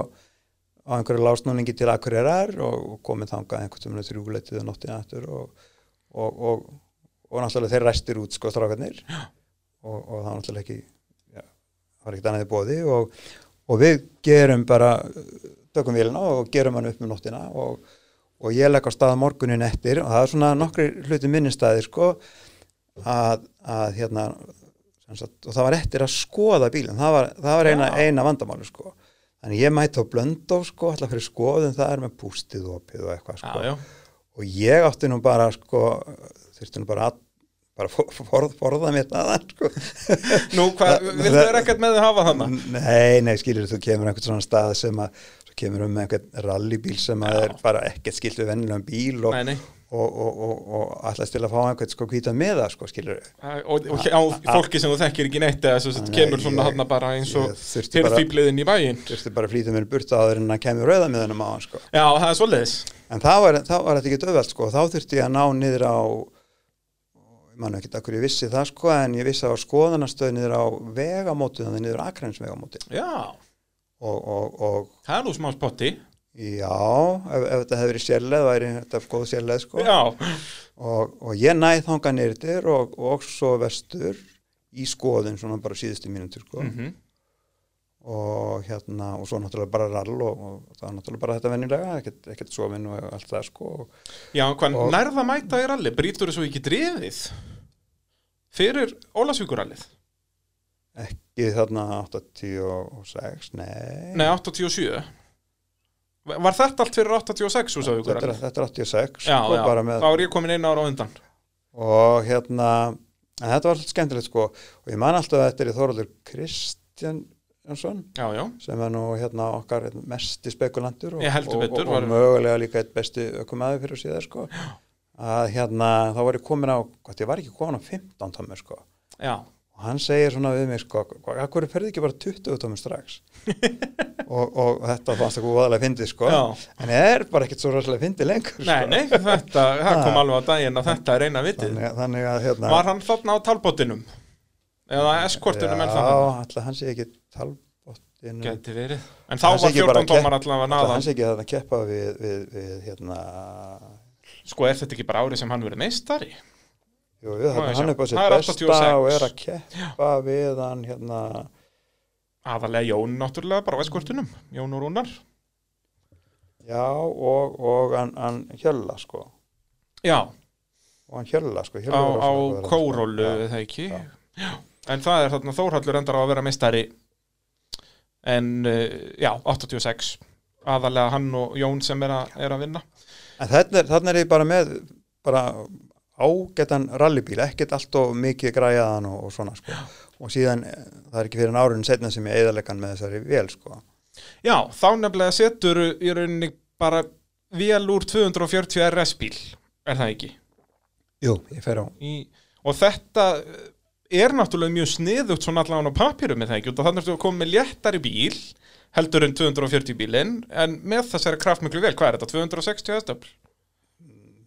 á einhverju lásnúningi til Akureyrar og, komið þangað einhvern veginn þrjúleitið og nóttið aftur og, og, og, og náttúrulega þeir ræstir út sko strákarnir. Og, og það var náttúrulega ekki já, var ekkert annað í bóði og, og við gerum bara tökum vélina og gerum hann upp með nóttina og, og ég legg á stað morgunin eftir og það er svona nokkri hluti minnistæðir sko að, að hérna sagt, og það var eftir að skoða bílinn það var, það var eina, eina vandamáli sko þannig ég mætti á blöndó sko alltaf fyrir skoðun það er með pústið opið og eitthvað sko já, já. og ég átti nú bara sko þurfti nú bara að bara for, for, forða mér það sko. *laughs* nú hvað, *laughs* vil þau ekkert með þau hafa þannig nei, nei, skilur þú kemur einhvern svona stað sem að svo kemur um einhvern rallybíl sem að er bara ekkert skilt við vennilegum bíl og, nei, nei. Og, og, og, allast til að fá einhvern sko hvítan með það sko skilur og, og hjá fólki sem þú þekkir ekki neitt eða sem kemur svona þarna bara eins og tilfýbliðin í bæinn. Þurfti bara að flýta mér burt áður en að kemur rauða með þennum á hann sko. Já, það er svoleiðis. En þá var, þá var þetta ekki döfald sko, þá þurfti ég að ná niður á, ég man ekki akkur ég vissi það sko, en ég vissi að á skoðanastöð niður á vegamóti, þannig niður akrænsvegamóti. já, Og, og, og það er nú smá spotti já, ef, ef þetta hefði verið sérleð, væri þetta góð sérleð sko. já, Og, og ég næði þangað niður og, og svo vestur í skoðun, svona bara síðustu mínútur sko. mhm Og hérna, og svo náttúrulega bara rall og, og það var náttúrulega bara þetta venjulega, ekkert, ekkert sofin og allt það sko. Já, hvað nærða mæta í ralli, brýtur þessu ekki drifið fyrir Ólasvíkurallið? Ekki þarna 86, nei. Nei, 87 Var þetta allt fyrir 86 þetta, er, Úsavíkurallið? þetta er 86, Já, já, þá er ég komin einu ára á undan. Og hérna, en þetta var alltaf skemmtilegt, sko, og ég man alltaf að þetta er Þorvaldur Kristján, Kristjánsson já, já, sem er nú hérna okkar og, Ég heldur og, og, var- og mögulega líka eitt besti ökumæður fyrir síðar sko. Að hérna þá var ég komin á, gott ég var ekki komin á 15 tómur sko. Já, og hann segir svona við mig sko, hverju ferði ekki bara 20 tómur strax *laughs* og, og þetta fannst ekki voðalega fyndið sko Já. en ég er bara ekkert svo ræslega fyndið lengur nei, sko. nei, þetta, það *laughs* kom alveg á daginn að þetta er eina vitið. þannig, þannig að hérna Var hann þarna á talbótinum? Eða eskortunum en já, þannig? alltaf hann sé ekki talbóttinu Geti verið. En þá var ekki bara 14 tómar allavega naðan. hann sé ekki að keppa við, við, við hérna Sko, er þetta ekki bara árið sem hann verið meistari? Jú, þannig ég hann sjá. er bara sér Það besta 86. og er að keppa við hann hérna, Aðalega Jón náttúrulega bara á eskortunum. Jón og Rúnar. já, og, og hann, hann hjölla sko, Já, og hann hjölla sko, á, var á sko. kórólu, Já. eða ekki? já. Já. En það er þarna Þórhallur endar á að vera meistari en, uh, já, 86. Aðalega hann og Jón sem er, að er að vinna. En þarna er ég bara með bara ágætan rallybíl, ekkert allt og mikið græjaðan og, og svona sko. og síðan, eh, það er ekki fyrir en árun setna sem ég eðalegan með þessari vel sko. Já, þá nefnilega setur í rauninni bara vél úr 240 RS bíl, er það ekki? Jú, ég fer á Í, og þetta eh, er náttúrulega mjög sniðugt svona allavega á papirum með það ekki, þannig að þú komið með léttari bíl heldur en 240 bílinn en með þessari kraftmiklu vel, hvað er þetta, 260 hestöfl?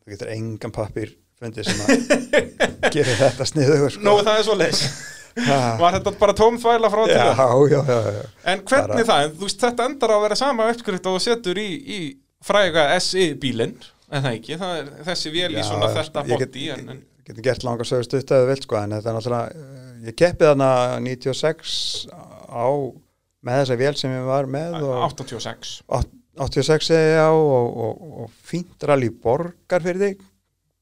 þú getur engan pappir fundið sem að gera þetta sniður sko. Nú, það er svo leis Ha. Var þetta bara tóm þvæla frá til já, það? já, já, já. En hvernig Bara- það, en veist, þetta endar á að vera sama uppskrift og setur í, í fræga SI bílinn, en það ekki, það er þessi vél í Já, svona þetta ég get- body en, en, getur gert langa sögur stutt að þú vilt sko, en þetta er náttúrulega, eh, ég keppi þarna 96 á með þessa vél sem ég var með og 86 86 segi ég á og, og, og fínt rally borgar fyrir þig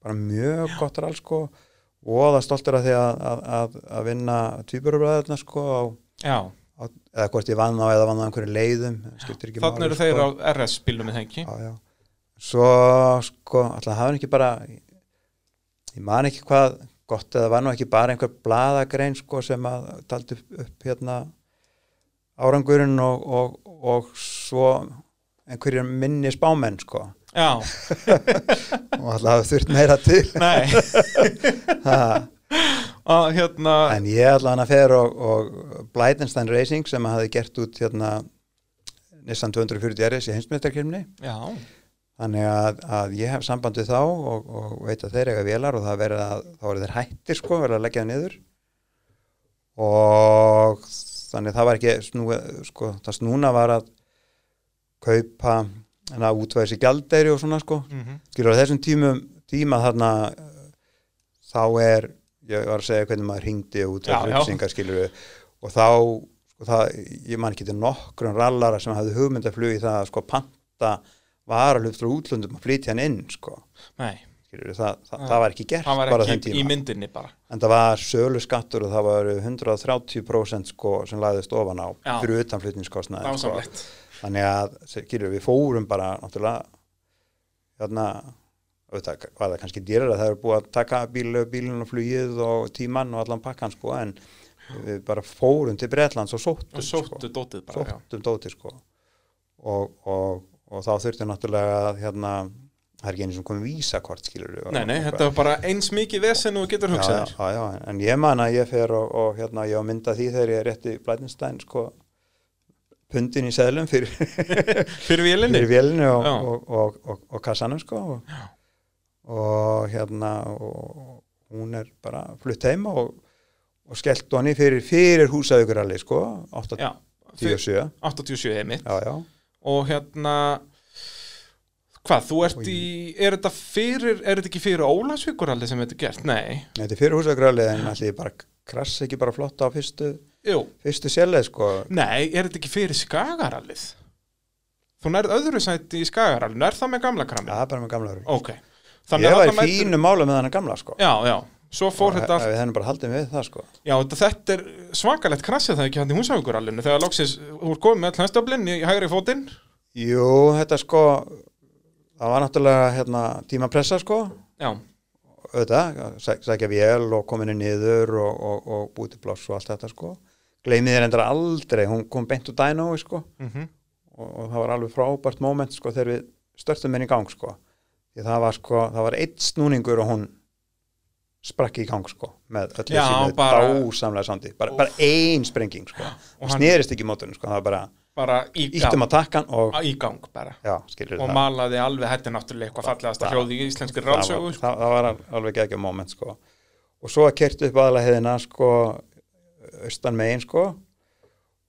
bara mjög gott rall sko og það stoltur að því að, að, að, að vinna tvíburabræðarna sko á, á, eða hvort ég vann á eða vann á einhverju leiðum þannig eru þeir sko. á RS bílum já, já. svo sko alltaf hann ekki bara ég man ekki hvað gott eða var nú ekki bara einhver blaðagrein sko sem að taldi upp, upp hérna árangurinn og, og, og svo einhverjum minni spámenn sko Já, og alltaf hafa þurft meira til. Að *laughs* hérna en ég alltaf hann að fer og, og Blydenstein Racing sem hafi gert út hérna Nissan 240 RS í heimsmyndarkrimni Já, Þannig að, að ég hef samband við þá og, og veit að þeir eiga vélar og það verið að þá eru þeir hættir sko, verið að leggja það niður. Og þannig það var ekki snú, sko, það snúna var að kaupa en að útvæða sér gjaldeyri og svona sko. Mm skilur á þessum tímum tíma þarna þá er, ég var að segja hvernig maður hringdi og já. upplýsingar skilur og þá sko, það, ég man ekki til nokkrum rallara sem hafði hugmyndaflug í það að sko panta varalut frá útlöndum að flytja hann inn sko. Nei, skilur, það, það, það var ekki gert það var ekki í myndinni bara. En það var sölu skattur og það var 130% sko sem lagðist ofan á Já. fyrir utanflutningskostnaði sko. Þannig að skilur, við fórum bara náttúrulega hérna auðvitað var það kannski dýrar að það er búið að taka bíl, bílun og flugið og tíman og allan pakkan sko en við bara fórum til Bretlands og sóttum og sóttu dótið bara, sóttum dóti sko. Og, og, og þá þurfti náttúrulega að hérna það er ekki einu sem komið vísakort skilur Nei, nei, þetta var bara eins mikið vesen og getur hugsað já, já, já, en ég man að ég fer og, og hérna ég á mynda því þegar ég er rétti Blætinstein sko pundin í seðlum fyrir, *laughs* Fyrir vélinu og, og, og, og, og kassanum sko og, og hérna og hún er bara flutt heim og, og skellt honni fyrir, fyrir húsaðugralli sko 8, Já, 10 og 7 87 heimitt og hérna hvað, þú ert í er þetta fyrir, er þetta ekki fyrir Ólasvíkuralli sem þetta er gert? Nei, þetta er fyrir húsaðugralli en allir bara krass ekki bara flott á fyrstu jú, fyrstu sérleið sko. Nei, er þetta ekki fyrir Skagarallið? Þú nærð öðru sæti í Skagarallinu, er það með gamla já, krammi? bara með gamla rugg Ok, ég var í fínu mála með hann gamla sko. Já, já, svo fór Og þetta allt við hennum bara haldið við það sko. Já, þetta, er svakalegt krassið það ekki hann í húsafíkurallinu þegar loksins, þú er komið með all hænstöflin í hægri fótinn. Jú, þetta sko það var náttúrulega hérna, tímapressa sko. Já, auðvitað, sæ- sækja vél og kominu niður og, og, og búið til pláss og allt þetta sko gleymið þér endur aldrei, hún kom beint úr dænói sko. Mm og, og það var alveg frábært moment sko þegar við störtum henni í gang sko. Því það var sko, það var eitt snúningur og hún sprakk í gang sko með öllu bara- dásamlega sandi. Bara, bara ein sprenging sko. Og snerist ekki mótunum sko, það var bara bara í, að takkan og í gang bara. Já, og það. malaði alveg þetta er náttúrulega eitthvað fallegasta Það- hljóð í íslenski það ráðsögu sko. það, það var al- alveg ekki moment sko. Og svo að kerti upp aðalega heiðina sko austan megin sko.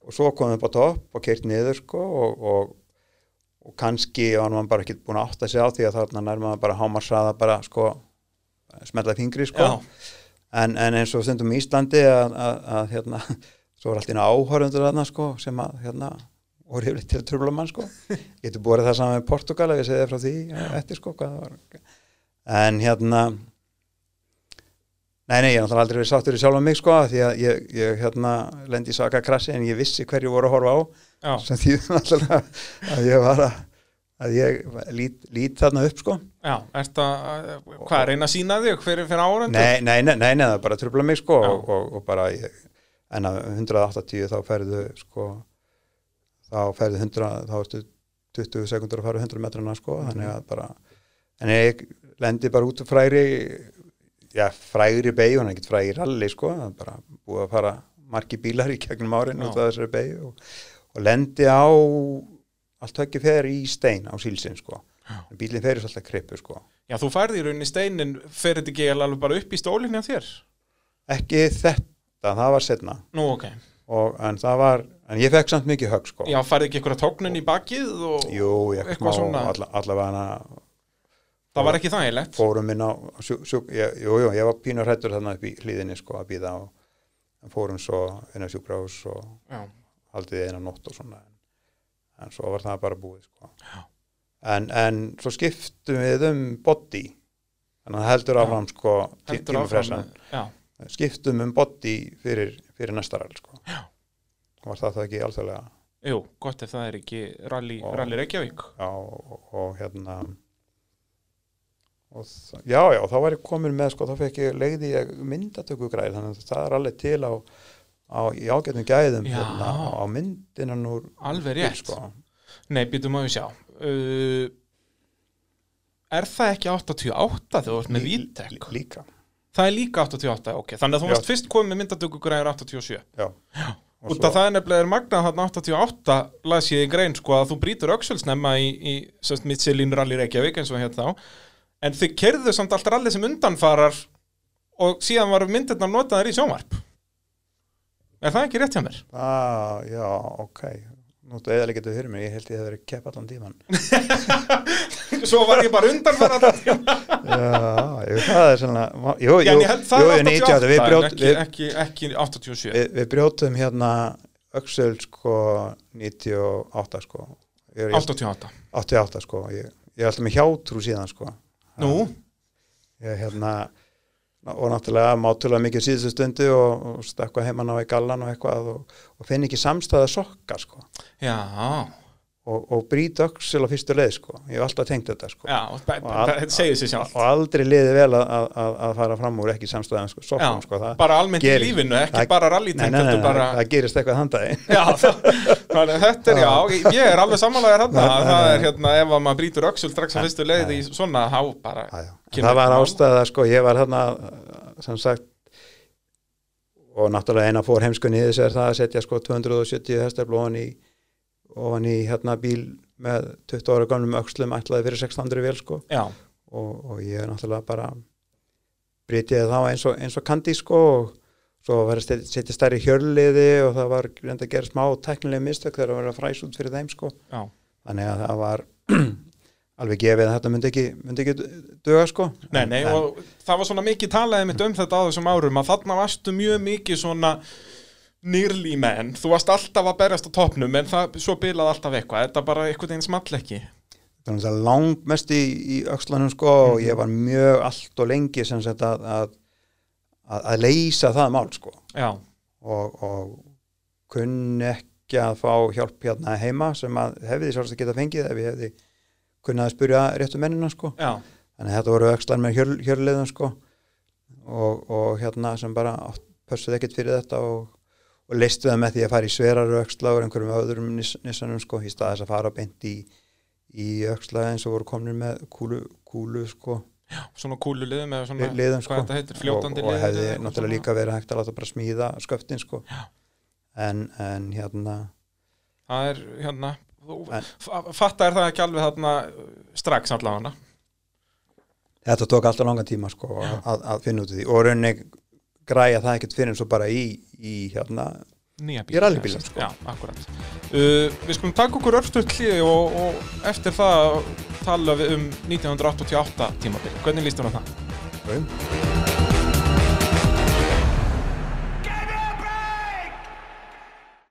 Og svo komum við upp á topp og kert niður sko og, og, og kannski var maður bara ekki búin að átta sig á því að þarna nær maður bara hámarsraða bara sko smetla fingri sko. En, en eins og stundum í Íslandi að, hérna *laughs* svo var allt í áhörundur þarna sko sem að hérna voru yfirleitt til að trubla mann sko. *laughs* Getur búið það saman með Portugal ef ég segi það frá því eftir sko hvað það var. En hérna nei nei ég er náttúrulega aldrei verið sáttur í sjálfa mig sko því að ég, ég hérna lendi í saka krassi en ég vissi hverju voru að horfa á Já. sem því náttúrulega að ég var að að ég lít, lít þarna upp sko Já, ert að, hvað, reyna að sína þig fyrir, fyrir árandu? nei, nei, nei, nei, nei, það er bara trubla mig sko og, og, og bara ég, en að 180 þá ferðu sko þá ferðu 100 þá ertu 20 sekundur að fara 100 metrana sko þannig að bara en ég lendi bara út fræri já, fræri beig og hann er ekkert fræri ralli sko það er bara búið að fara margi bílar í gegnum árin út af þessari beig og, og lendi á allt ekki fer í stein á sílsinn sko bílinn fer í svolítið krippu sko Já, þú færði í rauninni steinin, fer þetta ekki alveg bara upp í stólinni á þér? ekki þetta, það var setna Nú, ok. og, en það var, en ég fekk samt mikið högg sko Já, færði ekki einhverja tóknun í bakið og jú, ég fekk eitthvað smá svona. alla, allavega það var ekki þægilegt? fórum inn á sjú, ég, var pínur hættur þarna upp í hlýðinni sko að býða og fórum svo inn á sjúkrahús og Já, haldið eina nótt og svona en, en svo var það bara búið sko en, en svo skiptum við um body þannig að heldur Já. áfram sko tí, tímafressan Já, skiptum um body fyrir, fyrir næsta ræl sko Já. var það það ekki alþjóðlega jú, gott ef það er ekki rally Reykjavík. já, og, og hérna já, já, þá var ég komin með sko, þá fekk ég leiði ég myndatöku græð þannig að það er alveg til á, á í ágætum gæðum Já. hérna, á, myndinan úr Alveg rétt. sko. Nei, býtum að við sjá. Uh, er það ekki 88 þegar þú ert með Vítek? lí- líka Það er líka 88, ok. Þannig að þú Já. varst fyrst komið með myndatökugræður 87. já, og Út af það er nefnilega magnað þarna 88 las ég í grein sko að þú brýtur öxulsnemma í, í sérst Michelin Rally Reykjavík eins og hér þá en þið kerðu samt allt rally sem undanfarar og síðan var myndirnar notaðar í sjónvarp. Er það ekki rétt hjá mér? ah, já, ok. Þú eða ekki þetta fyrir mig, ég held ég hef verið kepp allan tíman *laughs* Svo var ég bara undanfarar *laughs* já, jú, það er svona jú, jú, en ég held það jú, er 98, 88 við, en brjót, ekki, ekki, ekki 87 við, við brjótum hérna Öxel sko 98 sko. Ég, ég, 88 88 sko. Ég, ég er alltaf með hjátrú síðan sko Nú, ég hérna og náttúrulega mátulega mikið síðustu stundu og, og stakka heimann á í gallan og eitthvað og, og finn ekki samstæða sokka sko. Já, og, og brýt öxel á fyrstu leið sko. Ég hef alltaf tengt þetta sko. Já al- segir sér sjálf og aldrei liði vel að, að, að, fara fram úr ekki samstæðan sko, sokkum Já, sko bara almennt í lífinu, ekki bara nei, bara það gerist eitthvað handæði *laughs* þetta er, já, ég er alveg að nei, það er hérna, ef að maður brýtur öxul strax á fyrstu leið í svona, þá bara, það var ástæða sko ég var hérna sem sagt og náttúrulega eina fór heimskunni í þessu er það að setja sko 270 hestafl ofan í, ofan í hérna bíl með 20 ára gamlum öxlum ætlaði fyrir 600 vel sko. Og, og ég er náttúrulega bara breytiði þá eins og, eins og kandi sko og svo var að setja- stærri hjörliði og það var reynda að gera smá teknilega mistök þegar það var að fræs út fyrir þeim sko. Já, þannig að það var *clears throat* alveg gefið að þetta myndi ekki, myndi ekki duga sko. Nei, nei, En- og það var svona mikið talaði mitt um þetta á þessum árum, að þarna varstu mjög mikið svona nýrlí menn, þú varst alltaf að berjast á toppnum, en það, svo bilaði alltaf eitthvað, þetta bara einhvern veginn small ekki. það var náttúrulega langt mest í, í öxlanum sko og Mhm. ég var mjög allt og lengi sem sagt að, að, að, að leysa það mál sko. Og, og kunni ekki að fá hjálp hérna heima sem að hefði sjálfst að geta fengið ef ég hefði kunnað að spyrja réttu mennina sko. Já, þannig að þetta voru öxlar með hjör, hjörliðum sko. Og, og hérna sem bara átt- pössuð ekkert fyrir þetta og, og leistu það með því að fara í sverar öxla og einhverjum öðrum nis, nissanum sko, í staðis að fara beint í, í öxla eins og voru komnir með kúlu, kúlu sko, svona kúlu liðum eða svona, liðum sko. heitir, fljótandi og, og liðum hefði eitthvað náttúrulega svona. líka verið hægt að láta bara smíða sköftin sko. Já. en, en hérna það er hérna En- fatta er það ekki alveg þarna uh, strax allavega. Þetta tók alltaf langan tíma sko að, að, finna út í því. Og rauninni græja það ekkert fyrir en svo bara í, í hérna nýja Í rallybílum, sko. já, akkurat uh, við skulum taka okkur örstuð hlið og, og eftir það tala við um 1988 tímabil hvernig líst þér á það? Raun.